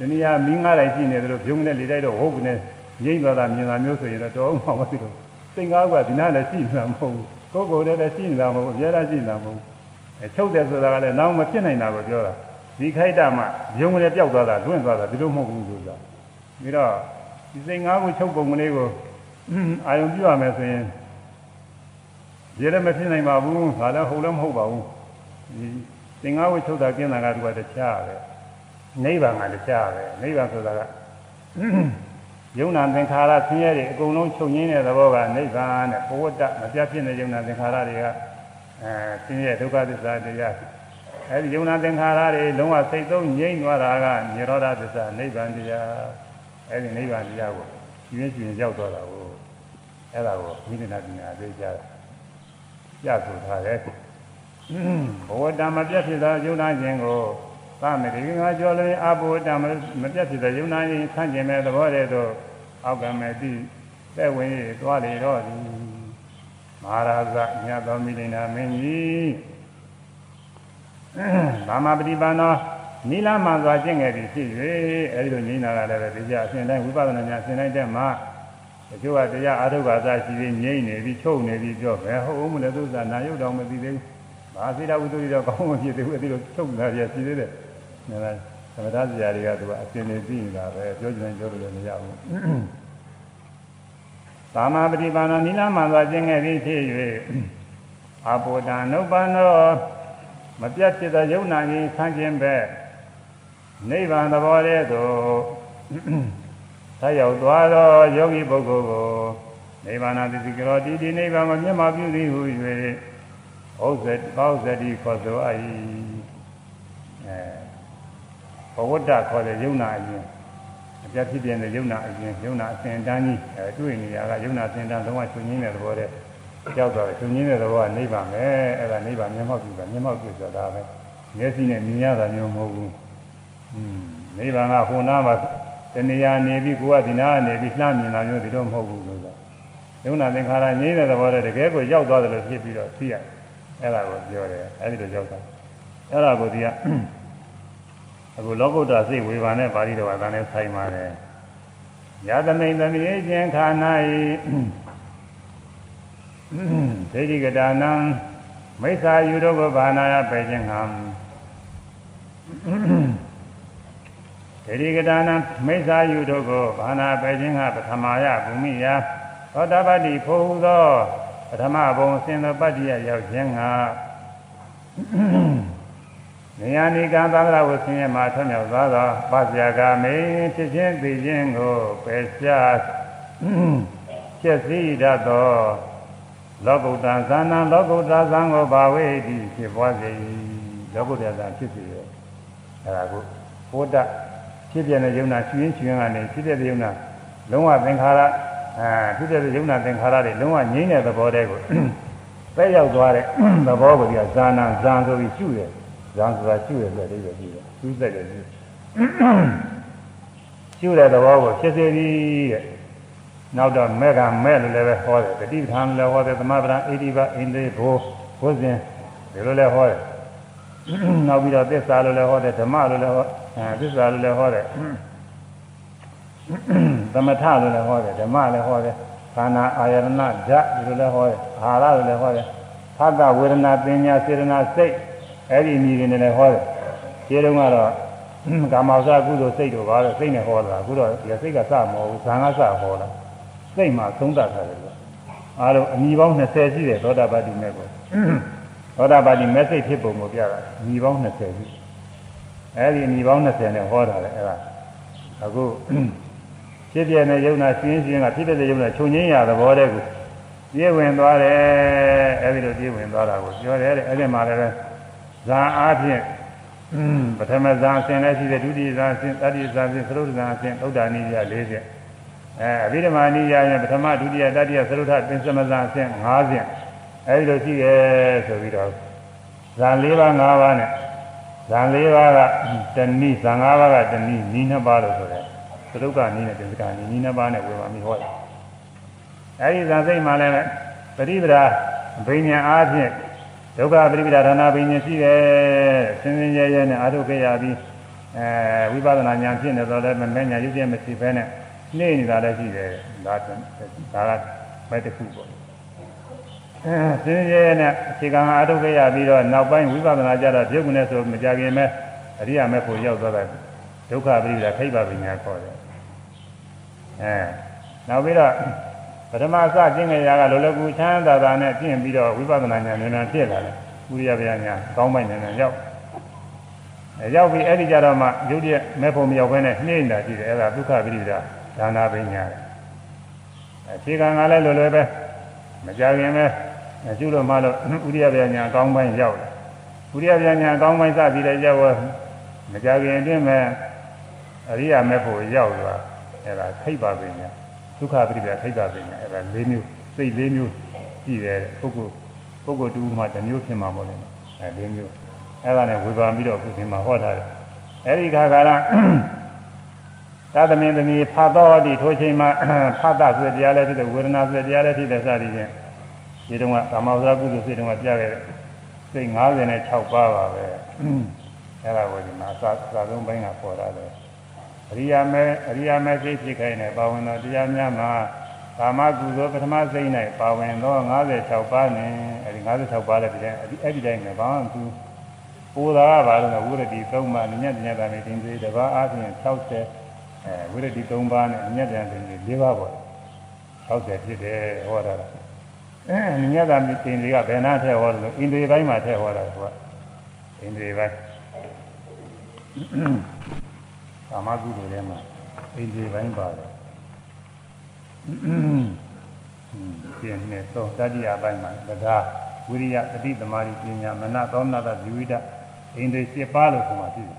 တဏှာမင်းငါးတိုင်းရှိနေတယ်လို့ပြုံးနဲ့လေတိုက်တော့ဟုတ်ကနေငိမ့်သွားတာမြင်တာမျိုးဆိုရင်တော့တော်အောင်မှမသိတော့စိတ်၅ခုကဒီနားလည်းရှိနေတာမဟုတ်ဘူးကိုယ်ကိုယ်တည်းလည်းရှိနေတာမဟုတ်ဘူးအများကြီးရှိနေတာမဟုတ်ဘူးအဲချုပ်တယ်ဆိုတာကလည်းနောက်မဖြစ်နိုင်တာကိုပြောတာဒီခိုက်တာမှယုံလည်းပျောက်သွားတာလွင့်သွားတာဒီလိုမဟုတ်ဘူးဆိုတာပြီးတော့ဒီစိတ်ငါးခုချုပ်ပုံကလေးကိုအာယုံပြုရမယ်ဆိုရင်ဒီလည်းမဖြစ်နိုင်ပါဘူးဒါလည်းဟုတ်လည်းမဟုတ်ပါဘူးဒီစိတ်ငါးခုချုပ်တာကျင်းတာကသူကတခြားပဲ နိဗ္ဗာန်ကတခြားပဲနိဗ္ဗာန်ဆိုတာကယုံနာသင်္ခါရဆင်းရဲတွေအကုန်လုံးချုပ်ငင်းတဲ့သဘောကနိဗ္ဗာန်နဲ့ဘဝတ္တမပြတ်ဖြစ်တဲ့ယုံနာသင်္ခါရတွေကအဲဆင်းရဲဒုက္ခသစ္စာတရားအဲဒီယုံနာသင်္ခါရတွေလုံးဝစိတ်သုံးငြိမ့်သွားတာကနိရောဓသစ္စာနိဗ္ဗာန်တရားအဲဒီနိဗ္ဗာန်တရားကိုရှင်ရှင်ရှင်ရောက်သွားတာကိုအဲဒါကိုမိဒနာပညာသိကြတာပြဆိုထားတယ်ဘဝတ္တမပြတ်ဖြစ်သောယုံနာခြင်းကို သာမေဒီငါကြောလည်းအဘဝတ္တမပြတ်ဖြစ်သောယုံနာခြင်းဆန့်ကျင်မဲ့သဘောတည်းသို့အောက်ကမဲ့တိသက်ဝင်ရသွားလေတော့သည်မဟာရာဇမြတ်သောမိဒနာမင်းကြီးဘာမပฏิပန္နောနိလမှန်စွာကျင့်ငယ်ပြီးဖြစ်၍အဲဒီလိုငြိမ်းတာကလည်းပဲတရားအစဉ်တိုင်းဝိပဿနာဉာဏ်အစဉ်တိုင်းတက်မှတချို့ကတရားအာထုပ်ကသာရှိပြီးငြိမ်းနေပြီးချုပ်နေပြီးပြောပဲဟုတ်မလဲသူကနာယုတ်တော်မသိသေးဘူး။ဘာစေတဝိသုရိတော့ကောင်းမဖြစ်သေးဘူးအဲဒီလိုချုပ်လာရရှိသေးတယ်။ ဒါကသမထစရာတွေကသူကအစဉ်နေပြီးနေတာပဲပြောချင်တယ်ပြောလို့လည်းမရဘူး။သာမပฏิပါဏနိလမှန်စွာကျင့်ငယ်ပြီးဖြစ်၍အဘောဒနုပ္ပန္နောမပြတ်ဖြစ်သောယုံနာကြီးဆန်းခြင်းပဲနိဗ္ဗာန်သဘောတည်းသို့ဆက်ရောက်သွားသောယောဂီပုဂ္ဂိုလ်ကိုနိဗ္ဗာန်သတိကရောတိတိနိဗ္ဗာန်ကိုမျက်မှောက်ပြုသည်ဟု၍ဩဇတိဩဇတိခေါ်ဆိုအပ်၏အဲဘ ဝတ္တခေါ်တဲ့ယုံနာအရင်အပြတ်ဖြစ်ပြတဲ့ယုံနာအရင်ယုံနာအစဉ်တန်းကြီးအဲတွေ့နေရတာယုံနာအစဉ်တန်းလုံးဝချုပ်ငင်းတဲ့သဘောတည်းကြောက်တော့ချုပ်ငင်းတဲ့သဘောကနိဗ္ဗာန်ပဲအဲ့ဒါနိဗ္ဗာန်မျက်မှောက်ပြုတာမျက်မှောက်ပြုဆိုတာပဲမျက်စိနဲ့မြင်ရတာမျိုးမဟုတ်ဘူးอืมနိဗ္ဗာန်ကဟိုနားမှာတဏှာနေပြီးကိုယ်ကဒီနားနေပြီးလှမ်းမြင်တာမျိုးဒီတော့မဟုတ်ဘူးလို့ဆိုယုံနာသင်္ခါရငြိမ်းတဲ့သဘောတည်းတကယ်ကိုရောက်သွားတယ်လို့ဖြစ်ပြီးတော့သိရအဲ့ဒါကိုပြောတယ်အဲ့ဒီလိုရောက်တာအဲ့ဒါကိုဒီက အခုလောကုတ္တစိတ်ဝေဘာနဲ့ပါဠိတော်ကလည်းဆိုင်ပါတယ်ယသမိန်သမိခြင်းခန္ဓာဤဒိဋ္ဌိကတာနံမိစ္ဆာယူတော့ဘဘာနာယပဲခြင်းဟံဒိဋ္ဌိကတာနံမိစ္ဆာယူတော့ကိုဘာနာပဲခြင်းဟပထမယဘူမိယသောတာပတိဖို့ဟုသောပထမဘုံအစဉ်သောပတ္တိယရောက်ခြင်းက နေယာနိကံသံဃာဝဆင်းရဲမှာထွမြောက်သွားသောပစ္စယကမေဖြစ်ခြင်းသိခြင်းကိုပယ်ရှားဖြစ်စည်းတတ်သောလောကုတ္တဇာနံလောကုတ္တဇံကိုဘာဝေတိဖြစ်ပွားစေလောကုတ္တဇာဖြစ်စေရဲ့အဲဒါကိုဘုဒ္ဓဖြစ်ပြတဲ့ယုံနာရှင်ရင်ရှင်ကနေဖြစ်တဲ့ယုံနာလုံးဝသင်္ခါရအဲဖြစ်တဲ့ယုံနာသင်္ခါရတွေလုံးဝငြိမ့်တဲ့သဘောတည်းကိုပဲရောက်သွားတဲ့သဘောကိုဒီကဇာနာဇံဆိုပြီးရှုတယ် ဇံဆိုတာရှုရတဲ့အိဗယ်ပြီးတယ်ရှုသက်တယ်ရှုရှုတဲ့သဘောကိုဖြစ်စေသည်တဲ့နောက်တော့မဲ့ကမဲ့လို့လည်းပဲဟောတယ်တတိပဌာန်လည်းဟောတယ်သမဗရံအိဒီဘအိန္ဒိဘိုးဘုဇင်ဒီလိုလည်းဟောတယ်နောက်ပြီးတော့သစ္စာလို့လည်းဟောတယ်ဓမ္မလို့လည်းဟောအဲသစ္စာလို့လည်းဟောတယ်သမထလို့လည်းဟောတယ်ဓမ္မလည်းဟောတယ်ခန္ဓာအာယရဏဓာတ်ဒီလိုလည်းဟောတယ်အာဟာရလို့လည်းဟောတယ်သတ္တဝေဒနာပညာစေတနာစိတ် အဲ့ဒီအမိတွေနဲ့လည်းဟောတယ်ဒီတုန်းကတော့ကာမောဇကုသိုလ်စိတ်တို့ပါတော့စိတ်နဲ့ဟောတာအခုတော့ဒီစိတ်ကစမဟုတ်ဘူးဇာန်ကစဟောတာစိတ်မှာသုံးသပ်ထားတယ်လို့အားလုံးအမိပေါင်း20ရှိတယ်သောတာပတိမဲ့ကိုသောတာပတိမဲ့စိတ်ဖြစ်ပုံကိုပြတာအမိပေါင်း20ရှိအဲ့ဒီအမိပေါင်း20နဲ့ဟောတာလေအဲ့ဒါအခုဖြစ်ပြတဲ့ယုံနာရှင်းရှင်းကဖြစ်တဲ့ယုံနာခြုံငင်းရသဘောတည်းကိုပြည့်ဝင်သွားတယ်အဲ့ဒီလိုပြည့်ဝင်သွားတာကိုပြောတယ်တဲ့အဲ့ဒီမှာလည်း ဇာအားဖြင့်ပထမဇာအစဉ်လည်းရှိတယ်ဒုတိယဇာအစဉ်တတိယဇာအစဉ်သရုပ်ဇာအစဉ်ဥဒ္ဒါနိယ၄ချက်အဲအဘိဓမ္မာနိယရဲ့ပထမဒုတိယတတိယသရုပ်ထပင်စမဇာအစဉ်၅ချက်အဲဒီလိုရှိရဲဆိုပြီးတော့ဇာ၄ပါး၅ပါးနဲ့ဇာ၄ပါးကတဏိဇာ၅ပါးကတဏိနီးနှစ်ပါးလို့ဆိုတယ်သရုပ်ကနီးနဲ့တင်စကနီးနီးနှစ်ပါးနဲ့ဝေပါမိဟောတယ်အဲဒီဇာစိတ်မှလည်းပရိပဒါဘိညာအားဖြင့် ဒုက္ခပရိပဒါဌာနဘိညာရှိတယ်ဆင်းဆင်းရဲရဲနဲ့အာထုခေရပြီးအဲဝိပဿနာဉာဏ်ဖြစ်နေတော့လည်းမမဲ့ညာရုပ်ရမရှိဘဲနဲ့နှိမ့်နေတာလည်းရှိတယ်ဒါကဒါကမဲ့တစ်ခုပေါ့အဲဆင်းရဲရဲနဲ့အခြေခံအာထုခေရပြီးတော့နောက်ပိုင်းဝိပဿနာကြတော့ပြုတ်ကနေဆိုမကြခင်မဲ့အရိယာမဲ့ကိုရောက်သွားတာဒုက္ခပရိပဒါခိဗ္ဗပညာခေါ်တယ်အဲနောက်ပြီးတော့ ပထမအစကျင့်ကြရာကလောလောကူချမ်းသာသာနဲ့ကျင့်ပြီးတော့ဝိပဿနာဉာဏ်ဉာဏ်ဖြစ်လာတယ်ဥရိယဗျာညာကောင်းပိုင်ဉာဏ်ရောက်အဲရောက်ပြီးအဲ့ဒီကြတော့မှရုပ်တရက်မဲ့ဖို့မရောက်ဘဲနဲ့နှိမ့်နေတာရှိတယ်အဲ့ဒါဒုက္ခပရိဒါဒါနာပညာတယ်အခြေခံကလည်းလွယ်လွယ်ပဲမကြခင်ပဲအကျိုးလို့မှလို့ဥရိယဗျာညာကောင်းပိုင်ရောက်တယ်ဥရိယဗျာညာကောင်းပိုင်စပြီးတော့ရောက်မကြခင်အတွင်းမဲ့အရိယာမဲ့ဖို့ရောက်သွားအဲ့ဒါခိဗ္ဗပညာ ဒုက္ခပရိပဒထိတ်တာပညာအဲ့ဒါ၄မျိုးစိတ်၄မျိုးရှိတယ်ပုဂ္ဂိုလ်ပုဂ္ဂိုလ်တူမှတစ်မျိုးဖြစ်မှာမဟုတ်ဘူးအဲ၄မျိုးအဲ့ဒါနဲ့ဝေဘာပြီးတော့အခုဒီမှာဟောထားတယ်အဲ့ဒီခါကာလသာသမင်သမီးဖတ်တော်ဒီထိုချိန်မှာဖတ်တာဆိုတဲ့တရားလည်းဖြစ်တယ်ဝေဒနာဆိုတဲ့တရားလည်းဖြစ်တယ်စသည်ဖြင့်ဒီတုန်းကကာမဝဇ္ဇကုသိုလ်စိတ်တုန်းကပြခဲ့တဲ့စိတ်56ပါးပါပဲအဲ့ဒါကိုဒီမှာသာသာသုံးပိုင်းကပေါ်လာတယ် အရိယာမဲအရိယာမဲစိတ်ဖြစ်ခိုင်းတဲ့ပါဝင်သောတရားများမှာကာမကုသိုလ်ပထမစိတ်၌ပါဝင်သော56ပါးနဲ့အဲဒီ56ပါးလည်းဒီအဲ့ဒီတိုင်းပဲဘာမှသူပိုးတာကဘာလို့လဲဝိရတိ3ပါးညက်ညက်တာနဲ့တင်သေးတပါးအားဖြင့်60အဲဝိရတိ3ပါးနဲ့ညက်တယ်တင်သေး4ပါးပေါ့60ဖြစ်တယ်ဟောတာအဲညက်တာတင်သေးကဘယ်နာထည့်ဟောလို့အိန္ဒြေပိုင်းမှာထည့်ဟောတာကွာအိန္ဒြေပိုင်း ကာမကုသိုလ်ထဲမှာအိန္ဒြေပိုင်းပါတယ်ပြင်းနေသောတတိယပိုင်းမှာတရားဝိရိယအတိသမารိပညာမနသောနာတဇီဝိတအိန္ဒြေ7ပါးလို့ဆိုမှရှိတယ်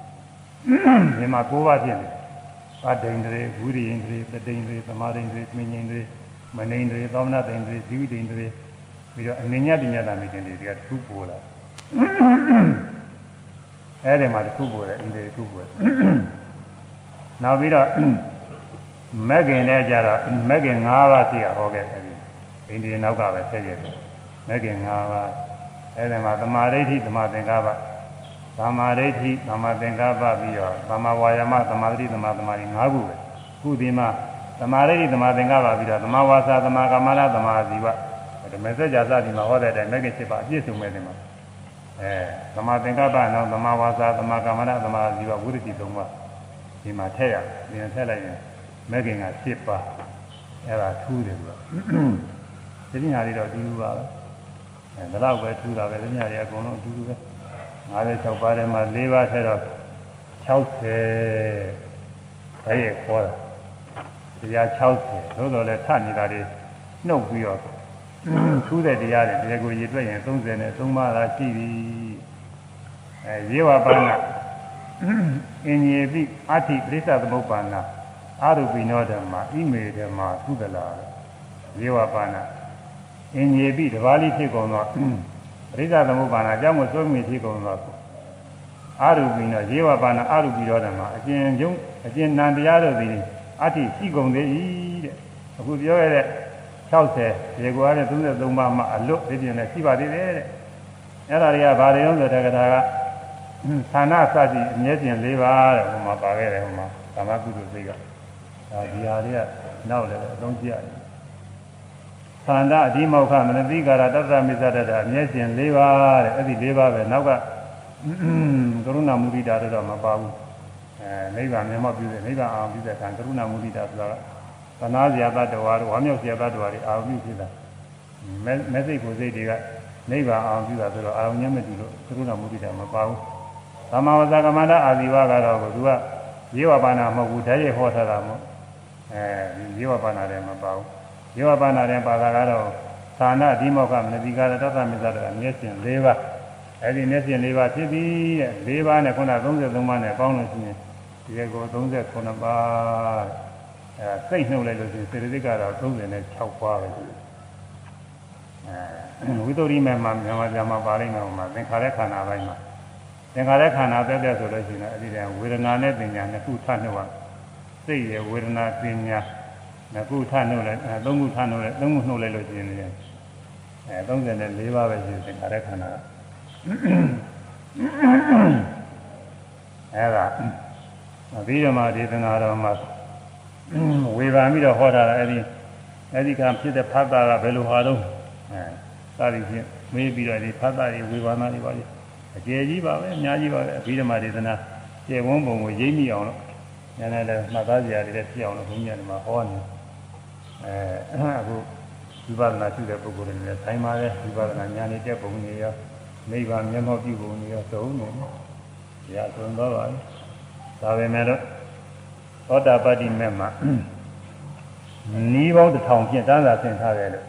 ဒီမှာ9ပါးဖြစ်နေအဒိန္ဒြေဝိရိယန္ဒြေပတိန္ဒြေသမာဓိန္ဒြေပညာန္ဒြေမနိန္ဒြေသောမနတိန္ဒြေဇီဝိတန္ဒြေပြီးတော့အနိညာပညာတာမိတင်တွေကတစ်ခုပေါ်လာအဲ့ဒီမှာတစ်ခုပေါ်တယ်အိန္ဒြေတစ်ခုပေါ်တယ် နောက်ပြီးတော့မက်ခင်လည်းကြတော့မက်ခင်၅ပါးရှိရဟောခဲ့တယ်အိန္ဒိယနောက်ကပဲဆက်ရတယ်မက်ခင်၅ပါးအဲ့ဒီမှာသမာဓိဋ္ဌိသမာသင်္ကပ္ပသမာဓိဋ္ဌိသမာသင်္ကပ္ပပြီးတော့သမာဝါယာမသမာဓိသမာသမာဓိ၅ခုပဲခုဒီမှာသမာဓိဋ္ဌိသမာသင်္ကပ္ပပြီးတော့သမာဝါစာသမာကမ္မနာသမာဇီဝဓမ္မစကြာစသည်မှာဟောတဲ့အတိုင်းမက်ခင်7ပါးအပြည့်စုံမဲ့တယ်မှာအဲသမာသင်္ကပ္ပနောက်သမာဝါစာသမာကမ္မနာသမာဇီဝဝိရတိ၃ပါး ဒီမှာထည့်ရတယ်ဒီမှာထည့်လိုက်ရင်မဂ္ဂင်က7ပါးအဲ့ဒါထူးတယ်ကွာဒီပညာတွေတော့အတူတူပါပဲအဲဒါတော့ပဲထူးတာပဲဒီပညာတွေအကုန်လုံးအတူတူပဲ56ပါးထဲမှာ4ပါးထည့်တော့60ဒါရဲ့ခေါ်တာတရား60သို့တော်လည်းထနေတာတွေနှုတ်ပြီးတော့ထူးတဲ့တရားတွေဒီကိုရည်တွက်ရင်30နဲ့3ပါးသာရှိပြီအဲရေဝပါဏ အင်ကြီးပိအဋ္ဌိပရိစ္ဆသမုပ္ပါဏအာရုပိနောဓမ္မာဣမေဓမ္မာသုဒလာရေဝပါဏအင်ကြီးပိတပါးလိဖြစ်ကုန်သောပရိစ္ဆသမုပ္ပါဏအကြောင်းကိုသွေးမိဖြစ်ကုန်သောအာရုပိနောရေဝပါဏအာရုပိနောဓမ္မာအကျဉ်ကျုံအကျဉ်နံတရားတို့သည်အဋ္ဌိရှိကုန်သေး၏တဲ့အခုပြောရတဲ့60ရေကွာနဲ့33ပါးမှအလွတ်ဒီပြင်နဲ့ရှိပါသေးတယ်တဲ့အဲ့ဒါတွေကဘာတွေရောဆိုတဲ့ကထာက ဌာနစသည်အမြဲတမ်း၄ပါးတဲ့ဟိုမှာပါခဲ့တယ်ဟိုမှာကာမကုသိုလ်စိတ်ကဒါဒီဟာတွေကနောက်လည်းအသုံးကျရတယ်သန္တာအဒီမောခမနတိကာရတတ္တမိစ္ဆတတအမျက်ရှင်၄ပါးတဲ့အဲ့ဒီ၄ပါးပဲနောက်ကကရုဏာမုဒိတာတော့မပါဘူးအဲနိဗ္ဗာန်မျက်မှောက်ပြုတဲ့နိဗ္ဗာန်အောင်ပြုတဲ့ခံကရုဏာမုဒိတာဆိုတာကသနာဇာတတဝါတို့ဝါမြောက်ဇာတတဝါတွေအာရုံပြုဖြစ်တာမဲစိတ်ကိုစိတ်တွေကနိဗ္ဗာန်အောင်ပြုတာဆိုတော့အာရုံညမတူလို့ကရုဏာမုဒိတာမပါဘူး သမ္မာဝဇ္ဇကမန္တအာဇီဝကတော့ကသူကရေဝပါဏမဟုတ်ဘူးဓာတ်ရိုက်ဟောထားတာမဟုတ်အဲဒီရေဝပါဏလည်းမပါဘူးရေဝပါဏလည်းပါတာကတော့သာနာဒီမောကမနတိကာရတတ္တမစ္ဆတအမျက်ရှင်၄ပါးအဲ့ဒီမျက်ရှင်၄ပါးဖြစ်ပြီတဲ့၄ပါးနဲ့ခုန33ပါးနဲ့ပေါင်းလို့ရှိရင်ဒီကော39ပါးအဲစိတ်နှုတ်လိုက်လို့ရှိရင်စေတသိက်ကတော့36ပါးပဲအဲဝိသုရိမေမှာမြန်မာကျမ်းမှာပါလိမ့်မယ်ဟိုမှာသင်္ခါရခန္ဓာပိုင်းမှာ သင်္ခါရခန္ဓာတက်တက်ဆိုလို့ရှိရင်အဲ့ဒီတည်းဝေဒနာနဲ့ပညာနှစ်ခုထနှုတ်ပါစိတ်ရဲ့ဝေဒနာပညာနှစ်ခုထနှုတ်လိုက်အဲသုံးခုထနှုတ်လိုက်သုံးခုနှုတ်လိုက်လို့ရှိရင်လည်းအဲ34ပါးပဲရှိသင်္ခါရခန္ဓာအဲ့ဒါအဘိဓမ္မာဒေသနာတော်မှာဝေဘာပြီးတော့ဟောတာအဲ့ဒီအဲ့ဒီကဖြစ်တဲ့ဖတ်တာကဘယ်လိုဟာတော့အဲစသည်ဖြင့်မေးပြီးတော့ဒီဖတ်တာတွေဝေဘာနာတွေပါလိ အကျယ်ကြီးပါပဲအများကြီးပါပဲအဘိဓမ္မာဒေသနာကျေဝန်းပုံကိုရိပ်မိအောင်လို့နည်းနည်းလည်းမှတ်သားစရာတွေလည်းဖြစ်အောင်လို့ဘုန်းကြီးကဒီမှာဟောနေအဲအခုဝိပဿနာရှိတဲ့ပုဂ္ဂိုလ်တွေလည်းဆိုင်ပါတယ်ဝိပဿနာဉာဏ်နဲ့တက်ပုံတွေရောနိဗ္ဗာန်မျက်မှောက်ပြုပုံတွေရောသုံးနေတယ်။ဒါသုံးတော့ပါပြီ။ဒါပဲမဲ့တော့သောတာပတ္တိမဲ့မှာနီးပေါင်းတစ်ထောင်ဖြင့်တန်းစာဆင်ထားတယ်လို့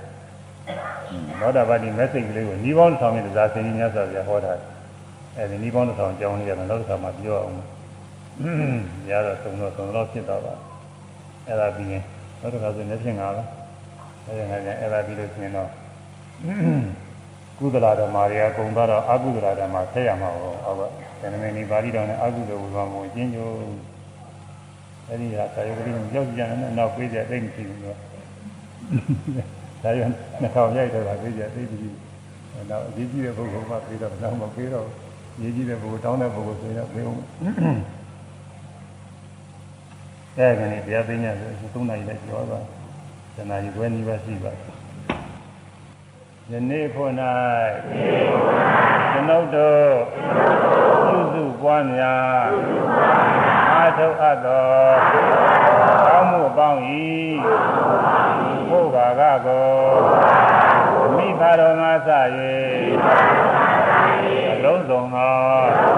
သောတာပတ္တိမဲ့စိတ်ကလေးကိုနီးပေါင်းတစ်ထောင်ဖြင့်သာဆင်ကြီးများစွာပြဟောထားတယ်။ အဲဒီနီးပေါင်းတစ်ထောင်ကြောင်းလေးကတော့နောက်တစ်ခါမှပြောအောင်။ရတော့သုံးတော့သုံးတော့ဖြစ်တော့ပါ။အဲ့ဒါပြီးရင်နောက်တစ်ခါဆိုနေဖြစ်ငါလား။အဲ့ဒါနဲ့အဲ့ဒါပြီးလို့ရှိရင်တော့ကုသလာဓမ္မတွေကကုံသွားတော့အကုသလာဓမ္မဆက်ရမှာပေါ့အောက်ကဇနမေနီပါဠိတော်နဲ့အကုသိုလ်ဝိပါမောကျင်းညိုအဲ့ဒီဟာကာယကလေးကိုကြောက်ကြတယ်နဲ့နောက်ပေးတဲ့အိမ်မရှိဘူးတော့ဒါရနှစ်ထောင်ရိုက်တော့တာပေးကြသိပြီနောက်အရေးကြီးတဲ့ပုဂ္ဂိုလ်ကပေးတော့နောက်မပေးတော့ ရေးကြီးတဲ့ပုဂ္ဂိုလ်တောင်းတဲ့ပုဂ္ဂိုလ်ဆိုရင်ပေးအောင်အဲ့ဒါကနေတရားသိညာဆိုသုံးနာရီလည်းကျော်သွားဇနာရီခွဲနီးပါးရှိပါတယ်ယနေ့ဖို့၌ကျွန်ုပ်တို့စုစုပွားများအာထုတ်အပ်သောကောင်းမှုအပေါင်း၏ဘုရားကကိုမိဘတော်မှစ၍အ လုံး